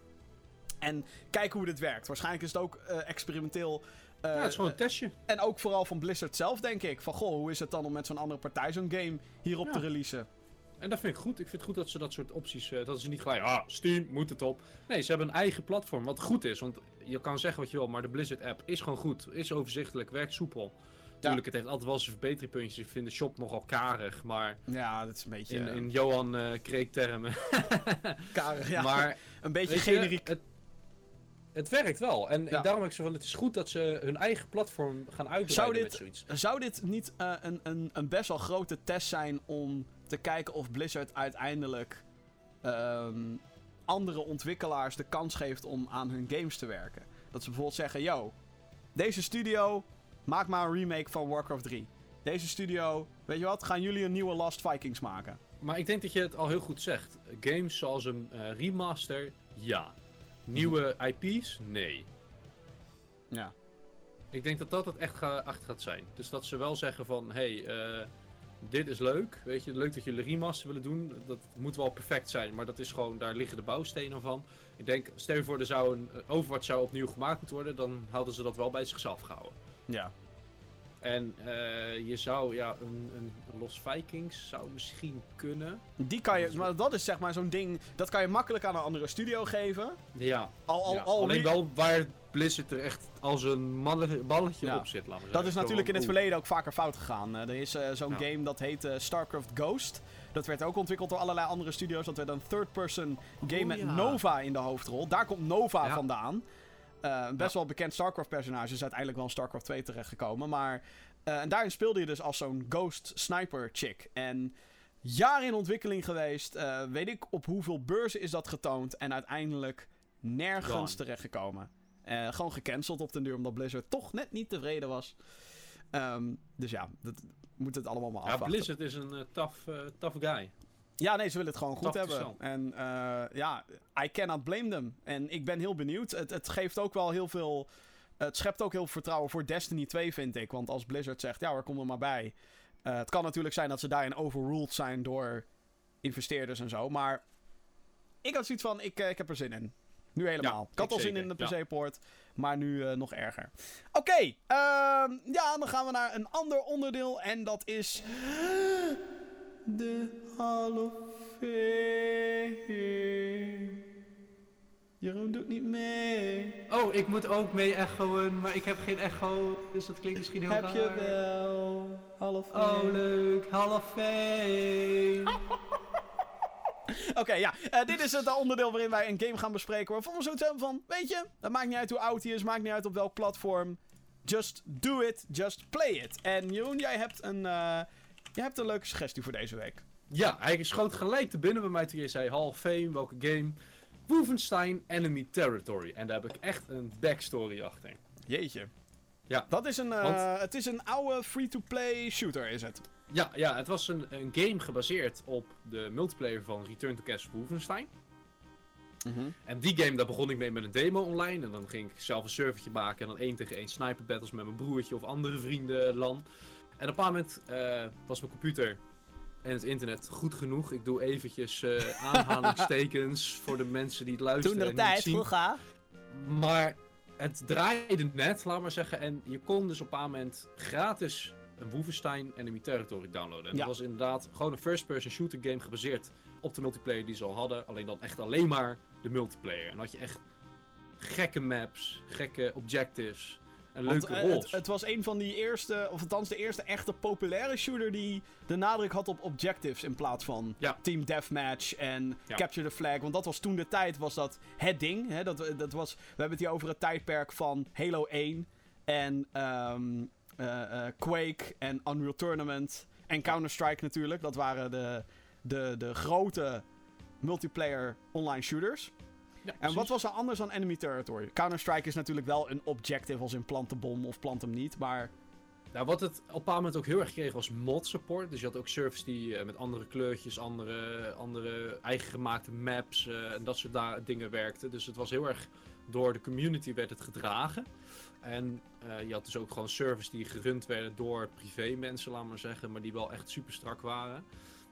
En kijken hoe dit werkt. Waarschijnlijk is het ook eh, experimenteel. eh, ja, het is gewoon een testje. en ook vooral van Blizzard zelf, denk ik. Van, goh, hoe is het dan om met zo'n andere partij zo'n game hierop Ja. te releasen? En dat vind ik goed. Ik vind het goed dat ze dat soort opties, eh, dat ze niet gelijk, ah, Steam, moet het op. Nee, ze hebben een eigen platform, wat goed is. Want je kan zeggen wat je wil, maar de Blizzard app is gewoon goed. Is overzichtelijk, werkt soepel. Tuurlijk, het heeft altijd wel zijn verbeterpuntjes. Ik vind de shop nogal karig, maar Ja, dat is een beetje in, eh, in Johan eh termen. karig. Ja, Maar een beetje je, generiek. het, het werkt wel. En, Ja. daarom heb ik zo van, het is goed dat ze hun eigen platform gaan uitbreiden Zou dit- met zoiets. Zou dit niet eh, een, een, een best wel grote test zijn om te kijken of Blizzard uiteindelijk ehm, andere ontwikkelaars de kans geeft om aan hun games te werken? Dat ze bijvoorbeeld zeggen: Yo, deze studio, maak maar een remake van Warcraft 3. Deze studio, weet je wat, gaan jullie een nieuwe Lost Vikings maken? Maar ik denk dat je het al heel goed zegt. Games zoals een eh, remaster, ja. Nieuwe IP's, nee. Ja. Ik denk dat dat het echt ga, achter gaat zijn. Dus dat ze wel zeggen van, hey, eh, dit is leuk. Weet je, leuk dat jullie remaster willen doen. Dat moet wel perfect zijn, maar dat is gewoon, daar liggen de bouwstenen van. Ik denk, stel je voor, er zou een eh, Overwatch zou opnieuw gemaakt moeten worden, dan hadden ze dat wel bij zichzelf gehouden. Ja. En eh, je zou, ja, een, een Los Vikings zou misschien kunnen. Die kan je, maar dat is zeg maar zo'n ding, dat kan je makkelijk aan een andere studio geven. Ja, Al, al, ja. al alleen wel waar Blizzard er echt als een balletje Ja. op zit, laten we Dat is natuurlijk in het verleden ook vaker fout gegaan. Eh, er is eh, zo'n Ja. game dat heet eh, StarCraft Ghost. Dat werd ook ontwikkeld door allerlei andere studio's. Dat werd een third-person game Oh, met ja. Nova in de hoofdrol. Daar komt Nova vandaan. Een best wel bekend StarCraft-personage is uiteindelijk wel in StarCraft 2 terechtgekomen. Maar en daarin speelde je dus als zo'n ghost sniper chick. En jaren in ontwikkeling geweest. Weet ik op hoeveel beurzen is dat getoond. En uiteindelijk nergens terechtgekomen. Eh, gewoon gecanceld op den duur, omdat Blizzard toch net niet tevreden was. Ehm, dus ja, dat moet het allemaal maar Ja, afwachten. Blizzard is een eh, tough, eh, tough guy. Ja, nee, ze willen het gewoon goed hebben. En ja, I cannot blame them. En ik ben heel benieuwd. Het, het geeft ook wel heel veel... Het schept ook heel veel vertrouwen voor Destiny 2, vind ik. Want als Blizzard zegt, ja, hoor, kom er maar bij. Het kan natuurlijk zijn dat ze daarin overruled zijn door investeerders en zo. Maar ik had zoiets van, ik, ik heb er zin in. Nu helemaal. Ja, ik had ik al zin zeker, in de ja. PC-poort, maar nu eh, nog erger. Oké, ehm, ja, dan gaan we naar een ander onderdeel. En dat is... De Hall of Fame. Jeroen doet niet mee. Oh, ik moet ook mee echoen, maar ik heb geen echo, dus dat klinkt misschien heel Heb raar. je wel. Hall of Fame. Oh, leuk. Hall of Fame. Oké, ja. eh, dit is het onderdeel waarin wij een game gaan bespreken. Waarvan we zoiets hebben van: Weet je, het maakt niet uit hoe oud hij is, maakt niet uit op welk platform. Just do it, just play it. En Jeroen, jij hebt een, eh, jij hebt een leuke suggestie voor deze week. Ja, hij schoot gelijk te binnen bij mij toen je zei Hall of Fame, welke game. Wolfenstein Enemy Territory. En daar heb ik echt een backstory achter. Jeetje. Ja. Dat is een, eh, Want- het is een oude free-to-play shooter, is het? Ja, ja het was een, een game gebaseerd op de multiplayer van Return to Castle Wolfenstein. En die game, daar begon ik mee met een demo online. En dan ging ik zelf een servertje maken. En dan één tegen één sniper battles met mijn broertje of andere vrienden LAN. En op een moment eh, was mijn computer en het internet goed genoeg. Ik doe eventjes eh aanhalingstekens voor de mensen die het luisteren Toen de tijd, vroeger. Maar het draaide net, laat maar zeggen. En je kon dus op een moment gratis een Wolfenstein Enemy Territory downloaden. En Ja. dat was inderdaad gewoon een first-person shooter game gebaseerd op de multiplayer die ze al hadden. Alleen dan echt alleen maar de multiplayer. En dan had je echt gekke maps, gekke objectives en leuke eh, roles. het, het was een van die eerste, of althans de eerste echte populaire shooter die de nadruk had op objectives in plaats van Ja. team deathmatch en Ja. capture the flag. Want dat was toen de tijd, was dat het ding. Hè? Dat, dat was, we hebben het hier over het tijdperk van Halo 1 en ehm, eh, eh, Quake en Unreal Tournament en Counter-Strike natuurlijk. Dat waren de, de, de grote multiplayer online shooters. Ja, En wat was er anders dan Enemy Territory? Counter-Strike is natuurlijk wel een objective als in plant de bom of plant hem niet, maar... Nou, wat het op een bepaald moment ook heel erg kreeg was mod support. Dus je had ook servers die eh, met andere kleurtjes, andere, andere eigen gemaakte maps eh, en dat soort dingen werkten. Dus het was heel erg door de community werd het gedragen. En eh, je had dus ook gewoon servers die gerund werden door privé mensen, laat maar zeggen, maar die wel echt super strak waren.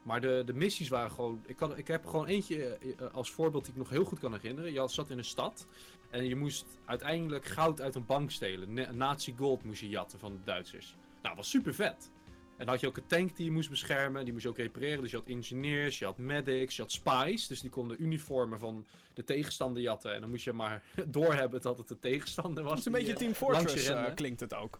Maar de, de missies waren gewoon. Ik, kan, ik heb gewoon eentje eh, als voorbeeld die ik nog heel goed kan herinneren. Je zat in een stad en je moest uiteindelijk goud uit een bank stelen. Nazi gold moest je jatten van de Duitsers. Nou, dat was super vet. En dan had je ook een tank die je moest beschermen, die moest je ook repareren. Dus je had engineers, je had medics, je had spies. Dus die konden uniformen van de tegenstander jatten. En dan moest je maar doorhebben dat het de tegenstander was. Het is een beetje eh, Team je Fortress, eh, klinkt het ook.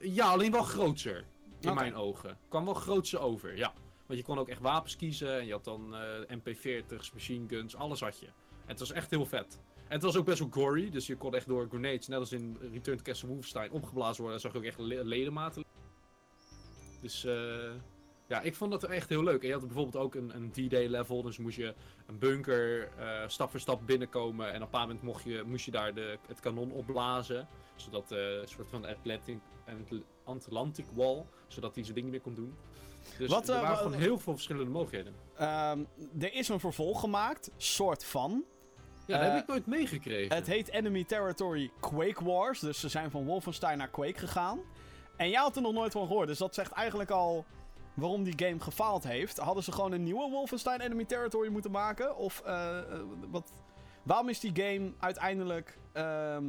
Ja, alleen wel grootser. In mijn ogen. Kwam wel grootser over, ja. Want je kon ook echt wapens kiezen. En je had dan eh, MP40's, machine guns, alles had je. En het was echt heel vet. En het was ook best wel gory. Dus je kon echt door grenades, net als in Return to Castle Wolfenstein, opgeblazen worden. En zag je ook echt le- ledematen. Dus eh, ja, ik vond dat echt heel leuk. En je had bijvoorbeeld ook een, een D-Day level. Dus moest je een bunker eh, stap voor stap binnenkomen. En op een bepaald moment mocht je, moest je daar de, het kanon opblazen. Zodat eh, een soort van Atlantic, Atlantic Wall. Zodat hij zijn ding niet meer kon doen. Dus Wat, er waren wa- gewoon heel veel verschillende mogelijkheden. Ehm, er is een vervolg gemaakt, soort van. Ja, dat heb ik nooit meegekregen. Het heet Enemy Territory Quake Wars. Dus ze zijn van Wolfenstein naar Quake gegaan. En jij had er nog nooit van gehoord. Dus dat zegt eigenlijk al waarom die game gefaald heeft. Hadden ze gewoon een nieuwe Wolfenstein Enemy Territory moeten maken? Of eh, eh, wat, waarom is die game uiteindelijk... ehm,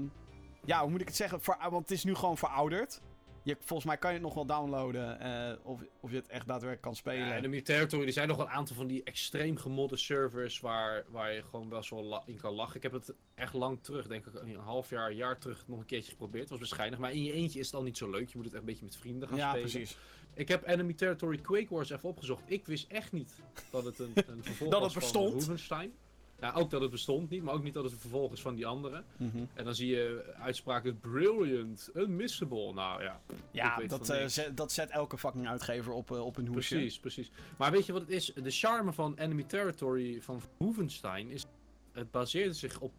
ja, hoe moet ik het zeggen? Ver- want het is nu gewoon verouderd. Je, volgens mij kan je het nog wel downloaden. eh, of, of je het echt daadwerkelijk kan spelen. Ja, Enemy Territory, er zijn nog een aantal van die extreem gemodde servers waar, waar je gewoon wel la- in kan lachen. Ik heb het echt lang terug, denk ik een half jaar, een jaar terug nog een keertje geprobeerd. Het was waarschijnlijk, maar in je eentje is het al niet zo leuk. Je moet het echt een beetje met vrienden gaan ja, spelen. precies. Ik heb Enemy Territory Quake Wars even opgezocht. Ik wist echt niet dat het een, een vervolg Dat was het van bestond. Wolfenstein. Ja, ook dat het bestond niet, maar ook niet dat het een vervolg is van die andere. Mhm. En dan zie je uitspraken brilliant, unmissable. Nou ja, Ja, dat, van eh, zet, dat zet elke fucking uitgever op, eh, op een hoesje. Precies, precies. Maar weet je wat het is? De charme van Enemy Territory van Wolfenstein is... Het baseerde zich op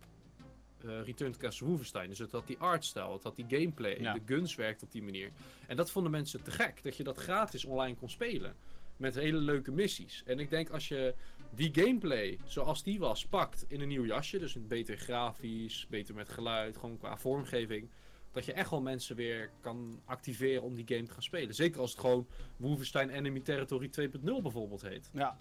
eh, Return to Castle Wolfenstein. Dus het had die artstyle, het had die gameplay, Ja. de guns werkt op die manier. En dat vonden mensen te gek, dat je dat gratis online kon spelen. Met hele leuke missies. En ik denk als je die gameplay, zoals die was, pakt in een nieuw jasje... Dus een beter grafisch, beter met geluid, gewoon qua vormgeving... Dat je echt wel mensen weer kan activeren om die game te gaan spelen. Zeker als het gewoon Wolfenstein Enemy Territory 2.0 bijvoorbeeld heet. Ja,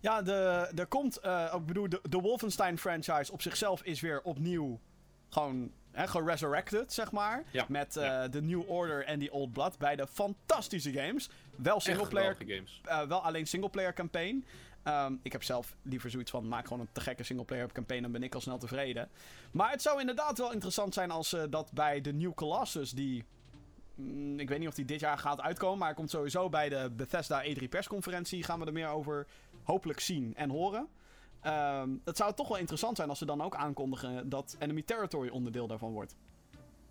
ja de, er komt, eh, ik bedoel, de, de Wolfenstein franchise op zichzelf is weer opnieuw gewoon hè, geresurrected, zeg maar. Ja, Met eh, ja. de New Order en die Old Blood. Beide fantastische games. Wel singleplayer, games. eh, wel alleen singleplayer campaign. Ehm, ik heb zelf liever zoiets van, maak gewoon een te gekke singleplayer campaign, dan ben ik al snel tevreden. Maar het zou inderdaad wel interessant zijn als eh, dat bij de New Colossus, die... mm, ik weet niet of die dit jaar gaat uitkomen, maar hij komt sowieso bij de Bethesda E3 persconferentie. Gaan we er meer over hopelijk zien en horen. Ehm, het zou toch wel interessant zijn als ze dan ook aankondigen dat Enemy Territory onderdeel daarvan wordt.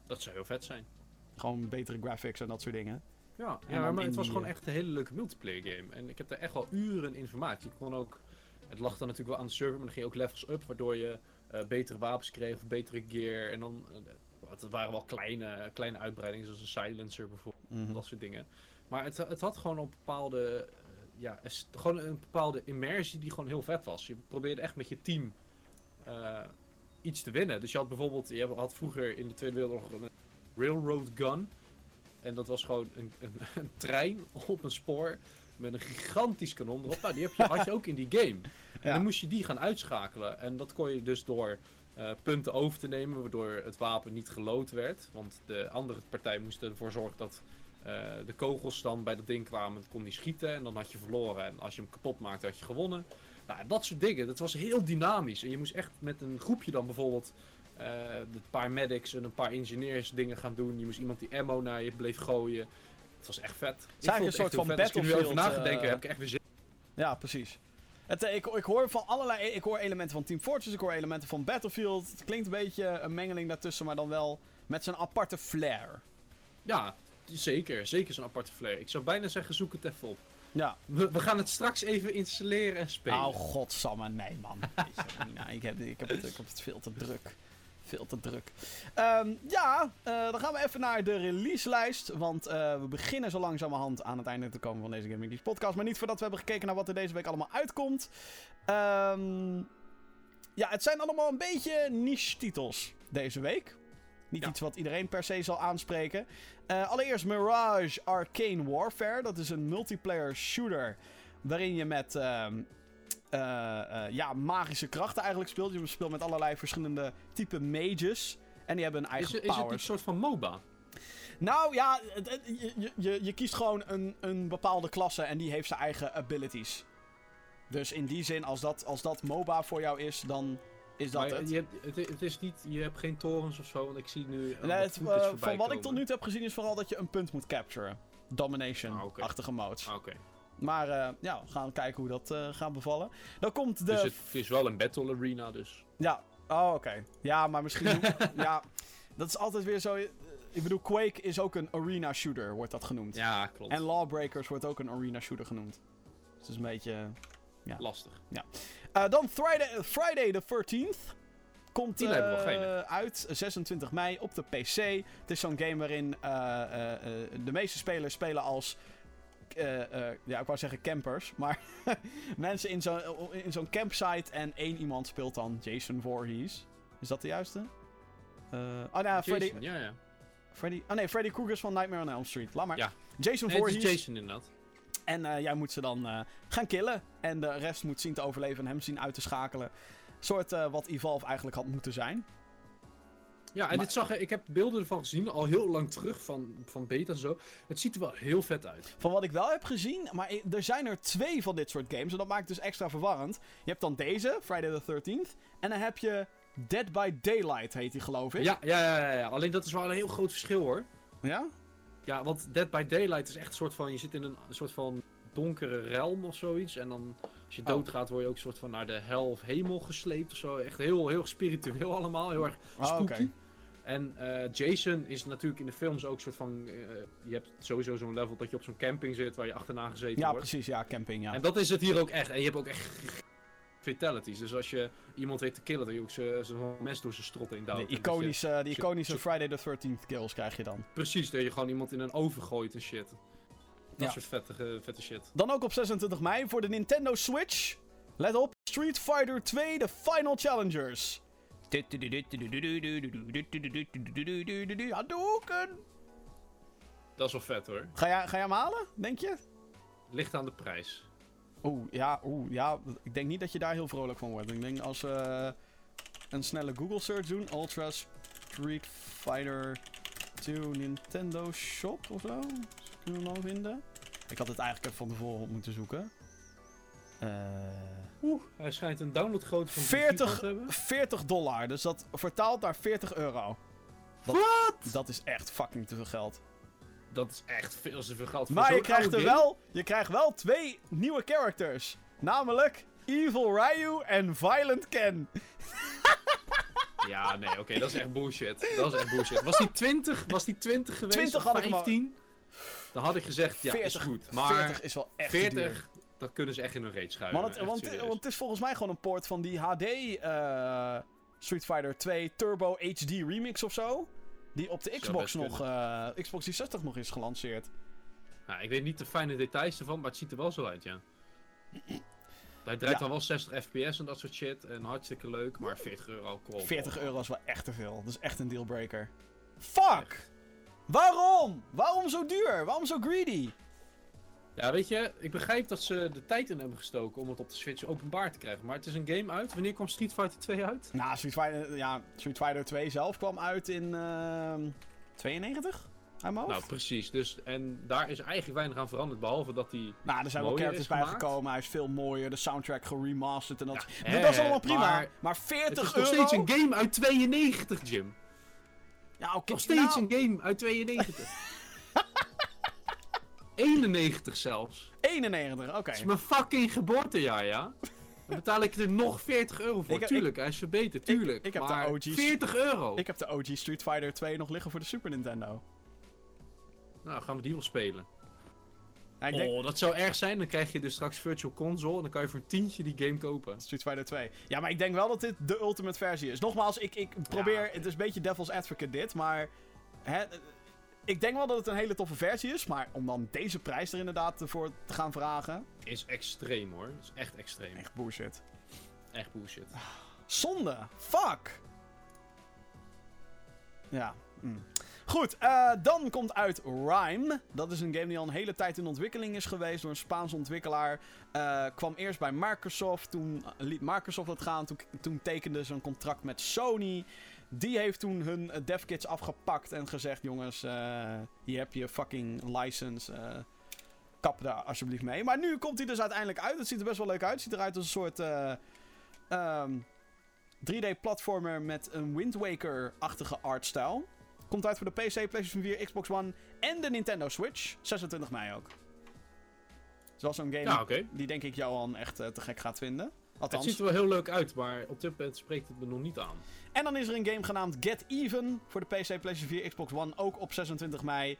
Dat zou heel vet zijn. Gewoon betere graphics en dat soort dingen. Ja, En ja dan maar het was die, gewoon eh, echt een hele leuke multiplayer game. En ik heb er echt wel uren informatie. Ik kon ook, het lag dan natuurlijk wel aan de server, maar dan ging je ook levels up, waardoor je eh, betere wapens kreeg of betere gear. En dan, eh, het waren wel kleine, kleine uitbreidingen, zoals een silencer bijvoorbeeld, Mhm. dat soort dingen. Maar het, het had gewoon een bepaalde, ja, gewoon een bepaalde immersie die gewoon heel vet was. Je probeerde echt met je team eh, iets te winnen. Dus je had bijvoorbeeld, je had vroeger in de Tweede Wereldoorlog een railroad gun. En dat was gewoon een, een, een trein op een spoor met een gigantisch kanon erop. Nou, die heb je, had je ook in die game. En Ja. dan moest je die gaan uitschakelen. En dat kon je dus door eh, punten over te nemen, waardoor het wapen niet gelood werd. Want de andere partij moest ervoor zorgen dat de kogels dan bij dat ding kwamen. Het kon niet schieten en dan had je verloren. En als je hem kapot maakte, had je gewonnen. Nou, dat soort dingen. Dat was heel dynamisch. En je moest echt met een groepje dan bijvoorbeeld eh, een paar medics en een paar engineers dingen gaan doen. Je moest iemand die ammo naar je bleef gooien. Het was echt vet. Eigenlijk vond een het soort van vet. Als ik nu over Battlefield, na ga denken, eh, heb ik echt weer zin. Ja, precies. Het, eh, ik, ik hoor van allerlei. Ik hoor elementen van Team Fortress, ik hoor elementen van Battlefield. Het klinkt een beetje een mengeling daartussen, maar dan wel met zijn aparte flair. Ja, zeker. Zeker zo'n aparte flair. Ik zou bijna zeggen, zoek het even op. Ja. We, we gaan het straks even installeren en spelen. Oh, godsamme, nee, man. Mina, ik, heb, ik, heb het, ik heb het veel te druk. Veel te druk. Ehm, ja, eh, dan gaan we even naar de releaselijst. Want eh, we beginnen zo langzamerhand aan het einde te komen van deze Gaming League podcast. Maar niet voordat we hebben gekeken naar wat er deze week allemaal uitkomt. Ehm, ja, het zijn allemaal een beetje niche titels deze week. Niet Ja. iets wat iedereen per se zal aanspreken. Eh, allereerst Mirage Arcane Warfare. Dat is een multiplayer shooter. Waarin je met ehm, eh, eh, ja, magische krachten eigenlijk speelt. Je speelt met allerlei verschillende type mages. En die hebben een is, eigen het- is het een soort van MOBA? Nou ja, je- je, je kiest gewoon een, een bepaalde klasse en die heeft zijn eigen abilities. Dus in die zin, als dat, als dat MOBA voor jou is, dan is dat Maar het. Je, hebt, het, het is niet, je hebt geen torens of zo, want ik zie nu. Nee, uh, wat het, footage eh, van wat ik tot nu toe heb gezien is vooral dat je een punt moet capturen. Ah. Domination-achtige modes. Ah, Oké. Maar eh, ja, we gaan kijken hoe dat eh, gaat bevallen. Dan komt de... Dus het is wel een battle arena, dus. Ja, oh oké. Ja, maar misschien... ja, dat is altijd weer zo... Ik bedoel, Quake is ook een arena shooter, wordt dat genoemd. Ja, klopt. En Lawbreakers wordt ook een arena shooter genoemd. Dus het is een beetje... Lastig. Eh, dan Friday, Friday the 13th. Komt Die eh, uit 26 mei op de PC. Het is zo'n game waarin eh, de meeste spelers spelen als... ja, ik wou zeggen campers. Maar mensen in zo'n in zo'n campsite en één iemand speelt dan Jason Voorhees. Is dat de juiste? Eh oh, nou, Freddy, Jason, ja, ja. Freddy... Oh nee, Freddy Krueger's van Nightmare on Elm Street. Laat maar. Ja. Jason Nee, Voorhees. is Jason inderdaad. En eh, jij moet ze dan eh, gaan killen. En de rest moet zien te overleven en hem zien uit te schakelen. soort eh, wat Evolve eigenlijk had moeten zijn. Ja, en Maar- dit zag, ik heb beelden ervan gezien, al heel lang terug, van, van beta en zo. Het ziet er wel heel vet uit. Van wat ik wel heb gezien, maar er zijn er twee van dit soort games. En dat maakt het dus extra verwarrend. Je hebt dan deze, Friday the 13th. En dan heb je Dead by Daylight, heet die geloof ik. Ja, ja, ja, ja. Alleen dat is wel een heel groot verschil hoor. Ja? Ja, want Dead by Daylight is echt een soort van, je zit in een, een soort van donkere realm of zoiets. En dan, als je Oh. doodgaat, word je ook een soort van naar de hel of hemel gesleept of zo. Echt heel, heel spiritueel allemaal, heel erg Oh, spooky. oké. En eh, Jason is natuurlijk in de films ook een soort van, eh, je hebt sowieso zo'n level dat je op zo'n camping zit waar je achterna gezeten Ja, wordt. precies. Ja, camping, ja. En dat is het hier ook echt. En je hebt ook echt fatalities. Dus als je iemand weet te killen, dan je ook zo'n zo mes door zijn strot in duwt. De En dat je- iconische, die iconische zo- Friday the 13th kills krijg je dan. Precies, dat je gewoon iemand in een oven gooit en shit. Dat Ja. soort vette, vette shit. Dan ook op 26 mei voor de Nintendo Switch. Let op, Street Fighter 2 The Final Challengers. Hadouken! Dat is wel vet hoor. Ga jij, ga jij hem halen, denk je? Ligt aan de prijs. Oeh, ja, oeh, ja. Ik denk niet dat je daar heel vrolijk van wordt. Ik denk als we een snelle Google search doen. Ultra Street Fighter 2 Nintendo Shop of zo. Kunnen we hem al vinden? Ik had het eigenlijk even van tevoren op moeten zoeken. Eh... Oeh, hij schijnt een downloadgrootte van 40 40 te hebben. 40 dollar. Dus dat vertaalt naar 40 euro. Dat, Wat? Dat is echt fucking te veel geld. Dat is echt veel te veel geld voor Maar je krijgt, er game. wel, je krijgt wel twee nieuwe characters. Namelijk Evil Ryu en Violent Ken. Ja, nee, oké, dat is echt bullshit. Dat is echt bullshit. Was die 20, was die 20 geweest? 20 of had ik hem al- 15? Dan had ik gezegd, ja, 40, is goed. Maar 40 is wel echt te duur. 40, dat kunnen ze echt in hun reet schuiven. Want het, echt want, serieus. want het is volgens mij gewoon een port van die HD eh, Street Fighter 2 Turbo HD Remix of zo. Die op de Xbox nog, eh, Xbox 360 nog is gelanceerd. Nou, ik weet niet de fijne details ervan, maar het ziet er wel zo uit, ja. Hij draait Ja. dan wel 60 fps en dat soort shit. En hartstikke leuk, maar 40 euro. Kom op. 40 euro is wel echt te veel. Dat is echt een dealbreaker. Fuck! Waarom? Waarom zo duur? Waarom zo greedy? Ja, weet je, ik begrijp dat ze de tijd in hebben gestoken om het op de Switch openbaar te krijgen. Maar het is een game uit. Wanneer kwam Street Fighter 2 uit? Nou, Street Fighter, ja, Street Fighter 2 zelf kwam uit in ehm 92? Mijn hoofd? Nou, precies. Dus, en daar is eigenlijk weinig aan veranderd. Behalve dat die. Nou, er zijn wel characters is bij gemaakt. gekomen. Hij is veel mooier. De soundtrack geremasterd en dat. Ja, dat is allemaal prima. Maar, maar 40 Het is euro? nog steeds een game uit 92, Jim. Ja, oké. Nog steeds nou, een game uit 92. 91 zelfs. 91, oké. Is mijn fucking geboortejaar, ja? Dan betaal ik er nog 40 euro voor. Ik heb- tuurlijk, hij is verbeterd, tuurlijk. ik heb de maar OG's. 40 euro! Ik heb de OG Street Fighter 2 nog liggen voor de Super Nintendo. Nou, gaan we die wel spelen. Ja, ik denk Oh, dat zou erg zijn. Dan krijg je dus straks Virtual Console en dan kan je voor een tientje die game kopen. Street Fighter 2. Ja, maar ik denk wel dat dit de ultimate versie is. Nogmaals, ik, ik probeer... Het is een beetje devil's advocate dit, maar... Hè, ik denk wel dat het een hele toffe versie is, maar om dan deze prijs er inderdaad voor te gaan vragen... Is extreem hoor. is echt extreem. Echt bullshit. Echt bullshit. Zonde. Fuck. Ja. mm. Goed, eh, dan komt uit Rhyme. Dat is een game die al een hele tijd in ontwikkeling is geweest door een Spaanse ontwikkelaar. Eh, kwam eerst bij Microsoft, toen liet Microsoft het gaan. Toen, toen tekende ze een contract met Sony. Die heeft toen hun eh, devkits afgepakt en gezegd: jongens, eh, hier heb je fucking license. eh, kap daar alsjeblieft mee. Maar nu komt hij dus uiteindelijk uit. Het ziet er best wel leuk uit. Het ziet eruit als een soort. eh, ehm, 3D-platformer met een Wind Waker-achtige artstyle. Komt uit voor de PC, PlayStation 4, Xbox One en de Nintendo Switch. 26 mei ook. Het is wel zo'n game Ja, die denk ik Johan echt eh, te gek gaat vinden. Het ziet er wel heel leuk uit, maar op dit moment spreekt het me nog niet aan. En dan is er een game genaamd Get Even voor de PC, PlayStation 4, Xbox One, ook op 26 mei.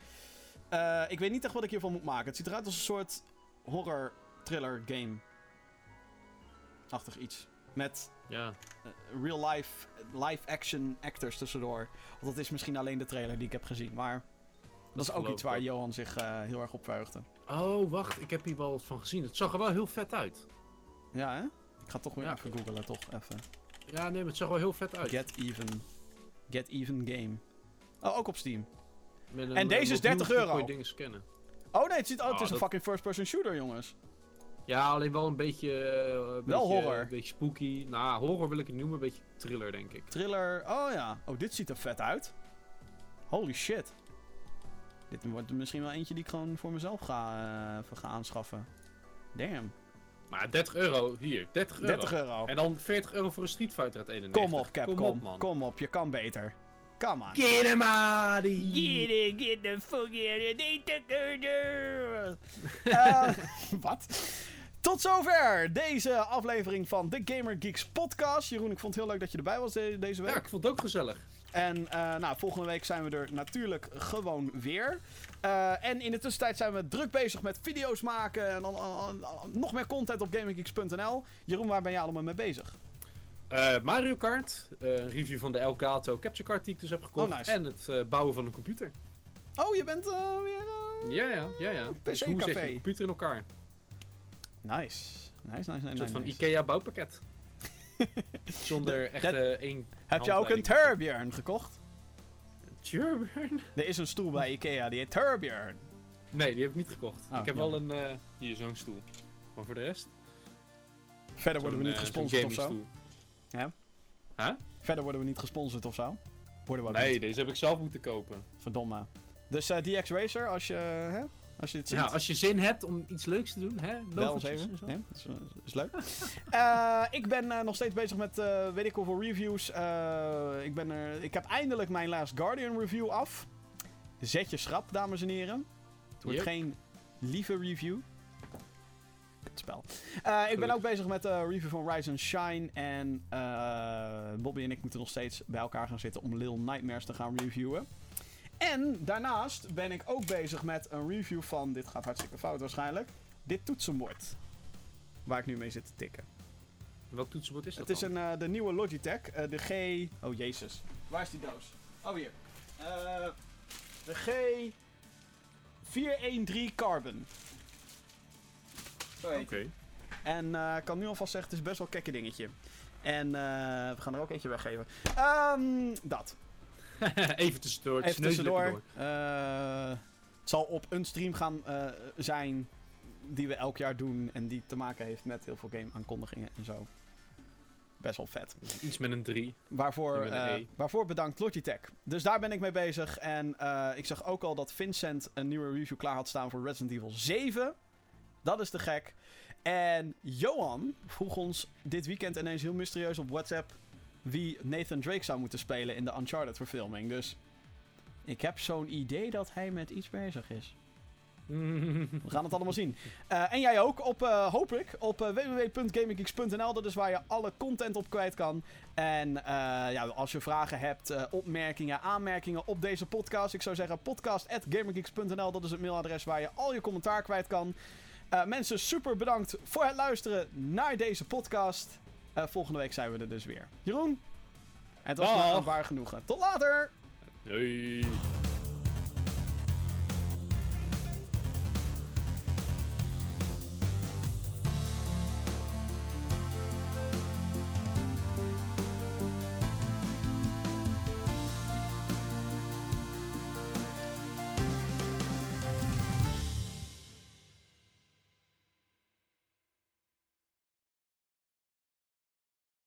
Eh, ik weet niet echt wat ik hiervan moet maken. Het ziet eruit als een soort horror thriller game. Achtig iets. Met Ja. eh, real life, live action actors tussendoor. Want dat is misschien alleen de trailer die ik heb gezien. Maar dat, is ook iets waar. Johan zich eh, heel erg op verheugde. Oh, wacht. Ik heb hier wel wat van gezien. Het zag er wel heel vet uit. Ja, hè? Ik ga toch weer Ja. even googlen, toch? Even. Ja, nee, maar het zag er wel heel vet uit. Get Even. Get Even game. Oh, ook op Steam. Een, En deze eh, is 30 mobiel euro. kun je dingen scannen. Oh nee, het, ziet, oh, het Oh, is een dat- fucking first-person shooter, jongens. Ja, alleen wel een beetje... eh, een Wel beetje, horror. Een beetje spooky. Nou, horror wil ik het noemen. Een beetje thriller, denk ik. Thriller. Oh ja. Oh, dit ziet er vet uit. Holy shit. Dit wordt misschien wel eentje die ik gewoon voor mezelf ga, even ga aanschaffen. Damn. Maar 30 euro, hier. 30 euro. 30 euro. En dan 40 euro voor een Street Fighter uit 91. Kom op, Capcom. Kom op, man. Kom op, je kan beter. Come on. Get him out of here. Get the fuck out of Eh, Wat? Tot zover deze aflevering van de Gamer Geeks podcast. Jeroen, ik vond het heel leuk dat je erbij was de- deze week. Ja, ik vond het ook gezellig. En eh, nou, volgende week zijn we er natuurlijk gewoon weer. Eh, en in de tussentijd zijn we druk bezig met video's maken. En nog meer content op gaminggeeks.nl. Jeroen, waar ben jij allemaal mee bezig? Eh, Mario Kart, eh, een review van de Elgato Capture Card die ik dus heb gekocht. Oh, nice. En het bouwen van een computer. Oh, je bent weer... Ja, ja, ja, ja. Dus hoe zet je een computer in elkaar? Nice. Nice, nice, nice. Een soort van nice. Ikea bouwpakket. Zonder echt één Heb je ook een. Turbjörn gekocht? Turbine? Er is een stoel bij Ikea, die heet Turbjörn. Nee, die heb ik niet gekocht. Oh, ik heb jammer. wel een, eh, hier zo'n stoel. Maar voor de rest? Verder worden we niet eh, gesponsord of zo. gamingstoel. Verder worden we niet gesponsord of zo. Worden we Nee, niet. deze heb ik zelf moeten kopen. Verdomme. Dus eh, DX Racer, als je, hè, als je het ziet. Ja, als je zin hebt om iets leuks te doen, hè? Bel ons even. dat is, eh, is leuk. Eh, ik ben eh, nog steeds bezig met eh, weet ik hoeveel reviews. Eh, ik, ben er, ik heb eindelijk mijn Last Guardian review af. Zet je schrap, dames en heren. Het wordt Yep. geen lieve review. Het spel. Eh, ik ben ook bezig met de review van Rise and Shine. En eh, Bobby en ik moeten nog steeds bij elkaar gaan zitten om Little Nightmares te gaan reviewen. En daarnaast ben ik ook bezig met een review van. Dit gaat hartstikke fout waarschijnlijk. Dit toetsenbord. Waar ik nu mee zit te tikken. Welk toetsenbord is dat Het is dan? een, eh, de nieuwe Logitech. eh, de G. Oh jezus. Waar is die doos? Oh hier. Eh, de G413 Carbon. Oké. En ik kan nu alvast zeggen, het is best wel een kekke dingetje. En we gaan er ook eentje weggeven. Ehm, dat. Even tussendoor. Even tussendoor. Eh, het zal op een stream gaan eh, zijn die we elk jaar doen. En die te maken heeft met heel veel game aankondigingen en zo. Best wel vet. Iets met een 3. Waarvoor, een eh, E. waarvoor bedankt Logitech. Dus daar ben ik mee bezig. En ik zag ook al dat Vincent een nieuwe review klaar had staan voor Resident Evil 7. Dat is te gek. En Johan vroeg ons dit weekend ineens heel mysterieus op WhatsApp wie Nathan Drake zou moeten spelen in de Uncharted verfilming. Dus ik heb zo'n idee dat hij met iets bezig is. We gaan het allemaal zien. Eh, en jij ook, op, eh, hoop ik, op uh, www.gaminggeeks.nl. Dat is waar je alle content op kwijt kan. En eh, ja, als je vragen hebt, eh, opmerkingen, aanmerkingen op deze podcast. Ik zou zeggen podcast.gaminggeeks.nl. Dat is het mailadres waar je al je commentaar kwijt kan. Eh, mensen, super bedankt voor het luisteren naar deze podcast. Eh, volgende week zijn we er dus weer. Jeroen, het was me een waar genoegen. Tot later! Doei.